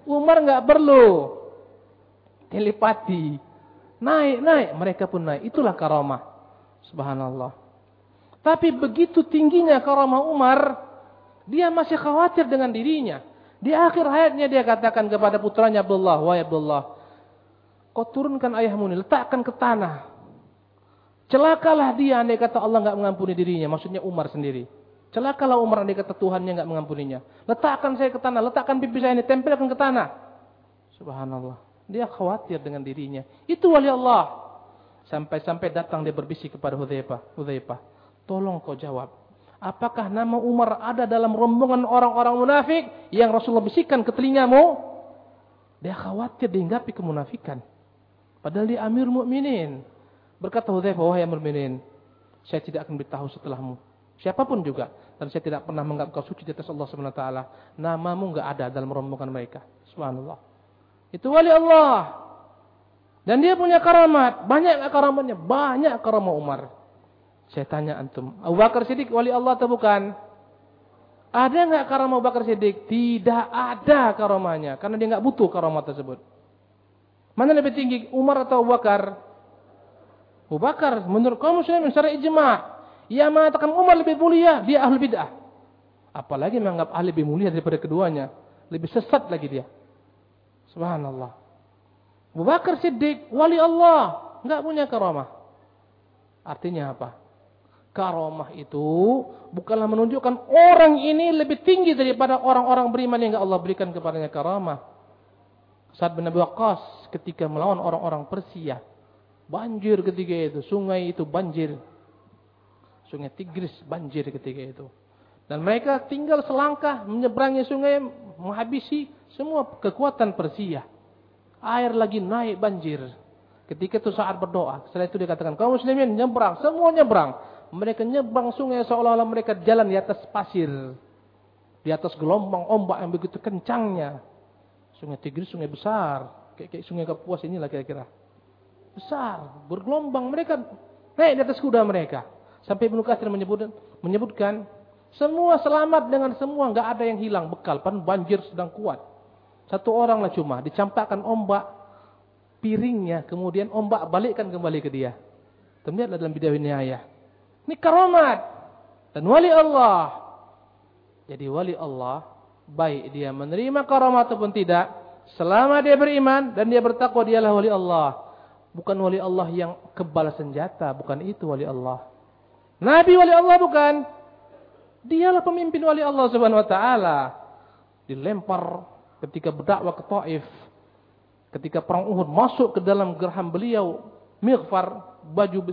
Umar nggak perlu telepati. Naik, naik, mereka pun naik. Itulah karamah. Subhanallah. Tapi begitu tingginya karamah Umar, dia masih khawatir dengan dirinya. Di akhir hayatnya dia katakan kepada putranya Abdullah, "Wahai Abdullah, kau turunkan ayahmu ini, letakkan ke tanah. Celakalah dia andai kata Allah enggak mengampuni dirinya, maksudnya Umar sendiri. Celakalah Umar andai kata Tuhannya enggak mengampuninya. Letakkan saya ke tanah, letakkan pipi saya ini, tempelkan ke tanah." Subhanallah. Dia khawatir dengan dirinya. Itu wali Allah. Sampai-sampai datang dia berbisik kepada Hudzaifah. Hudzaifah, Tolong kau jawab. Apakah nama Umar ada dalam rombongan orang-orang munafik yang Rasulullah bisikan ke telingamu? Dia khawatir dihinggapi kemunafikan. Padahal dia Amir Mukminin. Berkata Hudzaifah, wahai Amir Mukminin, saya tidak akan beritahu setelahmu. Siapa pun juga. Dan saya tidak pernah menganggap kau suci di atas Allah SWT. Namamu enggak ada dalam rombongan mereka. Subhanallah. Itu wali Allah. Dan dia punya karamat. Banyak karamatnya. Banyak karamat Umar. Saya tanya antum, Abu Bakar Siddiq wali Allah atau bukan? Ada nggak karamah Abu Bakar Siddiq? Tidak ada karamahnya, karena dia nggak butuh karamah tersebut. Mana lebih tinggi, Umar atau Abu Bakar? Abu Bakar, menurut kaum muslimin secara ijma, ia mengatakan Umar lebih mulia, dia ahli bid'ah. Apalagi menganggap ahli lebih mulia daripada keduanya, lebih sesat lagi dia. Subhanallah. Abu Bakar Siddiq, wali Allah, nggak punya karamah. Artinya apa? Karomah itu bukanlah menunjukkan orang ini lebih tinggi daripada orang-orang beriman yang Allah berikan kepadanya karamah. Saat bin Abi Waqqas ketika melawan orang-orang Persia, banjir ketika itu, sungai itu banjir. Sungai Tigris banjir ketika itu. Dan mereka tinggal selangkah menyeberangi sungai menghabisi semua kekuatan Persia. Air lagi naik banjir. Ketika itu saat berdoa, setelah itu dikatakan kaum muslimin nyebrang, semua nyebrang. Mereka nyebrang sungai seolah-olah mereka jalan di atas pasir. Di atas gelombang ombak yang begitu kencangnya. Sungai Tigris sungai besar, kayak, kayak sungai Kapuas inilah kira-kira. Besar, bergelombang mereka naik di atas kuda mereka. Sampai Ibnu Katsir menyebutkan, menyebutkan semua selamat dengan semua, nggak ada yang hilang bekal. Pan banjir sedang kuat. Satu orang lah cuma dicampakkan ombak piringnya, kemudian ombak balikkan kembali ke dia. Terlihatlah dalam video ini ayah. Ini karamat dan wali Allah. Jadi wali Allah baik dia menerima karamat ataupun tidak, selama dia beriman dan dia bertakwa dialah wali Allah. Bukan wali Allah yang kebal senjata, bukan itu wali Allah. Nabi wali Allah bukan. Dialah pemimpin wali Allah Subhanahu wa taala. Dilempar ketika berdakwah ke Taif. Ketika perang Uhud masuk ke dalam gerham beliau, mighfar, baju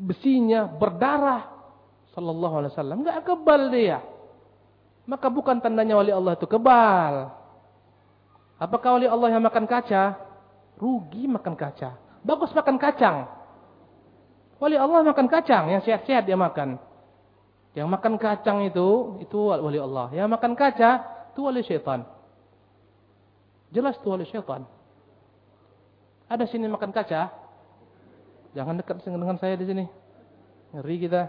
besinya berdarah sallallahu alaihi wasallam, enggak kebal dia. Maka bukan tandanya wali Allah itu kebal. Apakah wali Allah yang makan kaca? Rugi makan kaca. Bagus makan kacang. Wali Allah makan kacang, yang sehat-sehat dia makan. Yang makan kacang itu, itu wali Allah. Yang makan kaca, itu wali syaitan. Jelas itu wali syaitan. Ada sini makan kaca? Jangan dekat dengan saya di sini. Ngeri kita.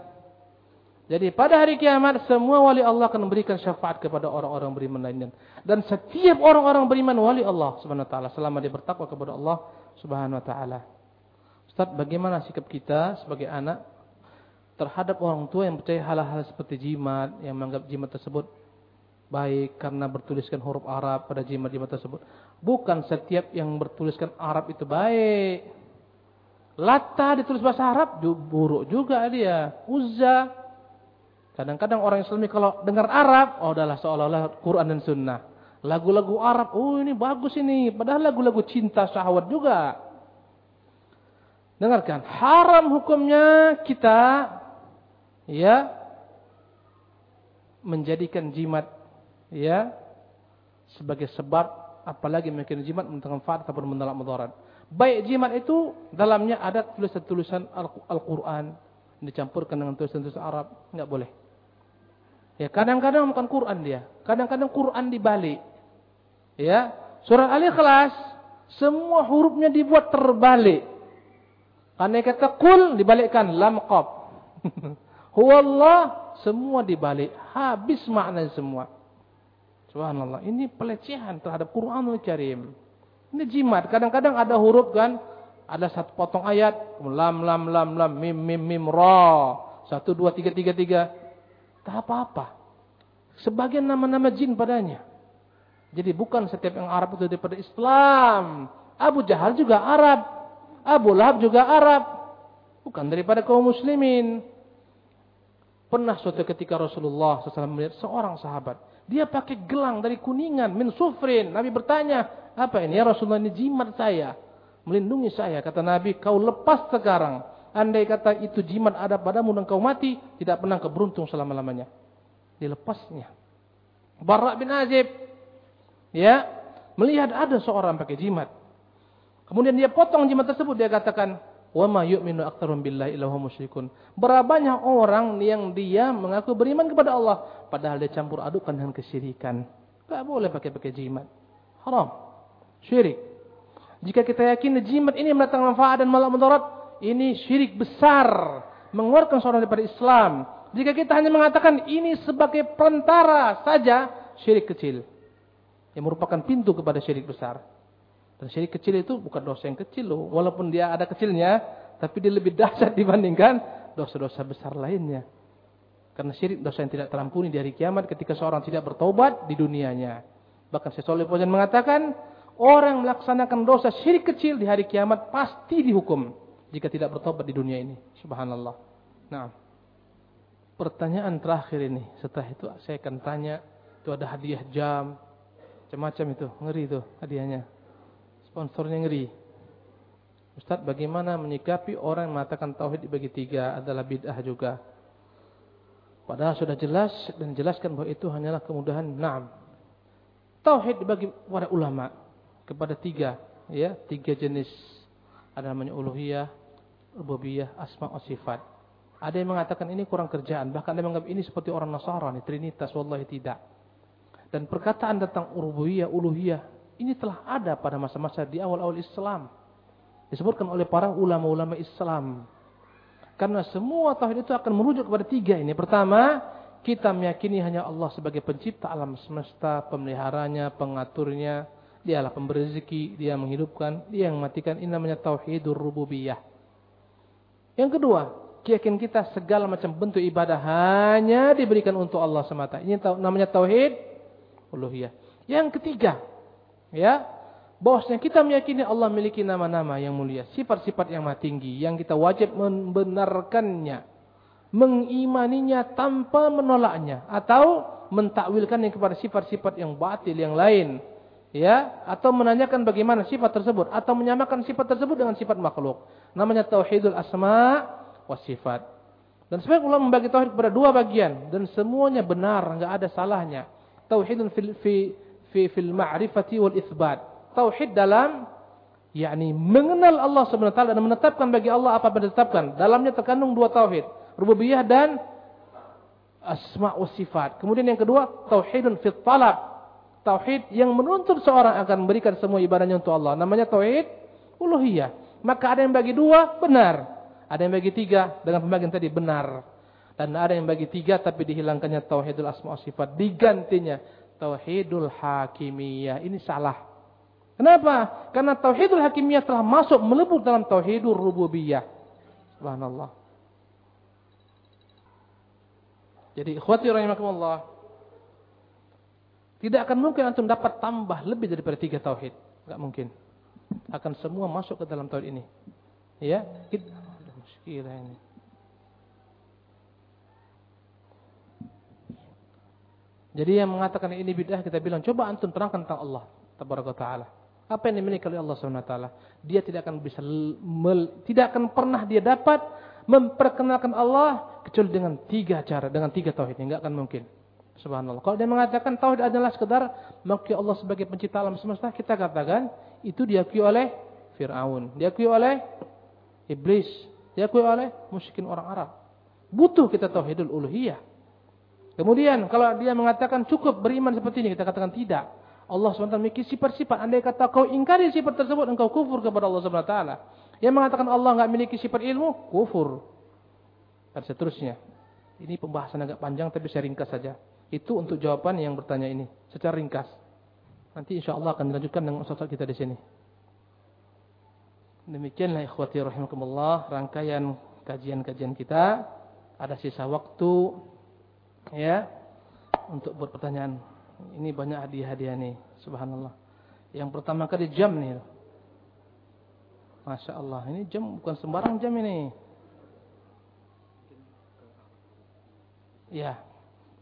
Jadi pada hari kiamat semua wali Allah akan memberikan syafaat kepada orang-orang beriman lainnya. Dan setiap orang-orang beriman wali Allah Subhanahu wa taala selama dia bertakwa kepada Allah Subhanahu wa taala. Ustaz, bagaimana sikap kita sebagai anak terhadap orang tua yang percaya hal-hal seperti jimat, yang menganggap jimat tersebut baik karena bertuliskan huruf Arab pada jimat-jimat tersebut. Bukan setiap yang bertuliskan Arab itu baik. Lata ditulis bahasa Arab buruk juga dia. Uzza. Kadang-kadang orang Islam kalau dengar Arab, oh adalah seolah-olah Quran dan Sunnah. Lagu-lagu Arab, oh ini bagus ini. Padahal lagu-lagu cinta syahwat juga. Dengarkan, haram hukumnya kita ya menjadikan jimat ya sebagai sebab apalagi mungkin jimat menentang manfaat ataupun menolak mudarat. Baik jimat itu dalamnya ada tulisan-tulisan Al-Qur'an dicampurkan dengan tulisan-tulisan Arab, enggak boleh. Ya, kadang-kadang bukan Quran dia, kadang-kadang Quran dibalik. Ya, surah Al-Ikhlas semua hurufnya dibuat terbalik. Karena kata kul dibalikkan lam qab. Huwallah semua dibalik. Habis makna semua. Subhanallah. Ini pelecehan terhadap Quranul Karim. Ini jimat. Kadang-kadang ada huruf kan. Ada satu potong ayat. Lam, lam, lam, lam. Mim, mim, mim, ra. Satu, dua, tiga, tiga, tiga. Tak apa-apa. Sebagian nama-nama jin padanya. Jadi bukan setiap yang Arab itu daripada Islam. Abu Jahal juga Arab. Abu Lahab juga Arab. Bukan daripada kaum muslimin. Pernah suatu ketika Rasulullah SAW melihat seorang sahabat. Dia pakai gelang dari kuningan, min sufrin. Nabi bertanya, apa ini? Ya Rasulullah ini jimat saya. Melindungi saya. Kata Nabi, kau lepas sekarang. Andai kata itu jimat ada padamu dan kau mati, tidak pernah keberuntung selama-lamanya. Dilepasnya. Barak bin Azib. Ya, melihat ada seorang pakai jimat. Kemudian dia potong jimat tersebut dia katakan, "Wa yu'minu aktsarum billahi illa musyrikun." Berapa banyak orang yang dia mengaku beriman kepada Allah padahal dia campur adukkan dengan kesyirikan. Enggak boleh pakai-pakai jimat. Haram. Syirik. Jika kita yakin jimat ini mendatangkan manfaat dan malah mudarat, ini syirik besar, mengeluarkan seorang daripada Islam. Jika kita hanya mengatakan ini sebagai perantara saja, syirik kecil. Yang merupakan pintu kepada syirik besar. Dan syirik kecil itu bukan dosa yang kecil loh. Walaupun dia ada kecilnya, tapi dia lebih dahsyat dibandingkan dosa-dosa besar lainnya. Karena syirik dosa yang tidak terampuni di hari kiamat ketika seorang tidak bertobat di dunianya. Bahkan Syaikhul Fauzan mengatakan, orang melaksanakan dosa syirik kecil di hari kiamat pasti dihukum jika tidak bertobat di dunia ini. Subhanallah. Nah, pertanyaan terakhir ini. Setelah itu saya akan tanya, itu ada hadiah jam, macam-macam itu, ngeri itu hadiahnya. Sponsornya ngeri. Ustaz, bagaimana menyikapi orang yang mengatakan tauhid dibagi tiga adalah bid'ah juga? Padahal sudah jelas dan jelaskan bahwa itu hanyalah kemudahan. Naam. Tauhid dibagi para ulama kepada tiga, ya, tiga jenis. Ada namanya uluhiyah, rububiyah, asma wa sifat. Ada yang mengatakan ini kurang kerjaan, bahkan ada yang menganggap ini seperti orang Nasrani, Trinitas, wallahi tidak. Dan perkataan tentang rububiyah, uluhiyah, ini telah ada pada masa-masa di awal-awal Islam. Disebutkan oleh para ulama-ulama Islam. Karena semua tauhid itu akan merujuk kepada tiga ini. Pertama, kita meyakini hanya Allah sebagai pencipta alam semesta, pemeliharanya, pengaturnya, dialah pemberi rezeki, dia menghidupkan, dia yang mematikan. Ini namanya tauhidur rububiyah. Yang kedua, keyakinan kita segala macam bentuk ibadah hanya diberikan untuk Allah semata. Ini namanya tauhid uluhiyah. Yang ketiga, ya, bahwasanya kita meyakini Allah memiliki nama-nama yang mulia, sifat-sifat yang maha tinggi yang kita wajib membenarkannya mengimaninya tanpa menolaknya atau mentakwilkannya kepada sifat-sifat yang batil yang lain. Ya? Atau menanyakan bagaimana sifat tersebut atau menyamakan sifat tersebut dengan sifat makhluk. Namanya tauhidul asma wa sifat. Dan sebagian ulama membagi tauhid kepada dua bagian dan semuanya benar enggak ada salahnya. Tauhidun fil fi fi fil ma'rifati wal itsbat tauhid dalam yakni mengenal Allah Subhanahu wa taala dan menetapkan bagi Allah apa yang ditetapkan dalamnya terkandung dua tauhid rububiyah dan asma wa sifat. Kemudian yang kedua, tauhidun fit talab. Tauhid yang menuntut seorang akan memberikan semua ibadahnya untuk Allah. Namanya tauhid uluhiyah. Maka ada yang bagi dua, benar. Ada yang bagi tiga, dengan pembagian tadi, benar. Dan ada yang bagi tiga, tapi dihilangkannya tauhidul asma wa sifat. Digantinya tauhidul hakimiyah. Ini salah. Kenapa? Karena tauhidul hakimiyah telah masuk melebur dalam tauhidul rububiyah. Subhanallah. Jadi ikhwati rahimakumullah. Tidak akan mungkin antum dapat tambah lebih daripada tiga tauhid. Enggak mungkin. Akan semua masuk ke dalam tauhid ini. Ya, kita ini. Jadi yang mengatakan ini bid'ah kita bilang coba antum terangkan tentang Allah tabaraka taala. Apa yang dimiliki oleh Allah Subhanahu wa taala? Dia tidak akan bisa tidak akan pernah dia dapat memperkenalkan Allah kecuali dengan tiga cara, dengan tiga tauhid. Enggak akan mungkin. Subhanallah. Kalau dia mengatakan tauhid adalah sekedar mengakui Allah sebagai pencipta alam semesta, kita katakan itu diakui oleh Fir'aun, diakui oleh iblis, diakui oleh musyrikin orang Arab. Butuh kita tauhidul uluhiyah. Kemudian kalau dia mengatakan cukup beriman seperti ini, kita katakan tidak. Allah SWT memiliki sifat-sifat. Andai kata kau ingkari sifat tersebut, engkau kufur kepada Allah SWT. Yang mengatakan Allah nggak memiliki sifat ilmu, kufur. Dan seterusnya. Ini pembahasan agak panjang tapi saya ringkas saja. Itu untuk jawaban yang bertanya ini. Secara ringkas. Nanti insya Allah akan dilanjutkan dengan ustaz kita di sini. Demikianlah ikhwati rahimakumullah rangkaian kajian-kajian kita. Ada sisa waktu ya untuk berpertanyaan. Ini banyak hadiah-hadiah nih, subhanallah. Yang pertama kali jam nih. Masya Allah, ini jam bukan sembarang jam ini. Ya,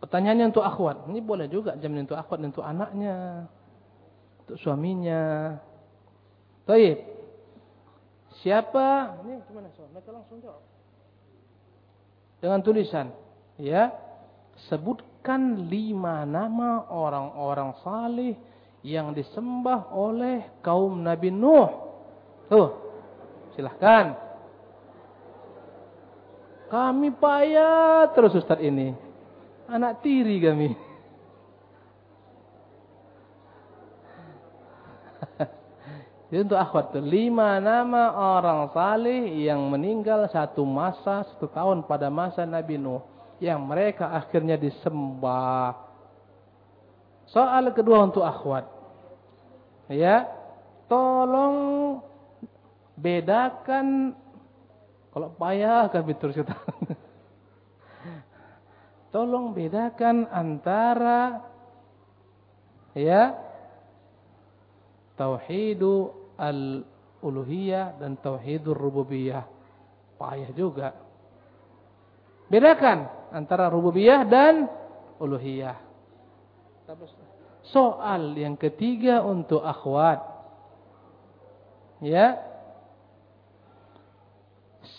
pertanyaannya untuk akhwat. Ini boleh juga jam ini untuk akhwat untuk anaknya, untuk suaminya. Baik. Siapa? Ini gimana soal? Mereka langsung jawab. Dengan tulisan, ya, sebutkan lima nama orang-orang salih yang disembah oleh kaum Nabi Nuh. Tuh, Silahkan. Kami payah terus Ustaz ini. Anak tiri kami. Jadi untuk akhwat itu lima nama orang saleh yang meninggal satu masa satu tahun pada masa Nabi Nuh yang mereka akhirnya disembah. Soal kedua untuk akhwat. Ya, tolong bedakan kalau payah kami terus kita. Tolong bedakan antara ya tauhidu al-uluhiyah dan tauhidur rububiyah. Payah juga. Bedakan antara rububiyah dan uluhiyah. Soal yang ketiga untuk akhwat. Ya,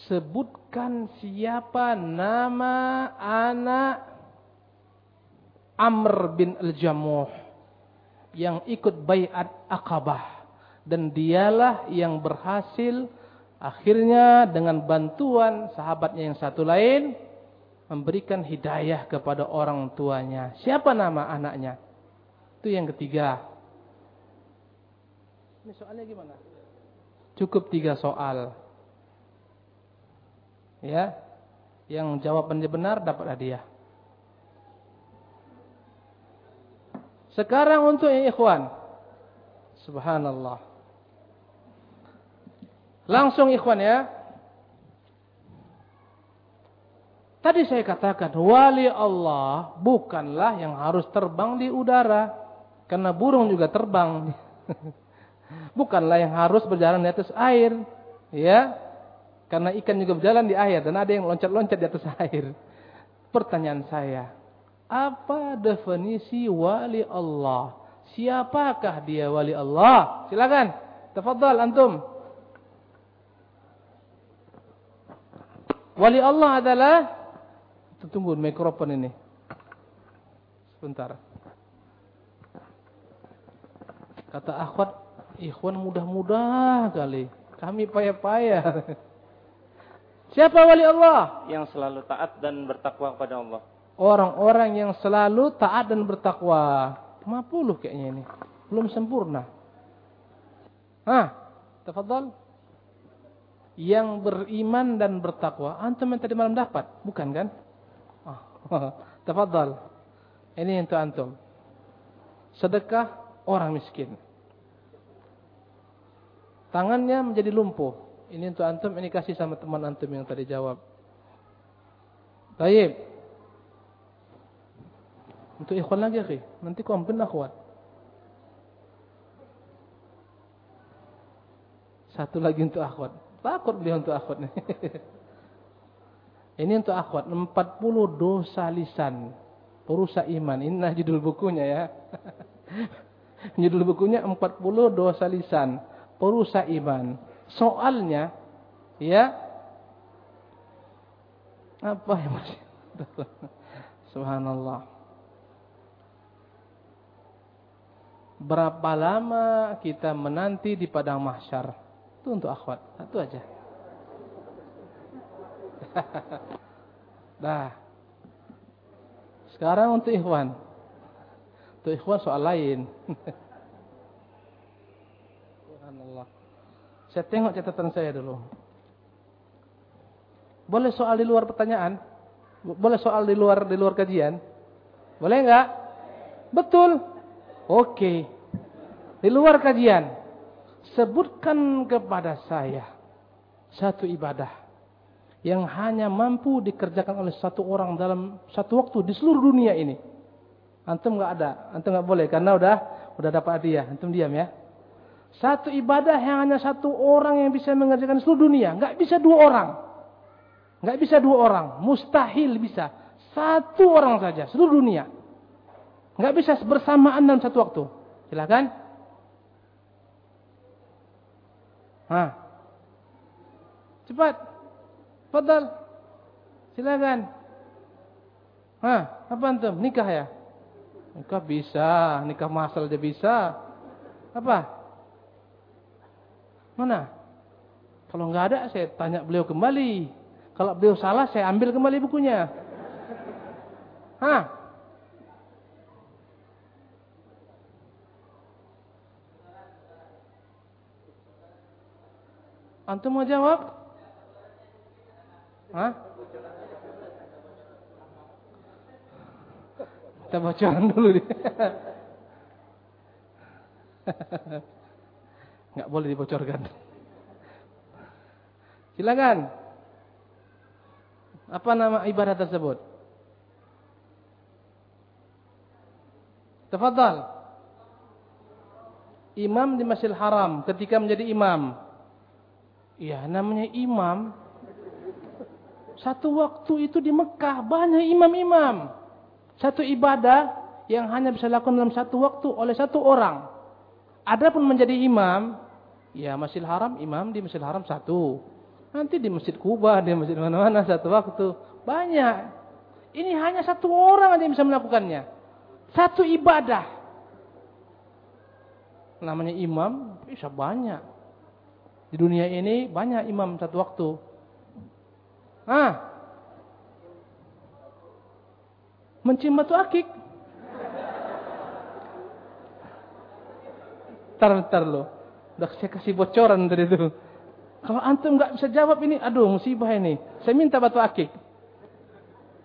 sebutkan siapa nama anak Amr bin Al-Jamuh yang ikut bayat Aqabah dan dialah yang berhasil Akhirnya dengan bantuan sahabatnya yang satu lain memberikan hidayah kepada orang tuanya. Siapa nama anaknya? Itu yang ketiga. Ini soalnya gimana? Cukup tiga soal. Ya, yang jawabannya benar dapat hadiah. Sekarang untuk yang ikhwan. Subhanallah. Langsung ikhwan ya. Tadi saya katakan wali Allah bukanlah yang harus terbang di udara. Karena burung juga terbang. bukanlah yang harus berjalan di atas air. Ya. Karena ikan juga berjalan di air dan ada yang loncat-loncat di atas air. Pertanyaan saya, apa definisi wali Allah? Siapakah dia wali Allah? Silakan. Tafadhal antum. Wali Allah adalah tunggu mikrofon ini. Sebentar. Kata akhwat, ikhwan mudah-mudah kali. Kami payah-payah. Siapa wali Allah? Yang selalu taat dan bertakwa kepada Allah. Orang-orang yang selalu taat dan bertakwa. 50 kayaknya ini. Belum sempurna. Hah? Tafadhal yang beriman dan bertakwa. Antum yang tadi malam dapat, bukan kan? Tafadhal. Ini untuk antum. Sedekah orang miskin. Tangannya menjadi lumpuh. Ini untuk antum, ini kasih sama teman antum yang tadi jawab. Baik. Untuk ikhwan lagi, akhi. Nanti komplain akhwat. Satu lagi untuk akhwat. Takut beliau untuk akhwat nih. Ini untuk akhwat 40 dosa lisan perusak iman. Ini judul bukunya ya. judul bukunya 40 dosa lisan perusak iman. Soalnya ya apa ya Mas? Subhanallah. Berapa lama kita menanti di padang mahsyar? Itu untuk akhwat. Satu aja. Nah. Sekarang untuk ikhwan. Untuk ikhwan soal lain. Subhanallah. Saya tengok catatan saya dulu. Boleh soal di luar pertanyaan? Boleh soal di luar di luar kajian? Boleh enggak? Betul. Oke. Di luar kajian sebutkan kepada saya satu ibadah yang hanya mampu dikerjakan oleh satu orang dalam satu waktu di seluruh dunia ini. Antum nggak ada, antum nggak boleh karena udah udah dapat hadiah. Antum diam ya. Satu ibadah yang hanya satu orang yang bisa mengerjakan seluruh dunia, nggak bisa dua orang, nggak bisa dua orang, mustahil bisa satu orang saja seluruh dunia, nggak bisa bersamaan dalam satu waktu. Silakan. Hah. Cepat. Fadal. Silakan. Hah, apa antum? Nikah ya? Nikah bisa, nikah masal dia bisa. Apa? Mana? Kalau nggak ada saya tanya beliau kembali. Kalau beliau salah saya ambil kembali bukunya. Hah? Antum mau jawab? Hah? Kita bocoran dulu nih. Nggak boleh dibocorkan. Silakan. Apa nama ibadah tersebut? Tafadhal. Imam di Masjidil Haram ketika menjadi imam Ya namanya imam. Satu waktu itu di Mekah banyak imam-imam. Satu ibadah yang hanya bisa dilakukan dalam satu waktu oleh satu orang. Adapun menjadi imam, ya Masjidil Haram imam di Masjidil Haram satu. Nanti di Masjid Kuba, di masjid mana-mana satu waktu. Banyak. Ini hanya satu orang aja yang bisa melakukannya. Satu ibadah. Namanya imam bisa banyak. Di dunia ini banyak imam satu waktu. Ah. Mencium batu akik. Ntar, ntar lo. Udah saya kasih bocoran dari itu. Kalau antum nggak bisa jawab ini, aduh musibah ini. Saya minta batu akik.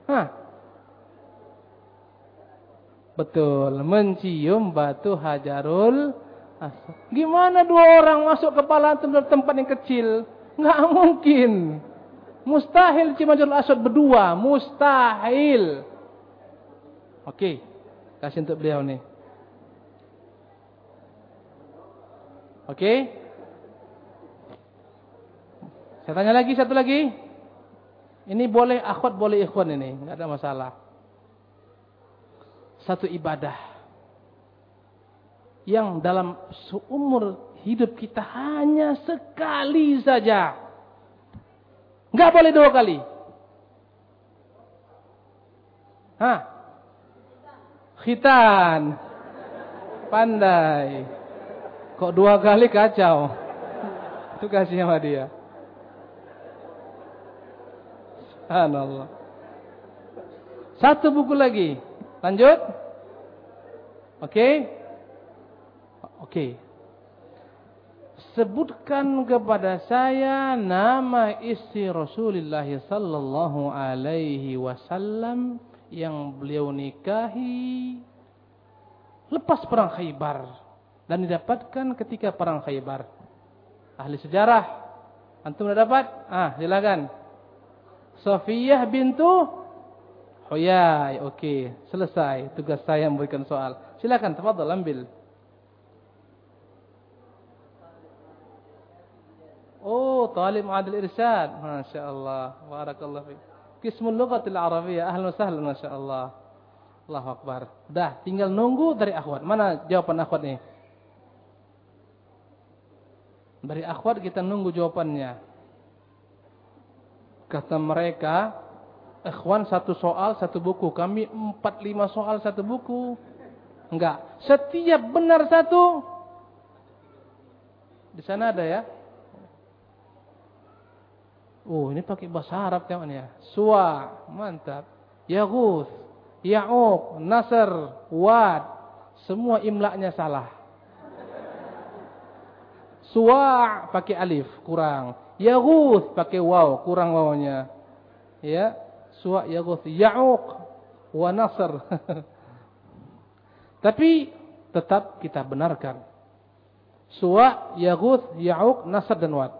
Hah? Betul, mencium batu hajarul. Gimana dua orang masuk kepala antum dalam tempat yang kecil? Nggak mungkin. Mustahil hajarul aswad berdua, mustahil. Oke, kasih untuk beliau nih. Oke? Saya tanya lagi satu lagi. Ini boleh akhwat, boleh ikhwan ini, enggak ada masalah. Satu ibadah yang dalam seumur hidup kita hanya sekali saja. Enggak boleh dua kali. Hah? Khitan. Pandai. Kok dua kali kacau? Itu kasih sama dia. Subhanallah. Satu buku lagi. Lanjut. Oke. Okay. Oke. Okay. Sebutkan kepada saya nama istri Rasulullah sallallahu alaihi wasallam yang beliau nikahi lepas perang Khaybar dan didapatkan ketika perang Khaybar. Ahli sejarah, antum sudah dapat? Ah, silakan. Sofiyah bintu Huyai. Oke, selesai tugas saya memberikan soal. Silakan, tafadhol ambil. Oh, talib adil irsyad. Masya Allah. Barakallah. Kismul lughatil arabiyyah. Ahlan sahlan, Masya Allah. Allahu Akbar. Dah, tinggal nunggu dari akhwat. Mana jawaban akhwat nih? Dari akhwat kita nunggu jawabannya. Kata mereka, ikhwan satu soal satu buku. Kami empat lima soal satu buku. Enggak. Setiap benar satu. Di sana ada ya. Oh, ini pakai bahasa Arab temannya. Suwa, mantap. Yaguth, Ya'uq, Nasr, Wad. Semua imlaknya salah. Suwa' pakai alif, kurang. Yaghuth pakai waw, kurang wawnya. Ya, suwa' yaghuth. Ya'uq wa nasr. Tapi tetap kita benarkan. Suwa', yaghuth, ya'uq, nasr dan wad.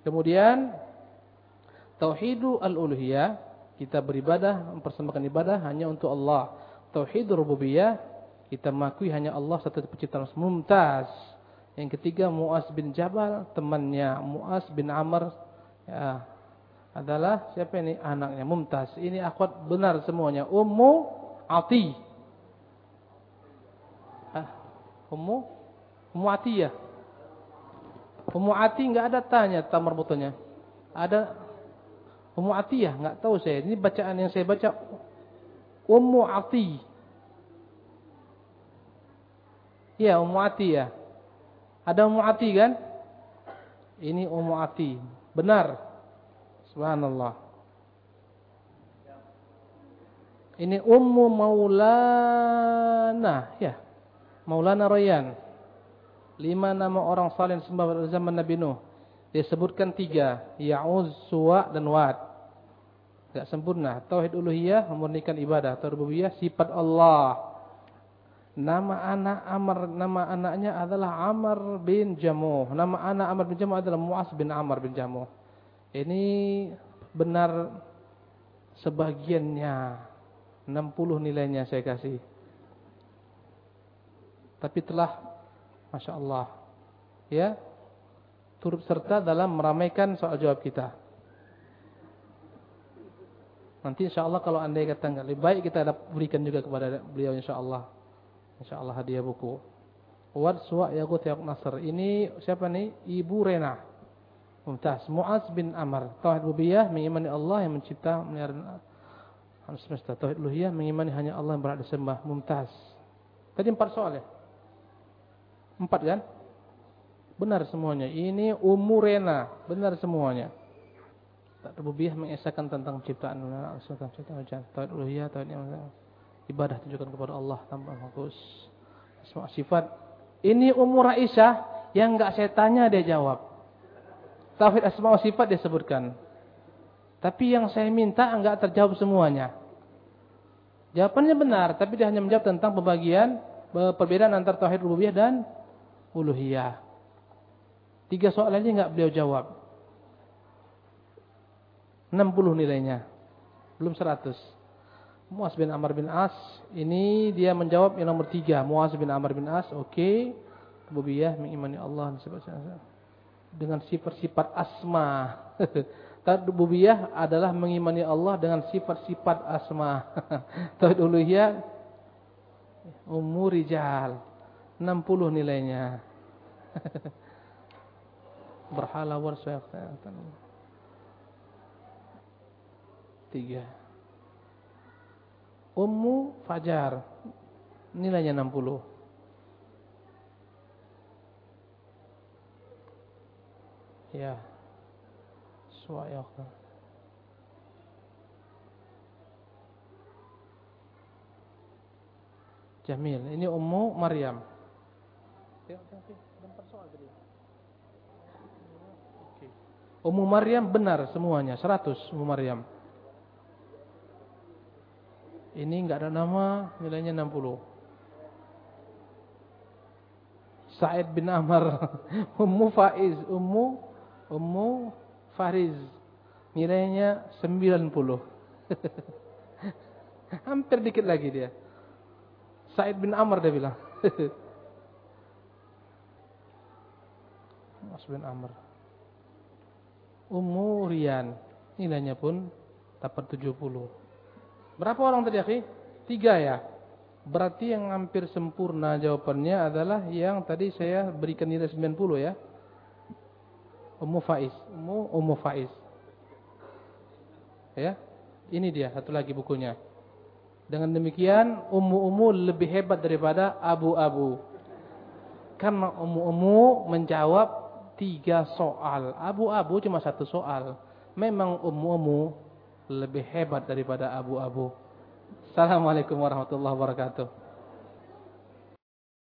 Kemudian tauhidu al-uluhiyah, kita beribadah, mempersembahkan ibadah hanya untuk Allah. Tauhidur rububiyah, kita mengakui hanya Allah satu pencipta mumtaz yang ketiga Muaz bin Jabal, temannya Muaz bin Amr ya, adalah siapa ini? Anaknya Mumtaz. Ini akhwat benar semuanya. Ummu Ati. Ah, Ummu Ummu ya. Ummu Ati enggak ada tanya tamar butuhnya. Ada Ummu ya, enggak tahu saya. Ini bacaan yang saya baca Ummu Ati. Ya, Ummu ya. Ada Ummu Ati kan? Ini Ummu Ati. Benar. Subhanallah. Ini Ummu Maulana. Ya. Maulana Royan. Lima nama orang saleh sembah zaman Nabi Nuh. Dia sebutkan tiga. Ya'uz, Suwa, dan Wad. Tidak sempurna. Tauhid uluhiyah memurnikan ibadah. Tauhid sifat Allah. Nama anak Amr, nama anaknya adalah Amr bin Jamuh. Nama anak Amr bin Jamuh adalah Muas bin Amr bin Jamuh. Ini benar sebagiannya. 60 nilainya saya kasih. Tapi telah Masya Allah. Ya. Turut serta dalam meramaikan soal jawab kita. Nanti insya Allah kalau anda kata enggak lebih baik kita berikan juga kepada beliau insya Allah. InsyaAllah hadiah buku. Wad Suwa Yagut Yagut Nasr. Ini siapa nih? Ibu Rena. Mumtaz. Muaz bin Amr. Tauhid Rubiyah mengimani Allah yang mencipta melihara alam semesta. Tauhid Luhiyah mengimani hanya Allah yang berhak disembah. Mumtaz. Tadi empat soal ya? Empat kan? Benar semuanya. Ini umurena. Benar semuanya. Rububiyah mengesahkan tentang penciptaan tentang penciptaan hujan. Tauhid uluhiyah, tauhid ibadah tujukan kepada Allah tanpa fokus. Semua sifat. Ini umur Aisyah yang enggak saya tanya dia jawab. Tauhid asma wa sifat dia sebutkan. Tapi yang saya minta enggak terjawab semuanya. Jawabannya benar, tapi dia hanya menjawab tentang pembagian perbedaan antara tauhid rububiyah dan uluhiyah. Tiga soal aja enggak beliau jawab. 60 nilainya. Belum 100. Muaz bin Amr bin As. Ini dia menjawab yang nomor tiga. Muaz bin Amr bin As. Oke. Okay. Mengimani Allah. Dengan sifat-sifat asma. Rububiyah adalah mengimani Allah dengan sifat-sifat asma. Tauhid uluhiyah umur rijal. 60 nilainya. Berhala warsyaitan. Tiga. Ummu Fajar. Nilainya 60. Ya. Suayakna. Jamil. Ini Ummu Maryam. Ummu Maryam benar semuanya. 100 Ummu Maryam. Ini enggak ada nama, nilainya 60. Said bin Amr, Ummu Faiz, Ummu Ummu Fariz. Nilainya 90. Hampir dikit lagi dia. Said bin Amr dia bilang. Mas bin Amr. Ummu Rian. Nilainya pun dapat 70. Berapa orang tadi, akhi? Tiga ya. Berarti yang hampir sempurna jawabannya adalah yang tadi saya berikan nilai 90 ya. Ummu Faiz. Ummu Ummu Faiz. Ya. Ini dia satu lagi bukunya. Dengan demikian Ummu-Ummu lebih hebat daripada Abu-Abu. Karena Ummu-Ummu menjawab tiga soal. Abu-Abu cuma satu soal. Memang Ummu-Ummu lebih hebat daripada abu-abu. Assalamualaikum warahmatullahi wabarakatuh.